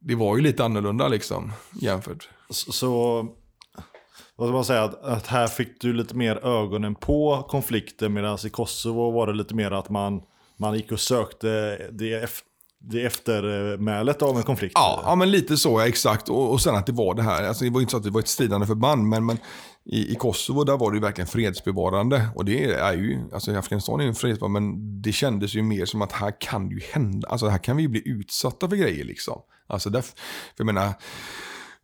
det var ju lite annorlunda liksom jämfört. Så, så vad ska man säga, att, att, här fick du lite mer ögonen på konflikten medan i Kosovo var det lite mer att man, man gick och sökte det det eftermälet av en konflikt? Ja, ja men lite så, ja, exakt. Och, och sen att det var det här, alltså det var inte så att det var ett stridande förband, men, men i, i Kosovo där var det ju verkligen fredsbevarande. Och det är ju, alltså i Afghanistan är ju en fredsbevarande, men det kändes ju mer som att här kan det ju hända, alltså här kan vi ju bli utsatta för grejer liksom. Alltså där, för jag menar,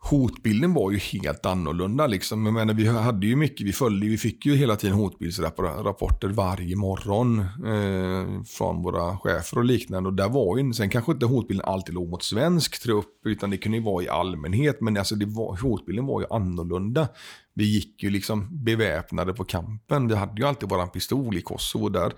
hotbilden var ju helt annorlunda. Liksom. Jag menar, vi hade ju mycket, vi följde, vi fick ju hela tiden hotbildsrapporter varje morgon eh, från våra chefer och liknande. Och där var ju, sen kanske inte hotbilden alltid låg mot svensk trupp, utan det kunde ju vara i allmänhet. Men alltså det var, hotbilden var ju annorlunda. Vi gick ju liksom beväpnade på kampen. Vi hade ju alltid vår pistol i Kosovo. Där,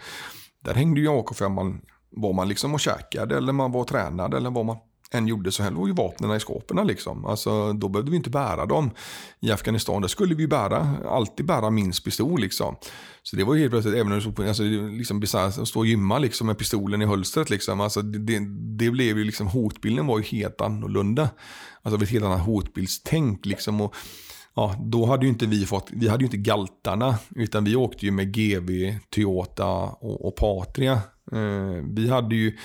där hängde ju AK5, var man liksom och käkade eller man var tränad eller var man än gjorde så här låg ju vapnen i skåpen. Liksom. Alltså, då behövde vi inte bära dem. I Afghanistan där skulle vi bära, alltid bära minst pistol. Liksom. Så det var ju helt plötsligt, även när du stod alltså, liksom att stå och gymma liksom, med pistolen i hölstret. Liksom. Alltså, det, det, det, blev ju liksom, hotbilden var ju helt annorlunda. Alltså ett helt annat hotbildstänk. Liksom, och, ja, då hade ju inte vi fått, vi hade ju inte galtarna, utan vi åkte ju med GV, Toyota och, och Patria. Eh, vi hade ju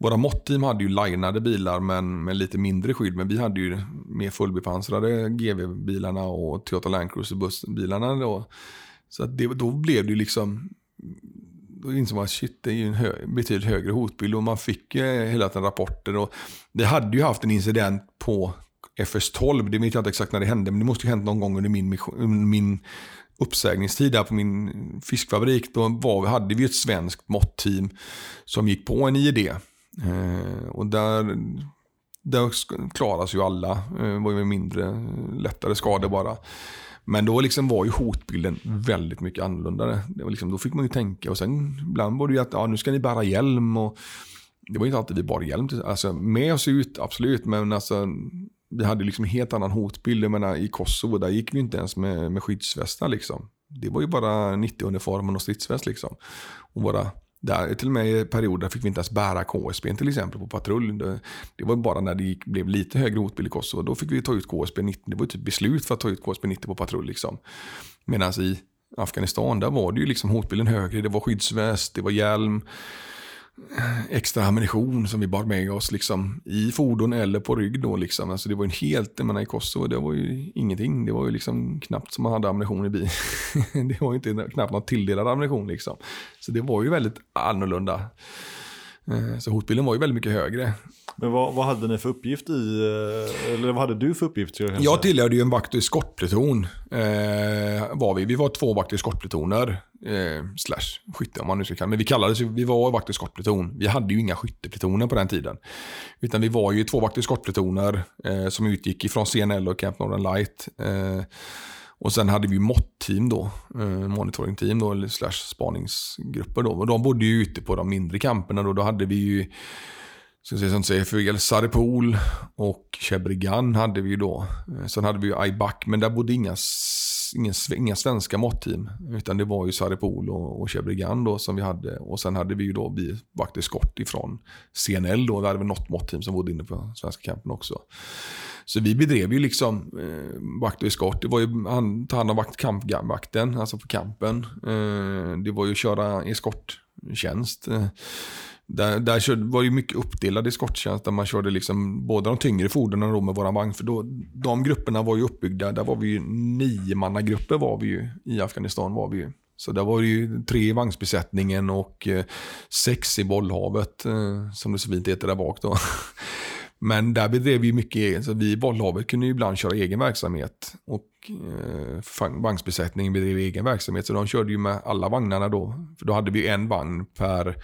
våra måtteam hade ju linade bilar men med lite mindre skydd. Men vi hade ju mer fullbepansrade GV-bilarna och Toyota Land Cruiser-bilarna. Då. Så att det, då blev det ju liksom... Då insåg man att shit, det är ju en hö, betydligt högre hotbild. Och man fick ju hela tiden rapporter. Och vi hade ju haft en incident på FS12. Det vet jag inte exakt när det hände. Men det måste ju ha hänt någon gång under min, min uppsägningstid där på min fiskfabrik. Då var, hade vi ett svenskt måttteam som gick på en IED. Eh, och där, där klaras ju alla. Det eh, var ju mindre, eh, lättare skador bara. Men då liksom var ju hotbilden väldigt mycket annorlunda. Det var liksom, då fick man ju tänka och sen ibland var det ju att ja, nu ska ni bära hjälm. Och det var inte alltid vi bar hjälm. Alltså, med oss ut, absolut. Men alltså, vi hade liksom en helt annan hotbild. Jag menar, I Kosovo där gick vi inte ens med, med skyddsvästar. Liksom. Det var ju bara 90-uniformen och stridsväst. Liksom. Och våra där, till och med i perioder fick vi inte ens bära KSB till exempel på patrull. Det, det var bara när det gick, blev lite högre hotbild i Kosovo. Då fick vi ta ut KSB 90. Det var typ beslut för att ta ut KSB 90 på patrull. Liksom. Medan i Afghanistan, där var det ju liksom hotbilden högre. Det var skyddsväst, det var hjälm extra ammunition som vi bar med oss liksom, i fordon eller på rygg. Då, liksom. alltså, det var en helt, jag menar, i Kosovo, det var ju ingenting. Det var ju liksom knappt som man hade ammunition i bilen. det var ju inte knappt någon tilldelad ammunition. Liksom. Så det var ju väldigt annorlunda. Eh, så hotbilden var ju väldigt mycket högre. Men vad, vad, hade ni för uppgift i, eh, eller vad hade du för uppgift? Jag, jag tillhörde ju en vakt och eskortpluton. Eh, var vi. vi var två vakt och eskortplutoner. Eh, slash skytte om man nu ska kalla Men vi kallades vi var vakt och eskortpluton. Vi hade ju inga skytteplutoner på den tiden. Utan vi var ju två vakt och eskortplutoner eh, som utgick ifrån CNL och Camp Northern Light. Eh, och sen hade vi mått-team då, eh, monitoring-team då, eller slash spaningsgrupper då. Och de bodde ju ute på de mindre kamperna då. Då hade vi ju Ska se som säga fel, Saripol och Chebrigan hade vi ju då. Eh, sen hade vi ju Aibak, men där bodde inga inga, inga svenska måttteam. Utan det var ju Saripol och, och Chebrigan då som vi hade. Och sen hade vi ju då vi vakter skott ifrån CNL då. Vi hade väl något måttteam som bodde inne på svenska campen också. Så vi bedrev ju liksom eh, vakt och eskort. Det var ju han ta hand om vakt, kampvakten, alltså på kampen. Eh, det var ju att köra eskorttjänst. Eh, där, där körde, var ju mycket uppdelad eskorttjänst där man körde liksom båda de tyngre fordonen med våran vagn. För då, de grupperna var ju uppbyggda, där var vi ju nio mannagrupper var vi ju i Afghanistan. var vi ju. Så där var det ju tre i vagnsbesättningen och eh, sex i bollhavet, eh, som det så fint heter där bak då. Men där bedrev vi mycket, så alltså vi i bollhavet kunde ju ibland köra egen verksamhet. Och eh, vagnsbesättningen bedrev egen verksamhet. Så de körde ju med alla vagnarna då. För då hade vi en vagn per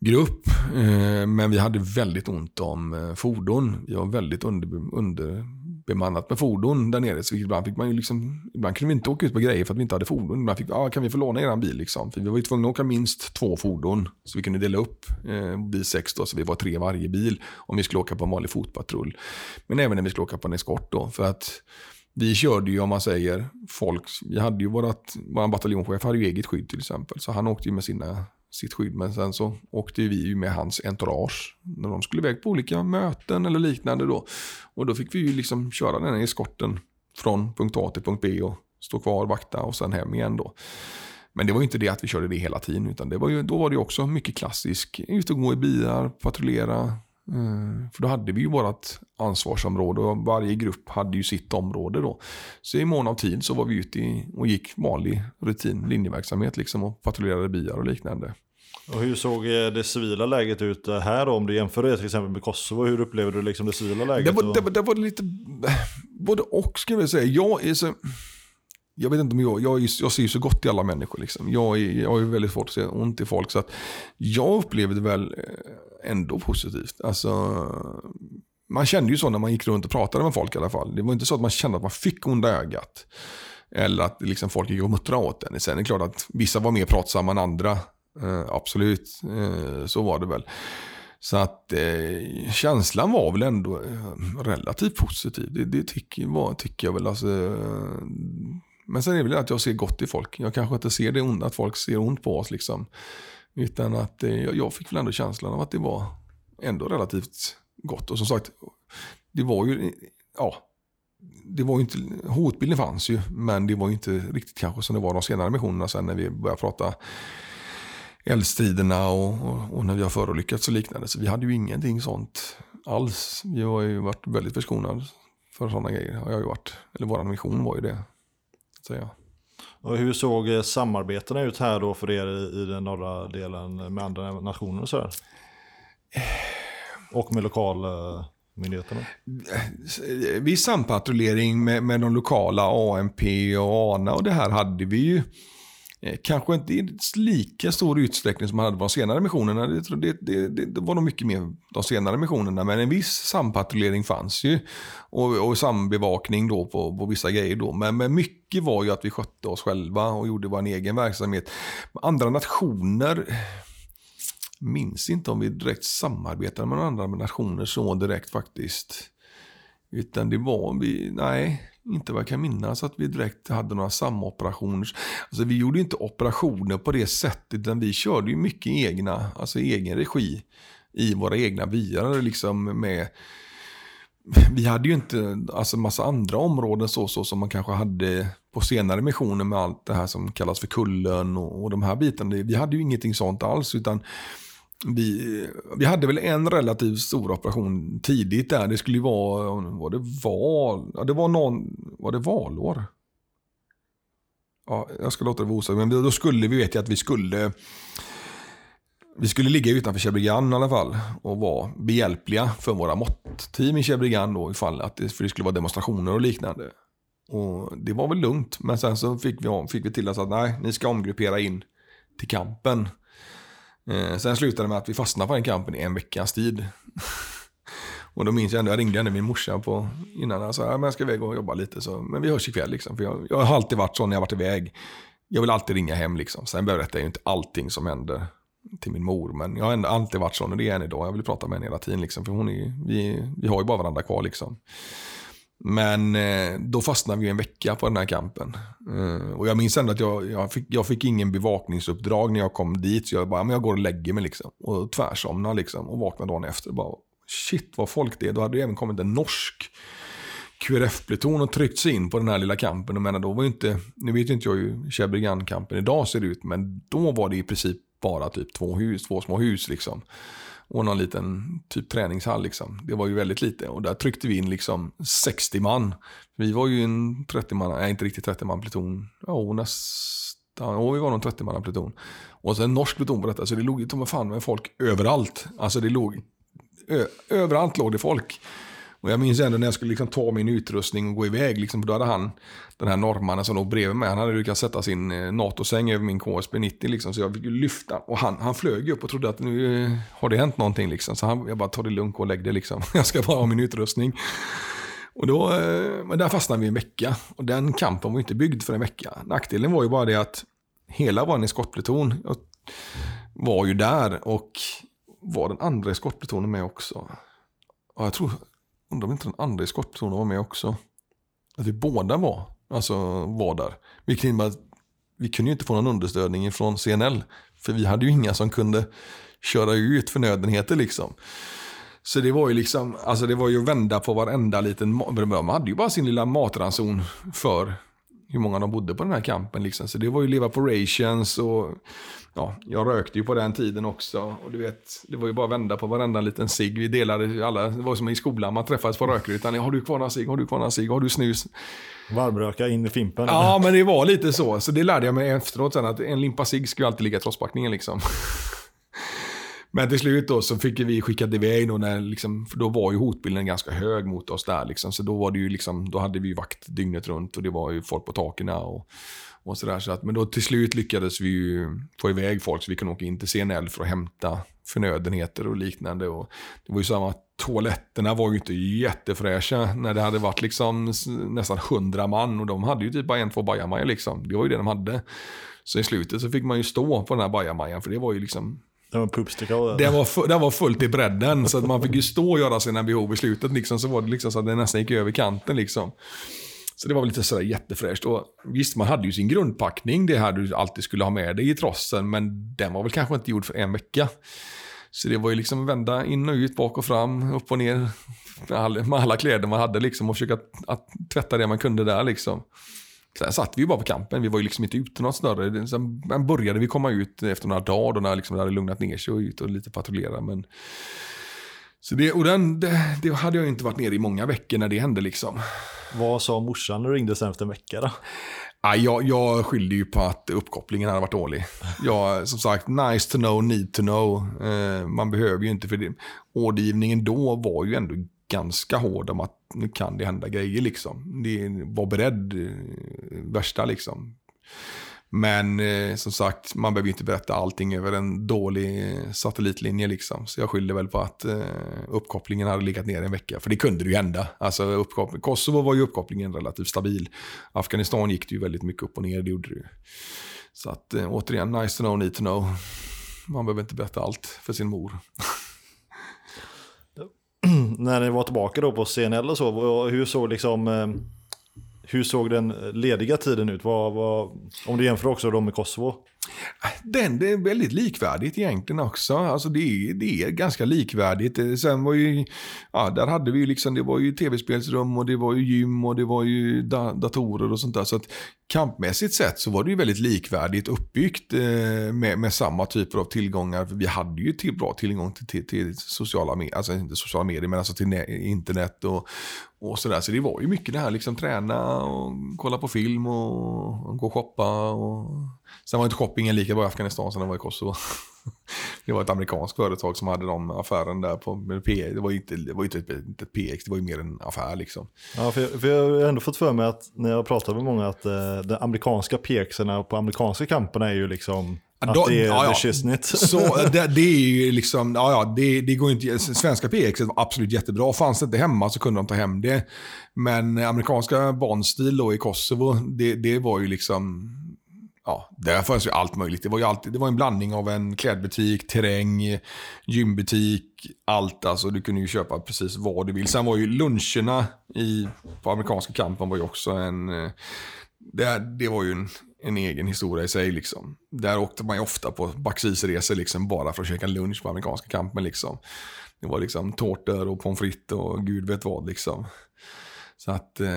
grupp. Eh, men vi hade väldigt ont om eh, fordon. Vi var väldigt under, bemannat med fordon där nere. Så ibland, fick man ju liksom, ibland kunde vi inte åka ut på grejer för att vi inte hade fordon. Ibland fick vi, ah, kan vi få låna er bil? Liksom? För vi var ju tvungna att åka minst två fordon. Så vi kunde dela upp eh, bil sex då, så vi var tre varje bil. Om vi skulle åka på en vanlig fotpatrull. Men även när vi skulle åka på en eskort då. För att vi körde ju om man säger folk, vi hade ju vårat, vår bataljonschef hade ju eget skydd till exempel. Så han åkte ju med sina sitt skydd. Men sen så åkte vi ju med hans entourage när de skulle iväg på olika möten eller liknande då. Och då fick vi ju liksom köra den här eskorten från punkt A till punkt B och stå kvar, vakta och sen hem igen då. Men det var ju inte det att vi körde det hela tiden, utan det var ju, då var det också mycket klassisk, ut och gå i bilar, patrullera. Eh, för då hade vi ju vårt ansvarsområde och varje grupp hade ju sitt område då. Så i mån av tid så var vi ute och gick vanlig rutin, linjeverksamhet liksom och patrullerade bilar och liknande. Och hur såg eh, det civila läget ut här då? Om du jämför det till exempel med Kosovo, hur upplevde du liksom det civila läget? Det var, det, det var lite, både och skulle jag säga. Jag är så, jag vet inte om jag, jag, jag ser ju så gott i alla människor. Liksom. Jag, är, jag är väldigt svårt att se ont i folk. Så att jag upplevde väl eh, ändå positivt. Alltså, man kände ju så när man gick runt och pratade med folk i alla fall. Det var inte så att man kände att man fick onda ögat. Eller att liksom folk gick och muttrade åt en. Sen är det klart att vissa var mer pratsamma än andra. Eh, absolut, eh, så var det väl. Så att eh, känslan var väl ändå eh, relativt positiv. Det, det tycker, var, tycker jag väl. Alltså, eh, men sen är det väl att jag ser gott i folk. Jag kanske inte ser det onda, att folk ser ont på oss. Liksom. Utan att eh, jag fick väl ändå känslan av att det var ändå relativt gott. Och som sagt, det var ju, ja, det var ju inte, hotbilden fanns ju, men det var ju inte riktigt kanske som det var de senare missionerna sen när vi började prata eldstriderna och, och, och när vi har förolyckats och liknande. Så vi hade ju ingenting sånt alls. Vi har ju varit väldigt förskonade för sådana grejer. Har jag ju varit. Eller vår mission var ju det. Säga. Och hur såg eh, samarbetena ut här då för er i, i den norra delen med andra nationer och sådär? Och med lokalmyndigheterna? Eh, viss sampatrullering med, med de lokala AMP och ANA och det här hade vi ju. Eh, kanske inte i lika stor utsträckning som man hade på de senare missionerna. Det, det, det, det, var nog mycket mer de senare missionerna. Men en viss sampatrullering fanns ju. Och, och sambevakning då på, på vissa grejer. Då. Men, men mycket var ju att vi skötte oss själva och gjorde vår egen verksamhet. Andra nationer minns inte om vi direkt samarbetade med andra nationer så direkt faktiskt. Utan det var vi, nej, inte vad jag kan minnas att vi direkt hade några samoperationer. Alltså vi gjorde inte operationer på det sättet, utan vi körde ju mycket egna, alltså egen regi i våra egna byar. Liksom med, vi hade ju inte alltså massa andra områden så, så som man kanske hade på senare missioner med allt det här som kallas för kullen och, och de här bitarna. Vi hade ju ingenting sånt alls, utan vi, vi hade väl en relativt stor operation tidigt där. Det skulle ju vara, var det val? Ja, det var någon, var det valår? Ja, jag ska låta det vara osagt, men då skulle vi veta att vi skulle vi skulle ligga utanför Chebrigan i alla fall och vara behjälpliga för våra måttteam i Chebrigan då ifall att det, för det skulle vara demonstrationer och liknande. Och det var väl lugnt, men sen så fick vi, fick vi till oss att nej, ni ska omgruppera in till kampen. Eh, sen slutade det med att vi fastnade på den kampen i en veckas tid. och då minns jag ändå, jag ringde ändå min morsa på, innan och sa att jag ska iväg och jobba lite. Så, men vi hörs ikväll liksom. För jag, jag har alltid varit så när jag varit iväg. Jag vill alltid ringa hem liksom. Sen berättar jag ju inte allting som händer till min mor. Men jag har ändå alltid varit sån och det är än idag. Jag vill prata med henne hela tiden liksom. För hon är, vi, vi har ju bara varandra kvar liksom. Men eh, då fastnade vi en vecka på den här kampen. Eh, och jag minns ändå att jag, jag, fick, jag fick ingen bevakningsuppdrag när jag kom dit. Så jag bara, men jag går och lägger mig liksom. Och tvärsomnar liksom. Och vaknar dagen efter. Bara, shit vad folk det är. Då hade det även kommit en norsk QRF-pluton och tryckt sig in på den här lilla kampen. Och menar, då var ju inte, nu vet ju inte jag hur Shebregan-campen idag ser ut. Men då var det i princip bara typ två hus, två små hus liksom och någon liten typ träningshall. Liksom. Det var ju väldigt lite och där tryckte vi in liksom 60 man. Vi var ju en 30 man, nej inte riktigt 30 man pluton. Ja, nästan. Ja, vi var nog 30 man pluton. Och sen en norsk pluton på detta, så det låg ju fan med folk överallt. Alltså det låg, ö, överallt låg det folk. Och jag minns ändå när jag skulle liksom ta min utrustning och gå iväg. Liksom, då hade han, den här norrmannen som låg bredvid mig, han hade lyckats sätta sin eh, NATO-säng över min KSB 90. Liksom, så jag fick lyfta. Och han, han flög upp och trodde att nu eh, har det hänt någonting. Liksom. Så han, jag bara, ta det lugnt och lägg det. Liksom. Jag ska bara ha min utrustning. Och då, eh, men där fastnade vi en vecka. Och den kampen var inte byggd för en vecka. Nackdelen var ju bara det att hela vår eskortpluton var ju där. Och var den andra eskortplutonen med också? Och jag tror Undrar om inte den andra eskortplutonen var med också. Att vi båda var, alltså var där. Vilket innebär att vi kunde ju inte få någon understödning från CNL. För vi hade ju inga som kunde köra ut förnödenheter liksom. Så det var ju liksom, alltså det var ju att vända på varenda liten, de hade ju bara sin lilla matranson för hur många de bodde på den här campen. Liksom. Så det var ju leva på rations och ja, jag rökte ju på den tiden också. Och du vet, det var ju bara att vända på varenda liten cigg. Vi delade alla, det var som i skolan, man träffades på rökrutan. Har du kvar några cigg? Har du kvar några cigg? Har du snus? Varmröka in i fimpen? Ja, men det var lite så. Så det lärde jag mig efteråt sen, att en limpa cigg skulle alltid ligga i trosspackningen liksom. Men till slut då så fick vi skickat iväg då när liksom, för då var ju hotbilden ganska hög mot oss där liksom. Så då var det ju liksom, då hade vi vakt dygnet runt och det var ju folk på taken och, och sådär. Så att, men då till slut lyckades vi ju få iväg folk så vi kunde åka in till CNL för att hämta förnödenheter och liknande. Och det var ju samma, toaletterna var ju inte jättefräscha när det hade varit liksom nästan hundra man och de hade ju typ bara en, två bajamajor liksom. Det var ju det de hade. Så i slutet så fick man ju stå på den här bajamajan för det var ju liksom det var pubstickle. den var, det var fullt i bredden. Så att man fick ju stå och göra sina behov i slutet. Liksom, så var det liksom så att det nästan gick över kanten. Liksom. Så det var väl lite sådär jättefräscht. Och visst, man hade ju sin grundpackning. Det här du alltid skulle ha med dig i trossen. Men den var väl kanske inte gjord för en vecka. Så det var ju liksom vända in och ut, bak och fram, upp och ner. Med alla, med alla kläder man hade liksom och försöka att, att tvätta det man kunde där liksom. Sen satt vi ju bara på campen, vi var ju liksom inte ute något större. Sen började vi komma ut efter några dagar då när liksom det hade lugnat ner sig och ut och lite patrullera. Men... Så det, och den, det, det, hade jag inte varit nere i många veckor när det hände liksom. Vad sa morsan när du ringde sen efter en vecka då? Ja, jag, jag skyllde ju på att uppkopplingen hade varit dålig. Jag, som sagt, nice to know, need to know. Eh, man behöver ju inte, för det. Ordergivningen då var ju ändå ganska hård om att nu kan det hända grejer liksom. Det var beredd, eh, värsta liksom. Men eh, som sagt, man behöver ju inte berätta allting över en dålig eh, satellitlinje liksom. Så jag skyller väl på att eh, uppkopplingen hade legat ner en vecka. För det kunde det ju hända. Alltså, Kosovo var ju uppkopplingen relativt stabil. Afghanistan gick det ju väldigt mycket upp och ner, det gjorde det ju. Så att eh, återigen, nice to know, need to know. Man behöver inte berätta allt för sin mor. när ni var tillbaka då på CNL och så, hur såg liksom eh, hur såg den lediga tiden ut? Vad, vad, om du jämför också då med Kosovo? Den det är väldigt likvärdigt egentligen också. Alltså det, är, det är ganska likvärdigt. Eh, sen var ju, ja, där hade vi ju liksom, det var ju tv-spelsrum och det var ju gym och det var ju da, datorer och sånt där. Så att kampmässigt sett så var det ju väldigt likvärdigt uppbyggt eh, med, med samma typer av tillgångar. Vi hade ju till, bra tillgång till, till, till sociala medier, alltså inte sociala medier men alltså till internet och, och sådär. Så det var ju mycket det här liksom träna och kolla på film och, och gå och shoppa. Och... Sen var inte shoppingen lika bra i Afghanistan som den var i Kosovo. det var ett amerikanskt företag som hade de affären där på P. Det var ju inte, det var inte, ett, ett PX, det var ju mer en affär liksom. Ja, för jag, för jag har ändå fått för mig att när jag pratat med många att eh, de amerikanska PXerna på amerikanska kamperna är ju liksom att då, det är ja, ja. Så det, det, är ju liksom, ja, ja det, det går inte, svenska PX var absolut jättebra. Fanns det inte hemma så kunde de ta hem det. Men amerikanska barnstil då i Kosovo, det, det var ju liksom, ja, där fanns ju allt möjligt. Det var ju alltid, det var en blandning av en klädbutik, terräng, gymbutik, allt. Alltså du kunde ju köpa precis vad du vill. Sen var ju luncherna i, på amerikanska campen var ju också en, eh, det, det var ju en, en egen historia i sig. Liksom. Där åkte man ju ofta på backsisresor liksom, bara för att käka lunch på amerikanska campen. Liksom. Det var liksom tårtor och pommes frites och gud vet vad. Liksom. Så att eh,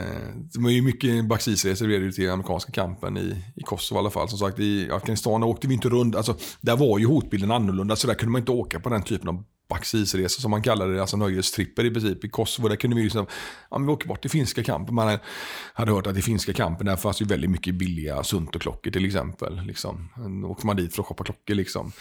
det var ju mycket backisresor blev till amerikanska kampen i, i Kosovo i alla fall. Som sagt i Afghanistan åkte vi inte runt, alltså där var ju hotbilden annorlunda så där kunde man inte åka på den typen av backisresor som man kallade det, alltså nöjestripper i princip. I Kosovo där kunde vi liksom, ja men vi åker bort till finska kampen. Man hade hört att i finska kampen där fanns ju väldigt mycket billiga Sunto-klockor till exempel. Liksom. Då åkte man dit för att shoppa klockor liksom.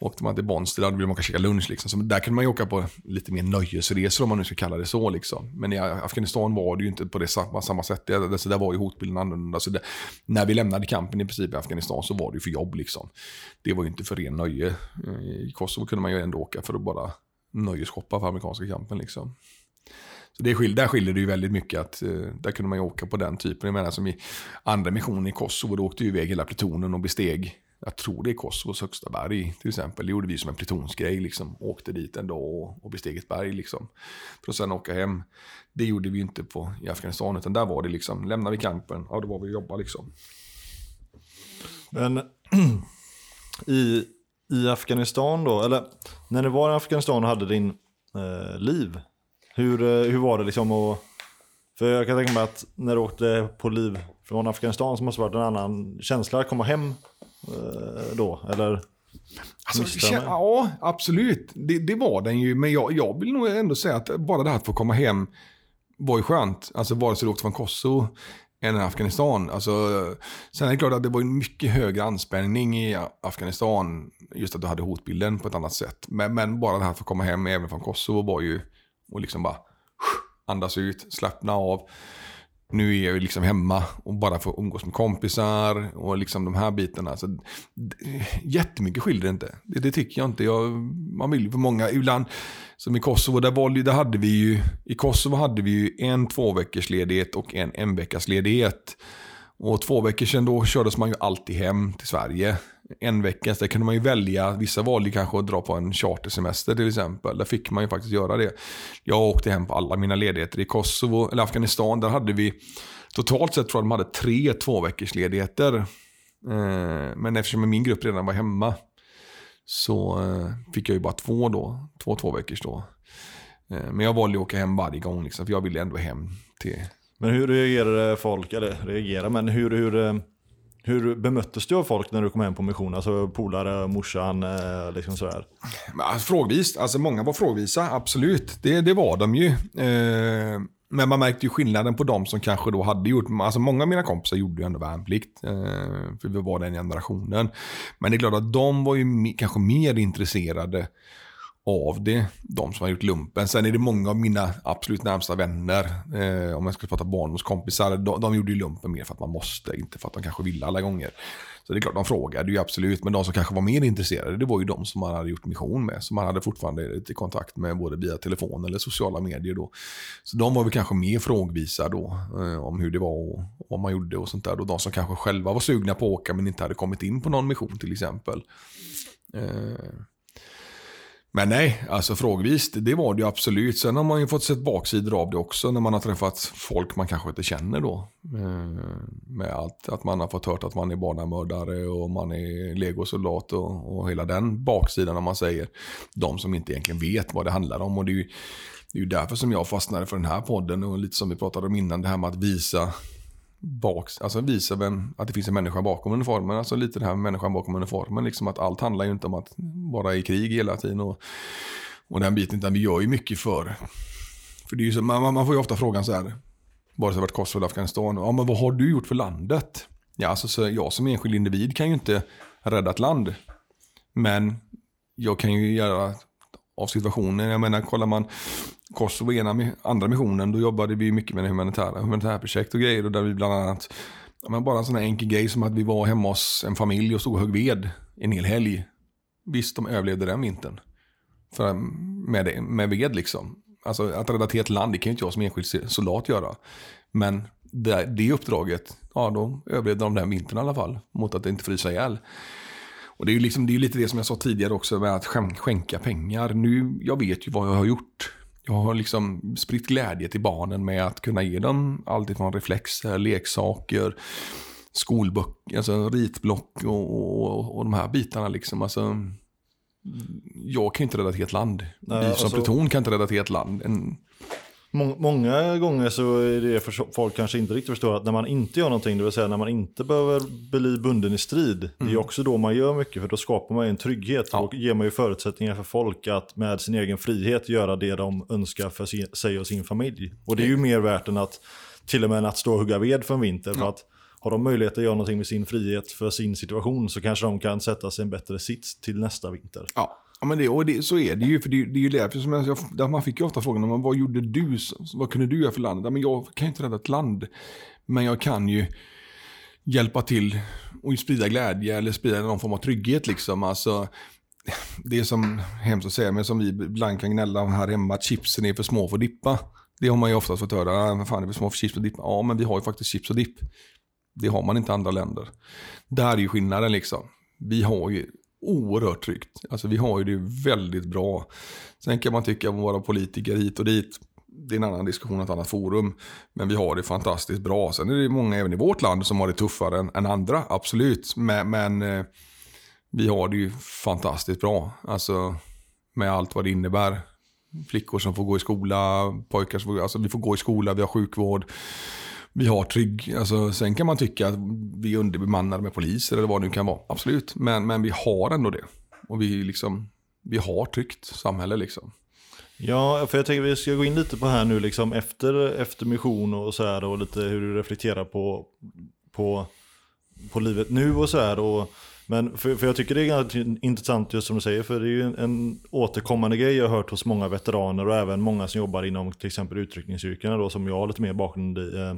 Åkte man till Bonster, då ville man kanske käka lunch liksom. Så där kunde man ju åka på lite mer nöjesresor om man nu ska kalla det så liksom. Men i Afghanistan var det ju inte på det samma, samma sätt. Det, så där var ju hotbilden annorlunda. Så det, när vi lämnade kampen i princip i Afghanistan så var det ju för jobb liksom. Det var ju inte för ren nöje. Eh, I Kosovo kunde man ju ändå åka för att bara nöjesshoppa för amerikanska kampen. Liksom. Så det skil, där skiljer det ju väldigt mycket. att eh, Där kunde man ju åka på den typen. Jag menar som i andra missionen i Kosovo, då åkte ju iväg hela plutonen och besteg. Jag tror det är Kosovos högsta berg till exempel. Det gjorde vi som en plutonsgrej. Liksom. Åkte dit en dag och, och besteg ett berg. Liksom, för att sen åka hem. Det gjorde vi inte på, i Afghanistan. Utan där var det liksom, lämnade vi kampen, ja då var vi och jobbade liksom. Men i i Afghanistan då, eller när du var i Afghanistan och hade din eh, liv, hur, eh, hur var det liksom att... För jag kan tänka mig att när du åkte på liv från Afghanistan så måste det varit en annan känsla att komma hem då, eller? Alltså, ja, absolut. Det, det, var den ju. Men jag, jag vill nog ändå säga att bara det här att få komma hem var ju skönt. Alltså vare sig du åkte från Kosovo än i Afghanistan. Alltså, sen är det klart att det var en mycket högre anspänning i Afghanistan. Just att du hade hotbilden på ett annat sätt. Men, men bara det här att få komma hem även från Kosovo var ju och liksom bara andas ut, slappna av. Nu är jag ju liksom hemma och bara får umgås med kompisar och liksom de här bitarna. Så, jättemycket skiljer det inte. Det, det tycker jag inte. Jag, man vill ju för många, ibland som i Kosovo, där, var, där hade vi ju, i Kosovo hade vi ju en två veckors ledighet och en en ledighet. Och två veckor sedan då kördes man ju alltid hem till Sverige. En vecka, där kunde man ju välja. Vissa valde kanske att dra på en chartersemester till exempel. Där fick man ju faktiskt göra det. Jag åkte hem på alla mina ledigheter. I Kosovo, eller Afghanistan, där hade vi totalt sett tror jag de hade tre två veckors ledigheter. Eh, men eftersom min grupp redan var hemma så eh, fick jag ju bara två då. Två två veckors då. Eh, men jag valde att åka hem varje gång liksom, för jag ville ändå hem till... Men hur reagerade folk, eller reagerade, men hur, hur, eh, hur bemöttes du av folk när du kom hem på mission? Alltså polare, morsan, eh, liksom sådär? Alltså, frågvis, alltså många var frågvisa, absolut. Det, det var de ju. Eh, men man märkte ju skillnaden på de som kanske då hade gjort, alltså många av mina kompisar gjorde ju ändå värnplikt. Eh, för vi var den generationen. Men det är klart att de var ju kanske mer intresserade av det, de som har gjort lumpen. Sen är det många av mina absolut närmsta vänner, eh, om jag ska prata barndomskompisar, de, de gjorde ju lumpen mer för att man måste, inte för att de kanske ville alla gånger. Så det är klart, de frågade ju absolut, men de som kanske var mer intresserade, det var ju de som man hade gjort mission med. Som man hade fortfarande lite kontakt med både via telefon eller sociala medier då. Så de var väl kanske mer frågvisa då, eh, om hur det var och, och vad man gjorde och sånt där. Och de som kanske själva var sugna på att åka men inte hade kommit in på någon mission till exempel. Eh, men nej, alltså frågvis, det var det ju absolut. Sen har man ju fått sett baksidor av det också när man har träffat folk man kanske inte känner då. Eh, med allt, att man har fått hört att man är barnamördare och man är legosoldat och, och hela den baksidan om man säger. De som inte egentligen vet vad det handlar om. Och det är ju, det är ju därför som jag fastnade för den här podden och lite som vi pratade om innan, det här med att visa bak, alltså visa vem, att det finns en människa bakom uniformen. Alltså lite det här med människan bakom uniformen. Liksom att allt handlar ju inte om att vara i krig hela tiden. Och, och den biten, utan vi gör ju mycket för. För det är ju så, man, man får ju ofta frågan så här, bara sig det varit Kosovo eller Afghanistan. Ja, men vad har du gjort för landet? Ja, alltså så jag som enskild individ kan ju inte rädda ett land. Men jag kan ju göra av situationen. Jag menar, kollar man Kosovo ena, andra missionen, då jobbade vi mycket med humanitära, humanitära projekt och grejer. Och där vi bland annat, men bara en sån här enkel grej som att vi var hemma hos en familj och stod och högg ved en hel helg. Visst, de överlevde den vintern. För, med, det, med ved liksom. Alltså att rädda ett ett land, det kan ju inte jag som enskild soldat göra. Men det, det uppdraget, ja då överlevde de den vintern i alla fall. Mot att det inte frysa ihjäl. Och det är ju liksom, det är lite det som jag sa tidigare också med att skänka pengar. Nu, jag vet ju vad jag har gjort. Jag har liksom spritt glädje till barnen med att kunna ge dem allt ifrån reflexer, leksaker, skolböcker, alltså ritblock och, och, och de här bitarna liksom. Alltså, jag kan inte rädda ett helt land. Nej, Vi som alltså, pluton kan inte rädda ett helt land. En, Många gånger så är det för folk kanske inte riktigt förstår att när man inte gör någonting, det vill säga när man inte behöver bli bunden i strid, mm. det är mm. också då man gör mycket för då skapar man en trygghet ja. och ger man ju förutsättningar för folk att med sin egen frihet göra det de önskar för sig och sin familj. Och det är ju mer värt än att till och med att stå och hugga ved för en vinter. Ja. För att har de möjlighet att göra någonting med sin frihet för sin situation så kanske de kan sätta sig en bättre sits till nästa vinter. Ja. Ja, men det, och det, så är det ju. För det, det är ju därför som jag, jag, man fick ju ofta frågan, vad gjorde du? Vad kunde du göra för landet? Ja, men jag kan ju inte rädda ett land. Men jag kan ju hjälpa till och sprida glädje eller sprida någon form av trygghet. Liksom. Alltså, det är som hemskt att säga, men som vi ibland kan gnälla om här hemma, att chipsen är för små för att dippa. Det har man ju oftast fått höra, vad fan är det för små för chips och dippa? Ja, men vi har ju faktiskt chips och dipp. Det har man inte i andra länder. Där är ju skillnaden liksom. Vi har ju oerhört tryggt. Alltså vi har ju det väldigt bra. Sen kan man tycka om våra politiker hit och dit. Det är en annan diskussion, ett annat forum. Men vi har det fantastiskt bra. Sen är det många även i vårt land som har det tuffare än, än andra, absolut. Men, men eh, vi har det ju fantastiskt bra. Alltså med allt vad det innebär. Flickor som får gå i skola, pojkar som får, alltså vi får gå i skola, vi har sjukvård vi har trygg, alltså, sen kan man tycka att vi är underbemannade med poliser eller vad det nu kan vara. Absolut, men, men vi har ändå det. Och vi, liksom, vi har tryggt samhälle liksom. Ja, för jag tänker vi ska gå in lite på här nu liksom efter, efter mission och så här och lite hur du reflekterar på, på, på livet nu och så här. Och, men för, för jag tycker det är ganska intressant just som du säger, för det är ju en, en återkommande grej jag har hört hos många veteraner och även många som jobbar inom till exempel utryckningsyrkena då som jag har lite mer bakgrund i. Eh,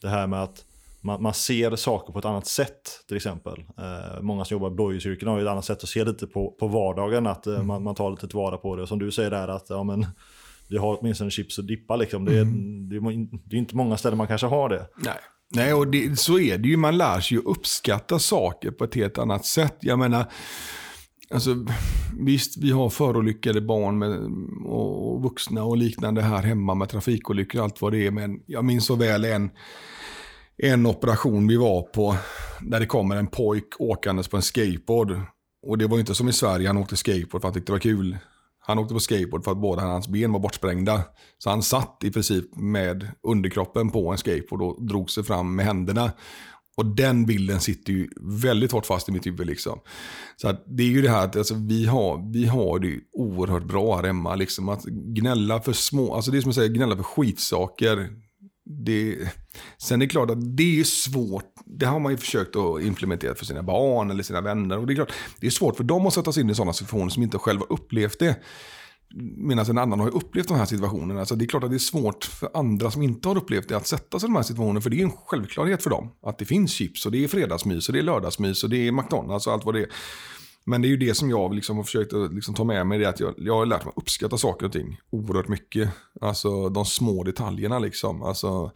det här med att man, man, ser saker på ett annat sätt till exempel. Eh, många som jobbar i blåljusyrken har ett annat sätt att se lite på, på vardagen, att eh, man, man tar lite tillvara på det. Och som du säger där att ja, men, vi har åtminstone chips och dippa liksom. Det är, mm. det, är, det är inte många ställen man kanske har det. Nej. Nej, och det, så är det ju. Man lär sig ju uppskatta saker på ett helt annat sätt. Jag menar, alltså, visst, vi har förolyckade barn med, och, och vuxna och liknande här hemma med trafikolyckor och allt vad det är. Men jag minns så väl en, en operation vi var på där det kommer en pojk åkandes på en skateboard. Och det var inte som i Sverige, han åkte skateboard för att han tyckte det var kul. Han åkte på skateboard för att båda hans ben var bortsprängda. Så han satt i princip med underkroppen på en skateboard och drog sig fram med händerna. Och den bilden sitter ju väldigt hårt fast i mitt huvud. Liksom. Så att det är ju det här att alltså, vi, har, vi har det oerhört bra här hemma. Liksom, att gnälla för små, alltså det är som att säga gnälla för skitsaker. Det, sen är det klart att det är svårt. Det har man ju försökt att implementera för sina barn eller sina vänner. Och det är klart, det är svårt för dem att sätta sig in i sådana situationer som inte själva upplevt det. Medan en annan har upplevt de här situationerna. Alltså det är klart att det är svårt för andra som inte har upplevt det att sätta sig i de här situationerna. För det är en självklarhet för dem. Att det finns chips och det är fredagsmys och det är lördagsmys och det är McDonalds och allt vad det är. Men det är ju det som jag liksom har försökt att liksom ta med mig. Det att jag, jag har lärt mig uppskatta saker och ting oerhört mycket. Alltså de små detaljerna liksom. Alltså,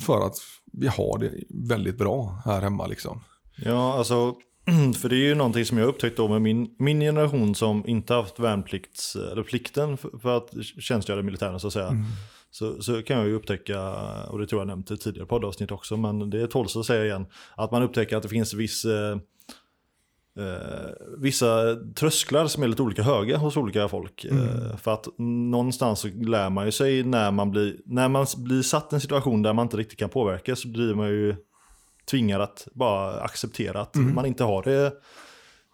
för att vi har det väldigt bra här hemma liksom. Ja, alltså för det är ju någonting som jag upptäckt då med min, min generation som inte haft värnplikts, eller plikten för, att tjänstgöra i militären så att säga. Mm. Så, så kan jag ju upptäcka, och det tror jag nämnt i tidigare poddavsnitt också, men det tål att säga igen, att man upptäcker att det finns viss eh, eh, vissa trösklar som är lite olika höga hos olika folk. Mm. Eh, för att någonstans så lär man ju sig när man blir, när man blir satt i en situation där man inte riktigt kan påverka så blir man ju tvingad att bara acceptera att mm. man inte har det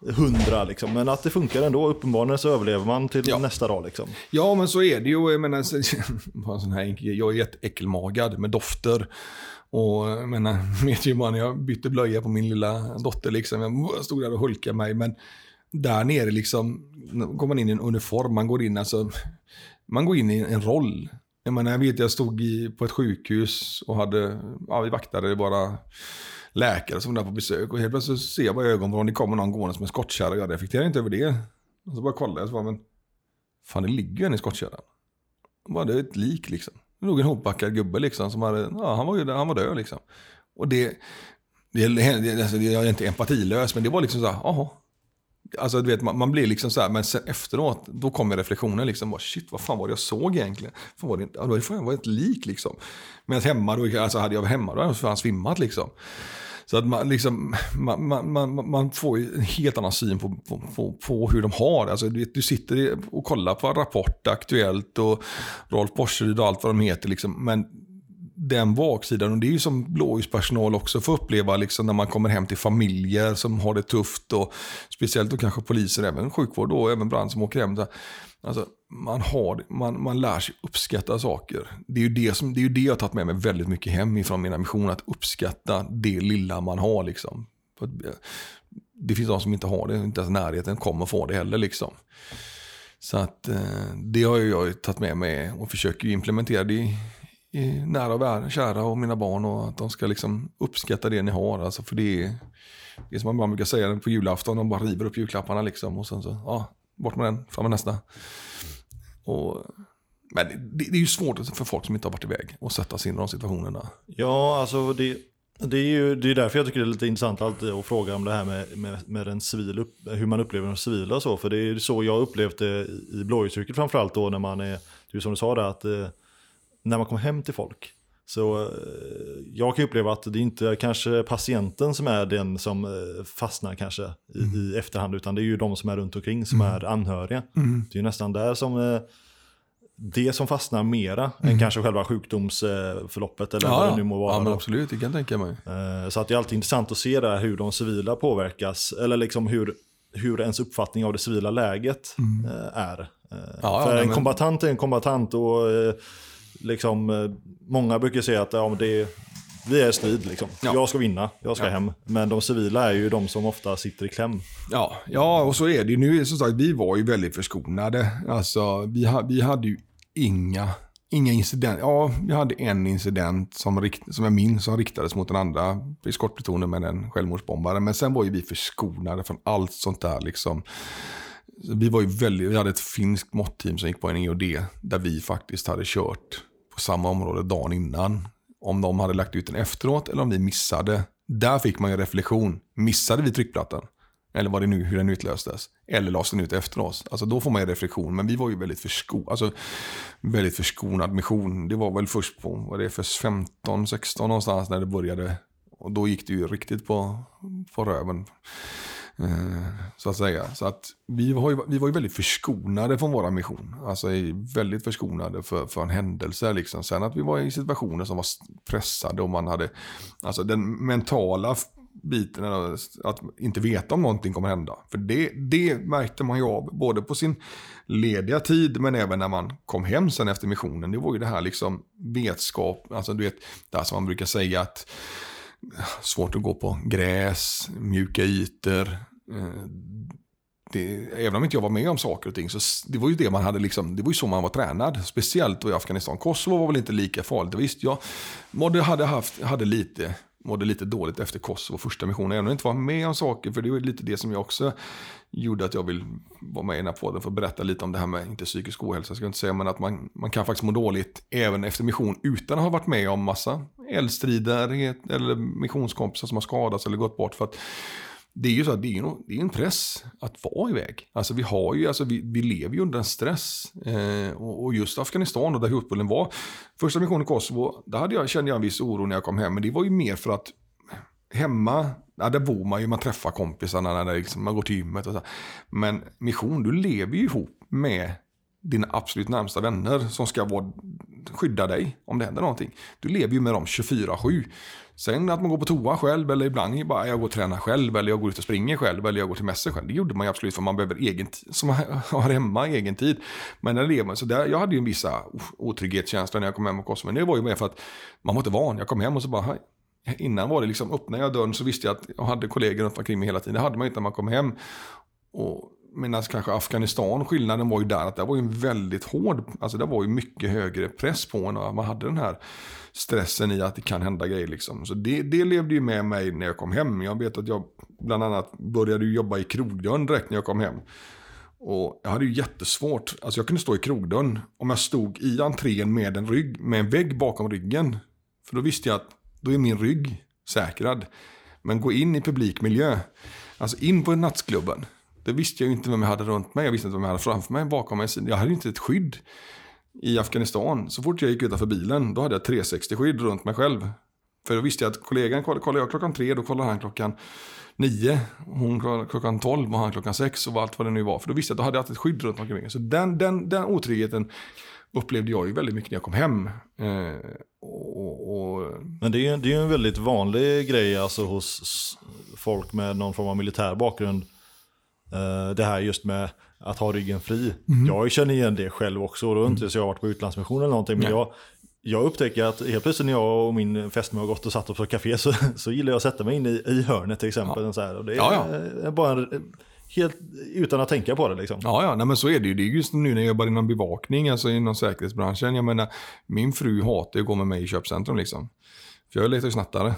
hundra liksom. Men att det funkar ändå. Uppenbarligen så överlever man till ja. nästa dag liksom. Ja men så är det ju. Jag menar, jag är jätteäckelmagad med dofter. Och jag menar, vet ju man, jag bytte blöja på min lilla dotter liksom. Jag stod där och hulkade mig. Men där nere liksom, går man in i en uniform, man går in alltså, man går in i en roll. Jag menar, jag vet jag stod i, på ett sjukhus och hade, ja vi vaktade bara läkare som var där på besök. Och helt plötsligt ser jag bara i ögonvrån, det kommer någon gående som en skottkärra. Jag reflekterar inte över det. Och så bara kollade jag, så bara, men fan det ligger ju en i skottkärran. Bara det är ett lik liksom. Det låg en hopbackad gubbe liksom. Som hade, ja, han, var ju, han var död liksom. Och det, det, det, alltså, jag är inte empatilös, men det var liksom så här, jaha. Alltså du vet, man, man blir liksom så här, men sen efteråt, då kommer reflektionen liksom, bara, shit vad fan var det jag såg egentligen? Fan var det, ja, det var ett lik liksom. Medan hemma, då, alltså hade jag varit hemma då hade jag fan svimmat liksom. Så att man, liksom, man, man, man, man får en helt annan syn på, på, på hur de har det. Alltså, du, du sitter och kollar på Rapport, Aktuellt och Rolf Porseryd och allt vad de heter. Liksom. Men den baksidan, och det är ju som blåljuspersonal också får uppleva liksom, när man kommer hem till familjer som har det tufft. Och speciellt då kanske poliser, även sjukvård och även brand som åker hem. Alltså, man, har, man, man lär sig uppskatta saker. Det är, ju det, som, det är ju det jag har tagit med mig väldigt mycket hem ifrån mina missioner. Att uppskatta det lilla man har. Liksom. Eh, det finns de som inte har det, inte ens närheten kommer få det heller. Liksom. Så att eh, det har jag tagit med mig och försöker implementera det i nära och kära och mina barn. Och att de ska liksom uppskatta det ni har. Alltså, för det är, det är som man bara brukar säga på julafton, de bara river upp julklapparna liksom. Och sen så, ja, bort med den, fram med nästa. Och, men det, det, är ju svårt för folk som inte har varit iväg att sätta sig in i de situationerna. Ja, alltså det, det är ju det är därför jag tycker det är lite intressant alltid att fråga om det här med, med, med den civila, hur man upplever de civila och så. För det är så jag upplevt det i blåljusyrket framförallt då när man är, du som du sa där, att eh, när man kommer hem till folk. Så eh, jag kan uppleva att det är inte kanske patienten som är den som eh, fastnar kanske i, mm. i efterhand, utan det är ju de som är runt omkring som mm. är anhöriga. Mm. Det är nästan där som eh, det som fastnar mera än mm. kanske själva sjukdomsförloppet eller ja, vad det nu må vara. Ja, men absolut, det kan jag tänka mig. Så att det är alltid intressant att se där hur de civila påverkas, eller liksom hur, hur ens uppfattning av det civila läget mm. är. Ja, För ja, en men... kombatant är en kombatant och liksom, eh, många brukar säga att ja, det är, vi är strid liksom. Ja. Jag ska vinna, jag ska ja. hem. Men de civila är ju de som ofta sitter i kläm. Ja, ja och så är det nu. Som sagt, vi var ju väldigt förskonade. Alltså, vi, ha, vi hade ju inga, inga incidenter. Ja, vi hade en incident som, rikt, som jag minns som riktades mot den andra eskortplutonen med en självmordsbombare. Men sen var ju vi förskonade från allt sånt där liksom vi var ju väldigt, vi hade ett finskt måtteam som gick på en EOD där vi faktiskt hade kört på samma område dagen innan. Om de hade lagt ut den efteråt eller om vi missade. Där fick man ju reflektion. Missade vi tryckplattan? Eller var det nu hur den utlöstes? Eller lades den ut efter oss? Alltså då får man ju reflektion. Men vi var ju väldigt, försko alltså, väldigt förskonad mission. Det var väl först på, vad det är för 15, 16 någonstans när det började. Och då gick det ju riktigt på, på röven. Eh, så att säga. Så att vi var, ju, vi var ju väldigt förskonade från våra mission. Alltså väldigt förskonade för, för en händelse. Liksom. Sen att vi var i situationer som var pressade och man hade, alltså den mentala biten att inte veta om någonting kommer hända. För det, det märkte man ju av både på sin lediga tid men även när man kom hem sen efter missionen. Det var ju det här liksom vetskap, alltså du vet, det här som man brukar säga att svårt att gå på gräs, mjuka ytor, Eh, det, även om inte jag var med om saker och ting, så det var ju det man hade liksom, det var ju så man var tränad. Speciellt i Afghanistan. Kosovo var väl inte lika farligt. Visst, jag mådde, hade, haft, hade lite, mådde lite dåligt efter Kosovo, första missionen. Även om jag inte var med om saker, för det var lite det som jag också gjorde att jag vill vara med i den här podden för att berätta lite om det här med, inte psykisk ohälsa ska jag inte säga, men att man, man kan faktiskt må dåligt även efter mission utan att ha varit med om massa eldstrider eller missionskompisar som har skadats eller gått bort. för att det är ju så att det är, det är en press att vara iväg. Alltså vi, har ju, alltså vi, vi lever ju under en stress. Eh, och, och, just Afghanistan och där hotbullen var. Första missionen i Kosovo, där hade jag, kände jag en viss oro när jag kom hem. Men det var ju mer för att hemma, ja, där bor man ju, man träffar kompisarna, när liksom, man går till gymmet och så. Men mission, du lever ju ihop med dina absolut närmsta vänner som ska vara, skydda dig om det händer någonting. Du lever ju med dem 24-7. Sen att man går på toa själv eller ibland bara jag går och tränar själv eller jag går ut och springer själv eller jag går till mässor själv. Det gjorde man ju absolut för man behöver egen tid, som har hemma egen tid. Men när lever så där, jag hade ju en vissa ah, otrygghetskänsla när jag kom hem och Kosovo. Men det var ju mer för att man var inte van. Jag kom hem och så bara, innan var det liksom, öppnade jag dörren så visste jag att jag hade kollegor runt omkring mig hela tiden. Det hade man ju inte när man kom hem. Och Medan kanske Afghanistan, skillnaden var ju där att det var ju en väldigt hård, alltså det var ju mycket högre press på en och man hade den här stressen i att det kan hända grejer liksom. Så det, det levde ju med mig när jag kom hem. Jag vet att jag bland annat började jobba i krogdörren direkt när jag kom hem. Och jag hade ju jättesvårt, alltså jag kunde stå i krogdörren om jag stod i entrén med en, rygg, med en vägg bakom ryggen. För då visste jag att då är min rygg säkrad. Men gå in i publikmiljö. alltså in på nattklubben. Det visste jag ju inte vem jag hade runt mig, jag visste inte vem jag hade framför mig, bakom mig. Jag hade ju inte ett skydd i Afghanistan. Så fort jag gick utanför bilen, då hade jag 360-skydd runt mig själv. För då visste jag att kollegan, kollar jag klockan tre, då kollar han klockan nio, hon klockan tolv och han klockan sex och allt vad det nu var. För då visste jag att då hade jag alltid ett skydd runt omkring mig. Så den, den, den otryggheten upplevde jag ju väldigt mycket när jag kom hem. Eh, och, och... Men det är ju det är en väldigt vanlig grej alltså hos folk med någon form av militär bakgrund. Eh, det här just med att ha ryggen fri. Mm. Jag känner igen det själv också. Och då är inte mm. så jag har varit på utlandsmission eller någonting. Men jag, jag upptäcker att helt plötsligt när jag och min fästmö har gått och satt oss på café så, så gillar jag att sätta mig in i, i hörnet till exempel. Ja. Så här, och det är ja, ja. bara en, helt utan att tänka på det liksom. Ja, ja, nej, men så är det ju. Det är just nu när jag jobbar inom bevakning, alltså inom säkerhetsbranschen. Jag menar, min fru hatar att gå med mig i köpcentrum liksom. För jag letar ju snattare.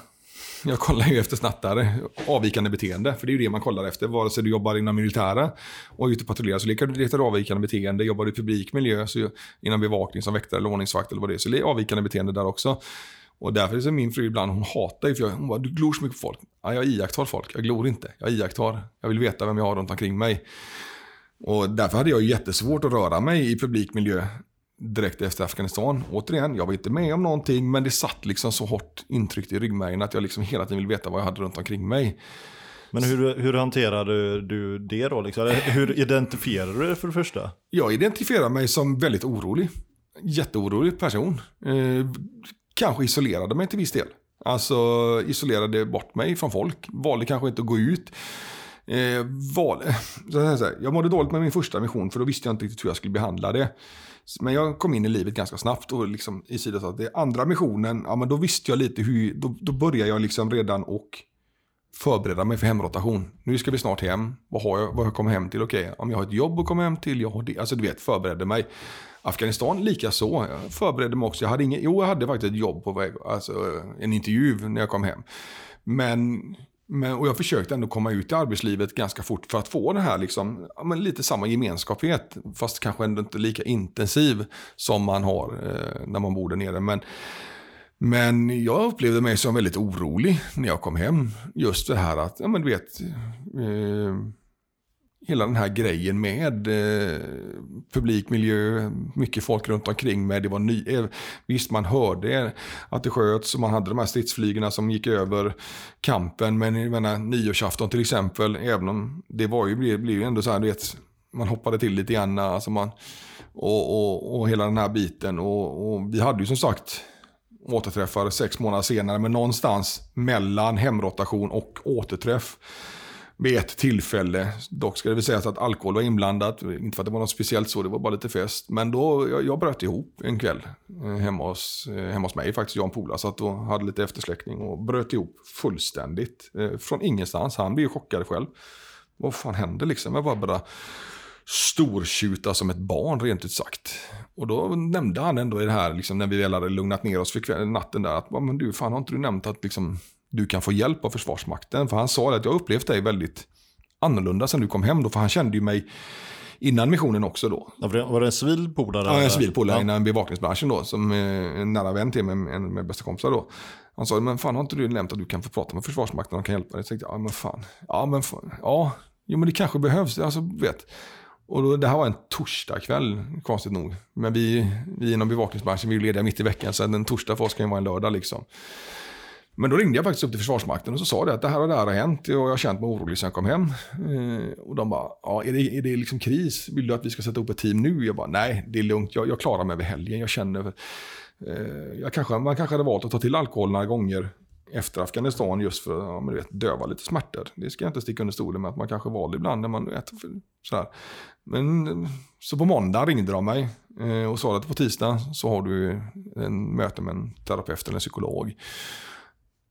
Jag kollar ju efter snattare, avvikande beteende. För det är ju det man kollar efter. Vare sig du jobbar inom militära och är ute och patrullerar så letar du efter avvikande beteende. Jobbar du i publik miljö, så inom bevakning som väktare eller ordningsvakt eller vad det är, så det är avvikande beteende där också. Och därför är min fru ibland, hon hatar ju, för hon bara, du glor så mycket på folk. Ja, jag iakttar folk, jag glor inte. Jag iakttar. Jag vill veta vem jag har runt omkring mig. Och därför hade jag jättesvårt att röra mig i publik miljö direkt efter Afghanistan. Återigen, jag var inte med om någonting men det satt liksom så hårt intryckt i ryggmärgen att jag liksom hela tiden ville veta vad jag hade runt omkring mig. Men hur, hur hanterade du det då? Liksom? Hur identifierade du det för det första? Jag identifierar mig som väldigt orolig. Jätteorolig person. Eh, kanske isolerade mig till viss del. Alltså isolerade bort mig från folk. Valde kanske inte att gå ut. Eh, val, så här, jag mådde dåligt med min första mission för då visste jag inte riktigt hur jag skulle behandla det. Men jag kom in i livet ganska snabbt och liksom i sidan att det andra missionen, ja men då visste jag lite hur, då, då började jag liksom redan och förbereda mig för hemrotation. Nu ska vi snart hem. Vad har jag, vad jag kommit hem till? Okej, okay, om jag har ett jobb att komma hem till, jag har det. Alltså du vet, förberedde mig. Afghanistan lika så. Jag förberedde mig också. Jag hade inget, jo, jag hade faktiskt ett jobb på väg, alltså en intervju när jag kom hem. Men men, och jag försökte ändå komma ut i arbetslivet ganska fort för att få det här liksom, ja, men lite samma gemenskaphet. Fast kanske ändå inte lika intensiv som man har eh, när man bor där nere. Men, men jag upplevde mig som väldigt orolig när jag kom hem. Just det här att, ja men du vet, eh, hela den här grejen med eh, publikmiljö, mycket folk runt omkring mig. Det var ny, eh, visst, man hörde att det sköts och man hade de här stridsflygarna som gick över kampen. Men jag menar, nyårsafton till exempel, även om det var ju, blev ju ändå så här, du vet, man hoppade till lite grann. Alltså man, och, och, och hela den här biten. Och, och vi hade ju som sagt återträffar sex månader senare, men någonstans mellan hemrotation och återträff vid ett tillfälle. Dock ska det väl sägas att alkohol var inblandat. Inte för att det var något speciellt så, det var bara lite fest. Men då, jag, jag bröt ihop en kväll eh, hemma hos, eh, hemma hos mig faktiskt. Jan Pola satt och hade lite eftersläckning och bröt ihop fullständigt. Eh, från ingenstans. Han blev ju chockad själv. Vad fan hände liksom? Jag var bara stortjuta som ett barn rent ut sagt. Och då nämnde han ändå i det här, liksom, när vi väl hade lugnat ner oss för natten där, att men du, fan har inte du nämnt att liksom, du kan få hjälp av Försvarsmakten. För han sa att jag upplevt dig väldigt annorlunda sen du kom hem då. För han kände ju mig innan missionen också då. var det en civil polare? Ja, en civil polare ja. innan bevakningsbranschen då. Som en nära vän till mig, med, med bästa kompisar då. Han sa, men fan har inte du nämnt att du kan få prata med Försvarsmakten och kan hjälpa dig? Jag tänkte, ja men fan. Ja men fan. Ja, jo men det kanske behövs. Alltså vet. Och då, det här var en torsdagkväll, konstigt nog. Men vi, vi inom bevakningsbranschen, vi är lediga mitt i veckan. Så en torsdag för oss kan ju vara en lördag liksom. Men då ringde jag faktiskt upp till Försvarsmakten och så sa det att det här och det här har hänt och jag har känt mig orolig sen jag kom hem. Eh, och de bara, ja, är det, är det liksom kris? Vill du att vi ska sätta upp ett team nu? Jag bara, nej, det är lugnt, jag, jag klarar mig över helgen. Jag känner, eh, jag kanske, man kanske hade valt att ta till alkohol några gånger efter Afghanistan just för att ja, men vet, döva lite smärtor. Det ska jag inte sticka under stolen med att man kanske valde ibland när man äter sådär. Men så på måndag ringde de mig eh, och sa att på tisdag så har du en möte med en terapeut eller en psykolog.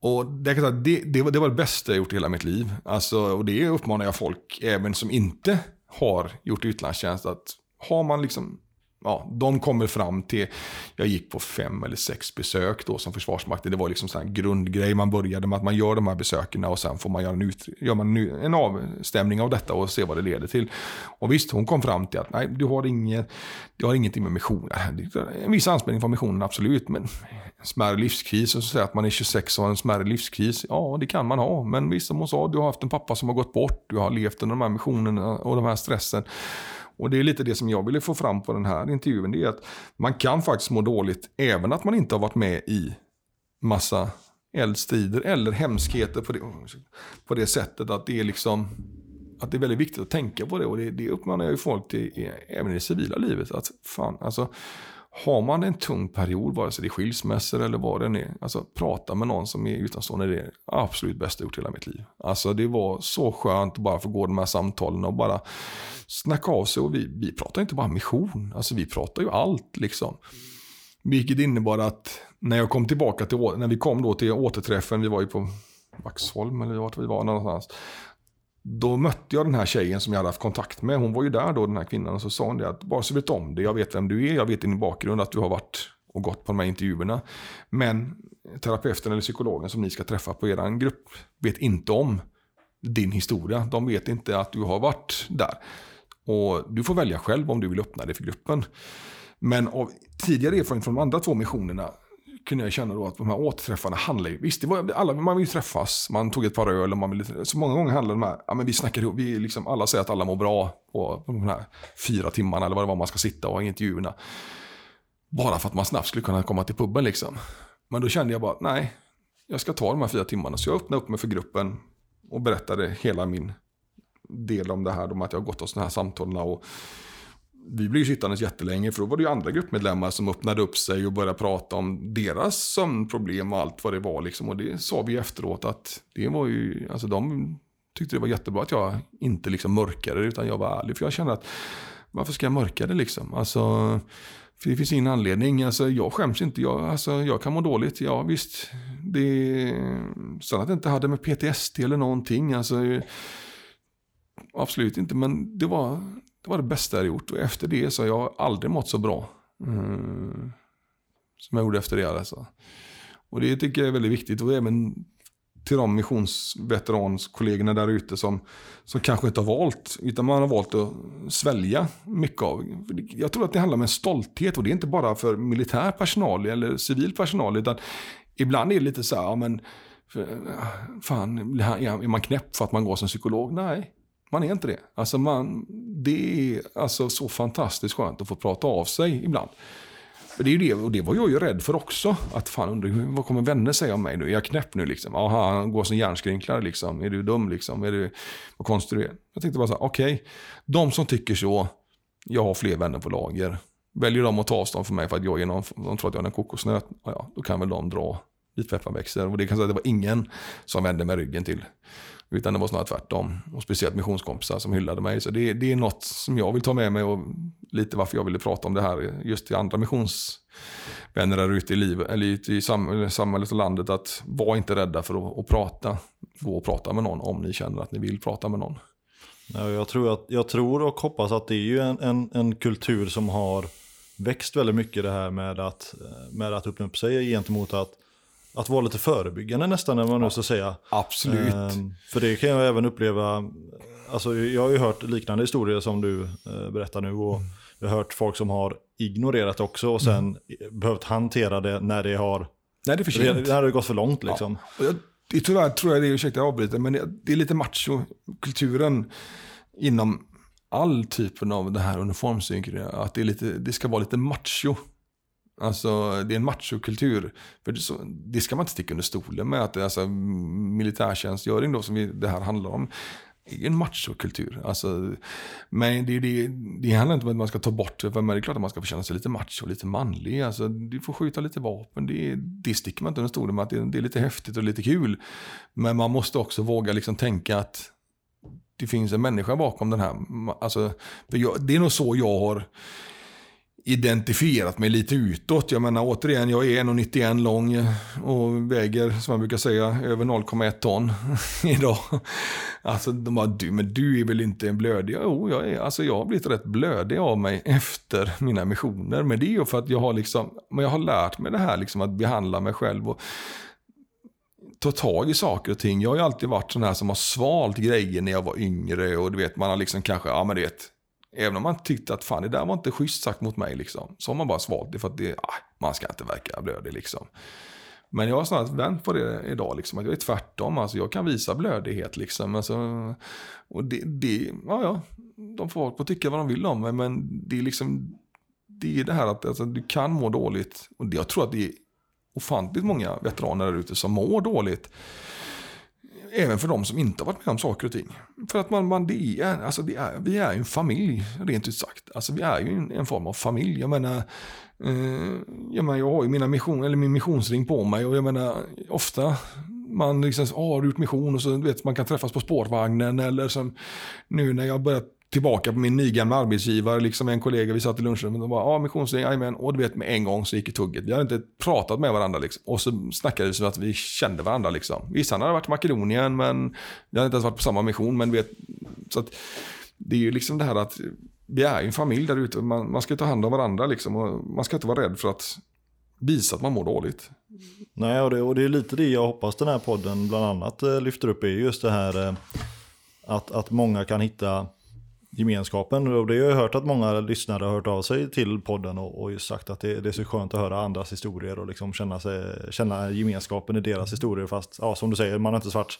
Och det, det, det, var, det var det bästa jag gjort i hela mitt liv. Alltså, och det uppmanar jag folk, även som inte har gjort utlandstjänst, att har man liksom ja, de kommer fram till, jag gick på fem eller sex besök då som Försvarsmakten. Det var liksom en grundgrej. Man började med att man gör de här besöken och sen får man göra en, ut, gör man en avstämning av detta och se vad det leder till. Och visst, hon kom fram till att nej, du har, inget, du har ingenting med missionen. En viss anspelning från missionen, absolut. Men en smärre livskris, och så säga att man är 26 och har en smärre livskris. Ja, det kan man ha. Men visst, som hon sa, du har haft en pappa som har gått bort. Du har levt under de här missionerna och de här stressen. Och det är lite det som jag ville få fram på den här intervjun. Det är att man kan faktiskt må dåligt även att man inte har varit med i massa eldstrider eller hemskheter på det, på det sättet. Att det är liksom att det är väldigt viktigt att tänka på det. Och det, det uppmanar jag ju folk till även i det civila livet. Att fan, alltså har man en tung period, vare sig det är skilsmässor eller vad det är, alltså prata med någon som är utanstående, det är det absolut bästa jag gjort i hela mitt liv. Alltså det var så skönt att bara få gå de här samtalen och bara snacka av sig. Och vi, vi pratar inte bara mission, alltså vi pratar ju allt liksom. Vilket innebar att när jag kom tillbaka till, när vi kom då till återträffen, vi var ju på Vaxholm eller vart vi var någonstans. Då mötte jag den här tjejen som jag hade haft kontakt med. Hon var ju där då, den här kvinnan. Och så sa hon det att bara så vet om det. Jag vet vem du är, jag vet din bakgrund, att du har varit och gått på de här intervjuerna. Men terapeuten eller psykologen som ni ska träffa på er grupp vet inte om din historia. De vet inte att du har varit där. Och du får välja själv om du vill öppna dig för gruppen. Men av tidigare erfarenhet från de andra två missionerna kunde jag känna då att de här återträffarna handlade ju, visst det var, alla, man vill ju träffas, man tog ett par öl och man ville, så många gånger handlade de här, ja men vi snackar ihop, vi liksom, alla säger att alla mår bra på, på de här fyra timmarna eller vad det var man ska sitta och ha intervjuerna. Bara för att man snabbt skulle kunna komma till puben liksom. Men då kände jag bara, nej, jag ska ta de här fyra timmarna. Så jag öppnade upp mig för gruppen och berättade hela min del om det här, om att jag har gått hos de här samtalen och vi blev ju sittandes jättelänge för då var det ju andra gruppmedlemmar som öppnade upp sig och började prata om deras sömnproblem och allt vad det var. Liksom. Och det sa vi efteråt att det var ju, alltså de tyckte det var jättebra att jag inte liksom mörkade det utan jag var ärlig. För jag kände att varför ska jag mörka det liksom? Alltså, för det finns ingen anledning. Alltså, jag skäms inte. Jag, alltså, jag kan må dåligt. Ja visst. Det, sen att det inte hade med PTSD eller någonting. Alltså, absolut inte. Men det var det var det bästa jag gjort. Och efter det så har jag aldrig mått så bra. Mm, som jag gjorde efter det. Alltså. Och det tycker jag är väldigt viktigt. Och även till de missionsveteranskollegorna där ute som, som kanske inte har valt, utan man har valt att svälja mycket av. Jag tror att det handlar om en stolthet och det är inte bara för militär personal eller civil personal, utan ibland är det lite så här, ja men, fan, är man knäpp för att man går som psykolog? Nej, man är inte det. Alltså man, det är alltså så fantastiskt skönt att få prata av sig ibland. För det, är det, och det var jag ju rädd för också. Att fan, undrar, vad kommer vänner säga om mig nu? Är jag knäpp nu liksom? Aha, han går som hjärnskrynklare. liksom. Är du dum liksom? Är du, vad konstig du är? Jag tänkte bara så här, okej. Okay, de som tycker så, jag har fler vänner på lager. Väljer de att ta avstånd från mig för att jag är någon, de tror att jag är en kokosnöt, ja, då kan väl de dra vitpepparväxter. Och det kan säga att det var ingen som vände mig ryggen till. Utan det var snarare tvärtom. Och speciellt missionskompisar som hyllade mig. Så det, det, är något som jag vill ta med mig och lite varför jag ville prata om det här just till andra missionsvänner där ute i liv, eller ute i samhället och landet. Att var inte rädda för att, att prata. Gå och prata med någon om ni känner att ni vill prata med någon. Jag, tror att, jag tror och hoppas att det är ju en, en, en kultur som har växt väldigt mycket det här med att, med att öppna upp sig gentemot att att vara lite förebyggande nästan, när man nu ska säga. Absolut. Ehm, för det kan jag även uppleva, alltså jag har ju hört liknande historier som du eh, berättar nu. Och mm. jag har hört folk som har ignorerat också och sen mm. behövt hantera det när det har, Nej, det är för sent. När det gått för långt. Liksom. Ja. Det är tyvärr, tror jag det är, ursäkta jag avbryter, men det, det är lite macho-kulturen inom all typen av det här uniformsyrket. Att det, är lite, det ska vara lite macho. Alltså det är en machokultur. För det, så, det ska man inte sticka under stolen med. Att alltså, militärtjänstgöring då, som vi, det här handlar om, är en machokultur. Alltså, men det, det, det handlar inte om att man ska ta bort det. Men det är klart att man ska få känna sig lite macho, lite manlig. Alltså, du får skjuta lite vapen. Det, det sticker man inte under stolen med. Att det, det är lite häftigt och lite kul. Men man måste också våga liksom tänka att det finns en människa bakom den här. Alltså, jag, det är nog så jag har identifierat mig lite utåt. Jag menar återigen, jag är 1,91 lång och väger, som man brukar säga, över 0,1 ton idag. Alltså de bara, du, men du är väl inte en blödig? Jo, jag, är, alltså, jag har blivit rätt blödig av mig efter mina missioner. Men det är ju för att jag har, liksom, men jag har lärt mig det här liksom, att behandla mig själv. Och, ta tag i saker och ting. Jag har ju alltid varit sån här som har svalt grejer när jag var yngre och du vet, man har liksom kanske, ja men du vet, Även om man tyckte att fan det där var inte schysst sagt mot mig liksom. Så har man bara svalt det för att det, ah, man ska inte verka blödig liksom. Men jag har snarare vänt på det idag, liksom, att jag är tvärtom. Alltså, jag kan visa blödighet. Liksom. Alltså, och det, det, ja, ja, de får på tycka vad de vill om mig, men det är liksom det är det här att alltså, du kan må dåligt. Och det, jag tror att det är ofantligt många veteraner där ute som mår dåligt. Även för de som inte har varit med om saker och ting. För att man, man det är, alltså det är, vi är ju en familj, rent ut sagt. Alltså vi är ju en, en form av familj. Jag menar, eh, jag, menar, jag har ju mina mission, eller min missionsring på mig och jag menar, ofta man liksom, ah, har du gjort mission och så vet man kan träffas på spårvagnen eller som nu när jag börjat tillbaka på min nygamla arbetsgivare, liksom en kollega, vi satt i lunchrummet och bara, ja, ah, missionsring, jajamän. Och du vet, med en gång så gick det tugget. Vi hade inte pratat med varandra liksom. Och så snackade vi så att vi kände varandra liksom. Vissa hade varit i Makedonien, men vi hade inte ens varit på samma mission, men vet, så att det är ju liksom det här att vi är ju en familj där ute. Man, man ska ta hand om varandra liksom. Och man ska inte vara rädd för att visa att man mår dåligt. Nej, och det, och det är lite det jag hoppas den här podden bland annat eh, lyfter upp är just det här eh, att, att många kan hitta gemenskapen. Och det har jag hört att många lyssnare har hört av sig till podden och, och sagt att det, det, är så skönt att höra andras historier och liksom känna, sig, känna gemenskapen i deras historier. Fast ja, som du säger, man har inte svart.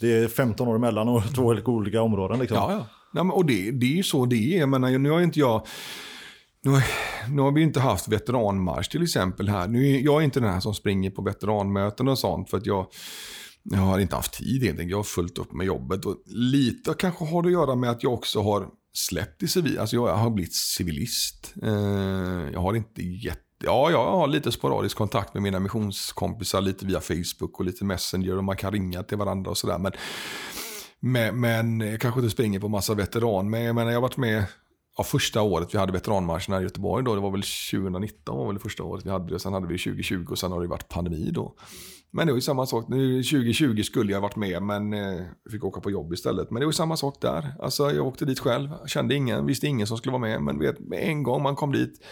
Det är 15 år emellan och två helt olika områden. Liksom. Ja, ja. Nej, men, och det, det är ju så det är. Jag menar, nu har inte jag... Nu har, nu har vi inte haft veteranmarsch till exempel här. Nu, jag är inte den här som springer på veteranmöten och sånt för att jag jag har inte haft tid egentligen. Jag har fullt upp med jobbet. Och lite kanske har det att göra med att jag också har släppt i civil. Alltså jag har blivit civilist. Eh, jag har inte jätte... Ja, jag har lite sporadisk kontakt med mina missionskompisar. Lite via Facebook och lite Messenger. Och man kan ringa till varandra och sådär. Men, men, men jag kanske inte springer på massa veteran. Men jag menar, jag har varit med ja, första året vi hade veteranmarschen här i Göteborg då, det var väl 2019 var väl det första året vi hade det. Sen hade vi 2020 och sen har det varit pandemi då. Men det var ju samma sak. Nu 2020 skulle jag varit med men eh, fick åka på jobb istället. Men det var ju samma sak där. Alltså jag åkte dit själv, kände ingen, visste ingen som skulle vara med. Men vet, en gång man kom dit,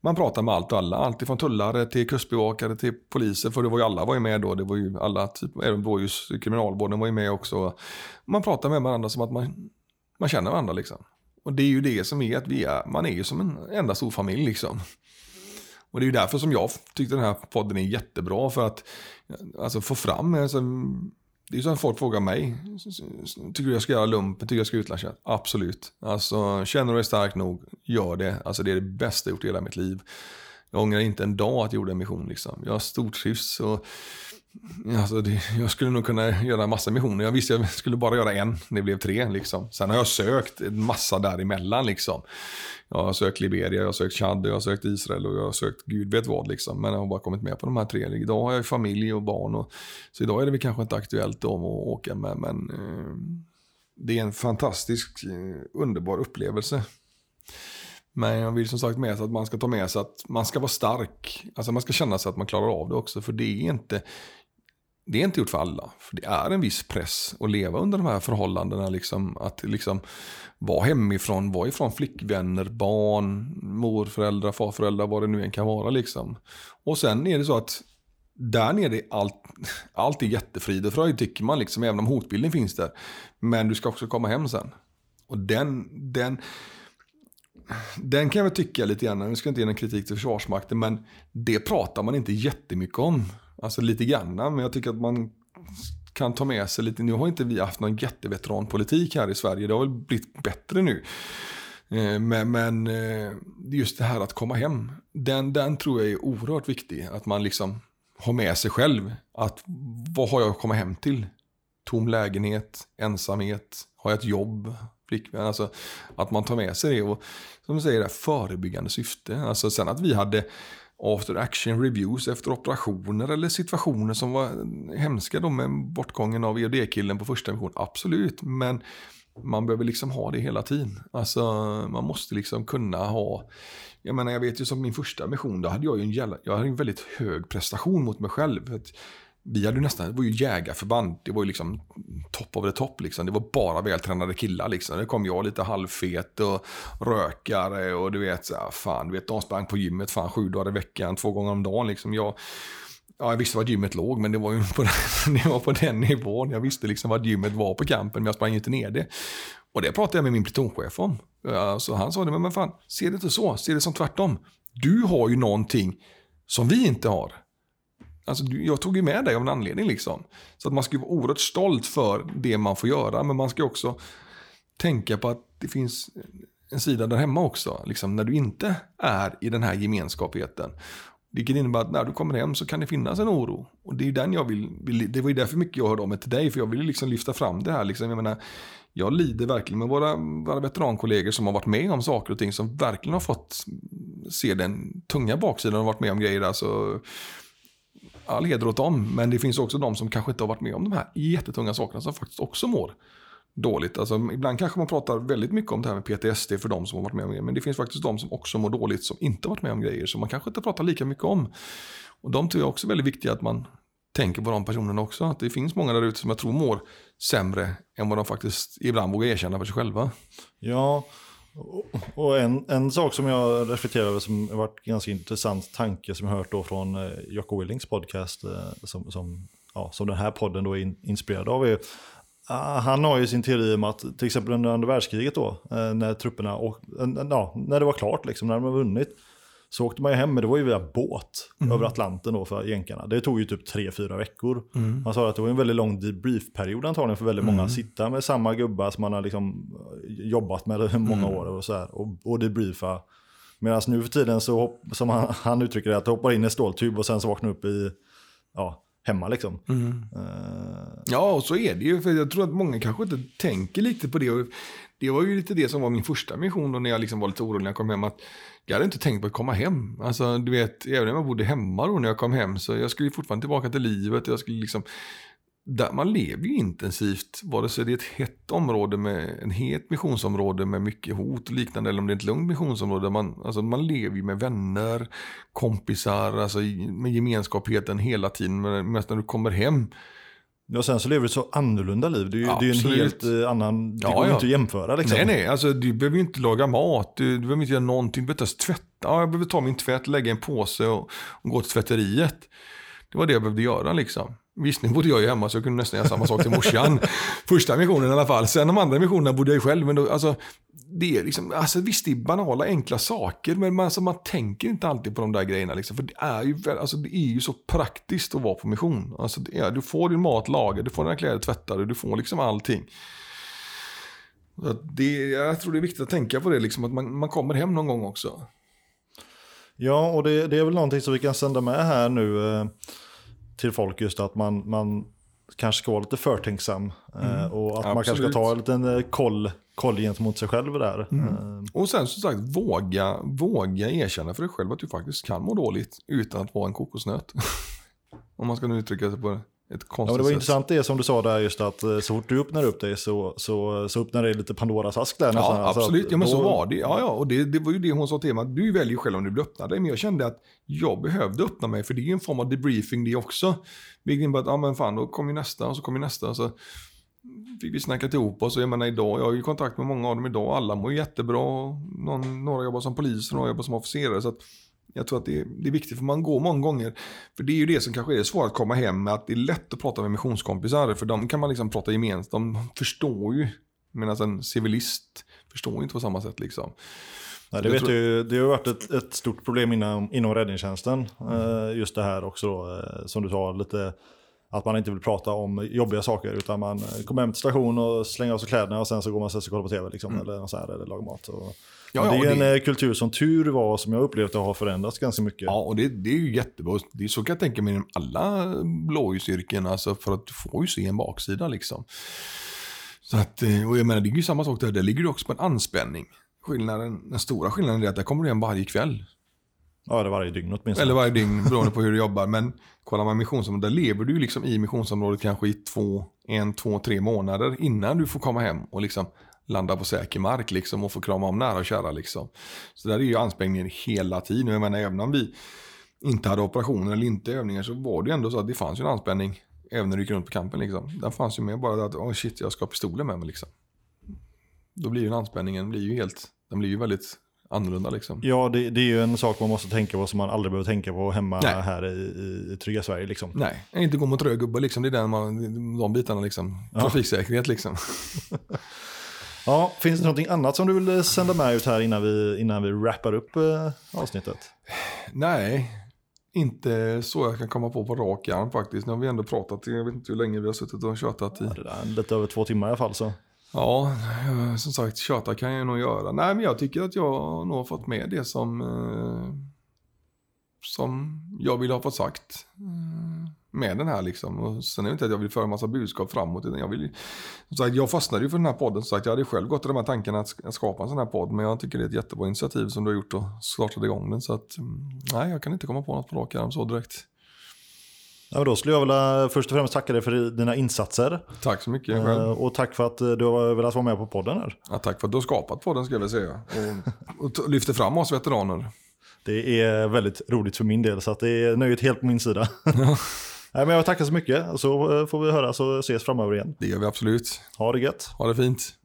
man pratade med allt och alla. Allt från tullare till kustbevakare till poliser. För det var ju alla var ju med då. Det var ju alla, typ, eh, även blåljus, kriminalvården var ju med också. Man pratade med varandra som att man, man känner varandra liksom. Och det är ju det som är att vi är, man är ju som en enda stor familj liksom. Och det är ju därför som jag tyckte den här podden är jättebra för att alltså, få fram, alltså, det är ju så att folk frågar mig, tycker du jag ska göra lumpen, tycker du jag ska utlandstjänst? Absolut. Alltså, känner du dig stark nog, gör det. Alltså det är det bästa jag gjort i hela mitt liv. Jag ångrar inte en dag att jag gjorde en mission liksom. Jag har stortrivs och Alltså det, jag skulle nog kunna göra en massa missioner. Jag visste jag skulle bara göra en. Det blev tre liksom. Sen har jag sökt en massa däremellan liksom. Jag har sökt Liberia, jag har sökt Chad, jag har sökt Israel och jag har sökt gud vet vad liksom. Men jag har bara kommit med på de här tre. Idag har jag familj och barn. Och, så idag är det väl kanske inte aktuellt om att åka med. Men eh, det är en fantastisk, eh, underbar upplevelse. Men jag vill som sagt med sig att man ska ta med sig att man ska vara stark. Alltså man ska känna sig att man klarar av det också. För det är inte, det är inte gjort för alla. För det är en viss press att leva under de här förhållandena. Liksom, att liksom vara hemifrån, vara ifrån flickvänner, barn, morföräldrar, farföräldrar, vad det nu än kan vara. Liksom. Och sen är det så att där nere är allt, allt är jättefrid och fröjd tycker man, liksom, även om hotbilden finns där. Men du ska också komma hem sen. Och den, den, den kan jag väl tycka lite grann, nu ska inte ge någon kritik till Försvarsmakten, men det pratar man inte jättemycket om. Alltså lite grann, men jag tycker att man kan ta med sig lite. Nu har inte vi haft någon jätteveteranpolitik här i Sverige, det har väl blivit bättre nu. Eh, men, men eh, just det här att komma hem, den, den tror jag är oerhört viktig. Att man liksom har med sig själv. Att vad har jag att komma hem till? Tom lägenhet, ensamhet, har jag ett jobb? Flickvän, alltså att man tar med sig det. Och som du säger, det förebyggande syfte. Alltså sen att vi hade after action reviews efter operationer eller situationer som var hemska då med bortgången av EOD-killen på första mission. Absolut, men man behöver liksom ha det hela tiden. Alltså man måste liksom kunna ha, jag menar jag vet ju som min första mission, då hade jag ju en, jävla, jag hade en väldigt hög prestation mot mig själv. Vi hade ju nästan, det var ju jägarförband, det var ju liksom top of the top liksom. Det var bara vältränade killar liksom. Det kom jag lite halvfet och rökare och du vet, så här, fan, du vet, de sprang på gymmet fan sju dagar i veckan, två gånger om dagen liksom. Jag, Ja, jag visste var gymmet låg, men det var ju på den, det var på den nivån. Jag visste liksom vad gymmet var på campen, men jag sprang inte ner det. Och det pratade jag med min plutonchef om. Så han sa det, men fan, se det inte så, se det som tvärtom. Du har ju någonting som vi inte har. Alltså, jag tog ju med dig av en anledning liksom. Så att man ska vara oerhört stolt för det man får göra, men man ska också tänka på att det finns en sida där hemma också, liksom, när du inte är i den här gemenskapen. Vilket innebär att när du kommer hem så kan det finnas en oro. Och det är den jag vill, vill det var ju därför mycket jag hörde av mig till dig, för jag ville liksom lyfta fram det här. Liksom. Jag, menar, jag lider verkligen med våra, våra veterankollegor som har varit med om saker och ting, som verkligen har fått se den tunga baksidan och varit med om grejer. Alltså, all heder åt dem, men det finns också de som kanske inte har varit med om de här jättetunga sakerna som faktiskt också mår dåligt. Alltså, ibland kanske man pratar väldigt mycket om det här med PTSD för de som har varit med om det. Men det finns faktiskt de som också mår dåligt som inte har varit med om grejer. Som man kanske inte pratar lika mycket om. Och de tror jag också är väldigt viktiga att man tänker på de personerna också. Att det finns många där ute som jag tror mår sämre än vad de faktiskt ibland vågar erkänna för sig själva. Ja, och en, en sak som jag reflekterar över som har varit ganska intressant tanke som jag hört då från eh, Jocko Willings podcast eh, som, som, ja, som den här podden då är in, inspirerad av är ah, han har ju sin teori om att till exempel under andra världskriget då, eh, när trupperna, och, eh, ja, när det var klart liksom, när de hade vunnit, så åkte man ju hem, men det var ju via båt mm. över Atlanten då för jänkarna. Det tog ju typ tre fyra veckor. Mm. Han sa att det var en väldigt lång debriefperiod antagligen för väldigt mm. många sitta med samma gubbar som man har liksom eh, jobbat med i många mm. år och så här, och, och debriefa. Medan nu för tiden så, som han, han uttrycker det, att hoppar in i ståltub och sen så vaknar upp i, ja, hemma liksom. Ja, och så är det ju. För jag tror att många kanske inte tänker lite på det. Och det var ju lite det som var min första mission då när jag liksom var lite orolig när jag kom hem. Att jag hade inte tänkt på att komma hem. Alltså, du vet, även om jag bodde hemma då när jag kom hem så jag skulle fortfarande tillbaka till livet. Jag skulle liksom där man lever ju intensivt, vare sig det är ett hett område med en het missionsområde med mycket hot och liknande eller om det är ett lugnt missionsområde. Man, alltså man lever ju med vänner, kompisar, alltså med gemenskapheten hela tiden. Men när du kommer hem Ja, sen så lever du ett så annorlunda liv. Det är ju, det är en helt uh, annan... Det ja, går ja. inte att jämföra liksom. Nej, nej. Alltså, du behöver ju inte laga mat. Du, du behöver inte göra någonting. Du behöver inte ens tvätta. Ja, jag behöver ta min tvätt, lägga i en påse och, och gå till tvätteriet. Det var det jag behövde göra liksom. Visst, nu bodde jag ju hemma så jag kunde nästan göra samma sak till morsan. Första missionen i alla fall. Sen de andra missionerna bodde jag ju själv. Men då, alltså, det är liksom, alltså, visst, det är banala, enkla saker. Men man, alltså, man tänker inte alltid på de där grejerna. Liksom, för det är, ju, alltså, det är ju så praktiskt att vara på mission. Alltså, är, du får din mat lagad, du får dina kläder tvättade, du får liksom allting. Det, jag tror det är viktigt att tänka på det, liksom, att man, man kommer hem någon gång också. Ja, och det, det, är väl någonting som vi kan sända med här nu. Till folk just att man, man kanske ska vara lite förtänksam. Eh, mm. och att Absolut. man kanske ska ta en liten eh, koll, koll gentemot sig själv där. Mm. Eh. Och sen som sagt, våga, våga erkänna för dig själv att du faktiskt kan må dåligt utan att vara en kokosnöt. Om man ska nu uttrycka sig på det ett konstigt ja, det var intressant det som du sa där just att så fort du öppnar upp dig så, så, så öppnar det lite Pandoras ask där. Ja, alltså, absolut. ja, men då... så var det. Ja, ja. Och det, det var ju det hon sa till mig. Du väljer själv om du vill öppna dig. Men jag kände att jag behövde öppna mig. För det är ju en form av debriefing det också. Vilket innebär att, ja men fan, då kommer nästa och så kommer nästa. Så fick vi snacka ihop oss. Jag menar idag, jag har ju kontakt med många av dem idag. Alla mår jättebra. Någon, några jobbar som poliser, några jobbar som officerare. Så att, jag tror att det är, det är, viktigt för man går många gånger. För det är ju det som kanske är svårt att komma hem med. Att det är lätt att prata med missionskompisar. För de kan man liksom prata gemensamt. De förstår ju. Medan en civilist förstår inte på samma sätt liksom. Nej, det, vet tror... ju, det har varit ett, ett, stort problem inom, inom räddningstjänsten. Mm. Just det här också då, eh, som du sa, lite att man inte vill prata om jobbiga saker utan man kommer hem till station och slänger av sig kläderna och sen så går man och kollar på tv liksom, mm. eller, så här, eller lagar mat. Och, Ja, ja, det är en det... Eh, kultur som tur var som jag upplevt att har förändrats ganska mycket. Ja, och det, det är ju jättebra. Det är så kan jag tänka mig inom alla blåljusyrken, alltså för att du får ju se en baksida liksom. Så att, eh, och jag menar, det är ju samma sak där, där ligger det också på en anspänning. Skillnaden, den stora skillnaden är att där kommer du hem varje kväll. Ja, eller varje dygn åtminstone. Eller varje dygn, beroende på hur du jobbar. Men kollar man missionsområdet, där lever du liksom i missionsområdet kanske i två, en, två, tre månader innan du får komma hem och liksom landa på säker mark liksom och få krama om nära och kära liksom. Så där är ju anspänningen hela tiden. Jag menar även om vi inte hade operationer eller inte övningar så var det ju ändå så att det fanns ju en anspänning även när du gick runt på campen liksom. Den fanns ju med bara att, oh shit jag ska ha pistolen med mig liksom. Då blir ju anspänningen blir ju helt, den blir ju väldigt annorlunda liksom. Ja, det, det, är ju en sak man måste tänka på som man aldrig behöver tänka på hemma Nej. här i, i, i trygga Sverige. Liksom. Nej, inte gå mot röd gubbe liksom. Det är den man, de bitarna liksom. Ja. Trafiksäkerhet liksom. ja, finns det någonting annat som du vill sända med ut här innan vi, innan vi wrappar upp eh, avsnittet? Nej, inte så jag kan komma på på rak arm faktiskt. Nu har vi ändå pratat, jag vet inte hur länge vi har suttit och tjatat i. Ja, det där, lite över två timmar i alla fall så. Ja, som sagt, tjata kan jag nog göra. Nej, men jag tycker att jag nog har fått med det som, eh, som jag vill ha fått sagt eh, med den här liksom. Och sen är det inte att jag vill föra en massa budskap framåt, utan jag vill... Som sagt, jag fastnade ju för den här podden, som sagt, jag hade själv gått i de här tankarna att skapa en sån här podd, men jag tycker det är ett jättebra initiativ som du har gjort och startat igång den, så att mm, nej, jag kan inte komma på något på rak arm så direkt. Ja, då skulle jag vilja först och främst tacka dig för dina insatser. Tack så mycket. Själv. Eh, och tack för att du har velat vara med på podden här. Ja, tack för att du har skapat podden ska jag väl säga. Och, och lyfter fram oss veteraner. Det är väldigt roligt för min del, så att det är nöjet helt på min sida. Ja. Nej, men jag tackar så mycket, så får vi höra så ses framöver igen. Det gör vi absolut. Ha det gött. Ha det fint.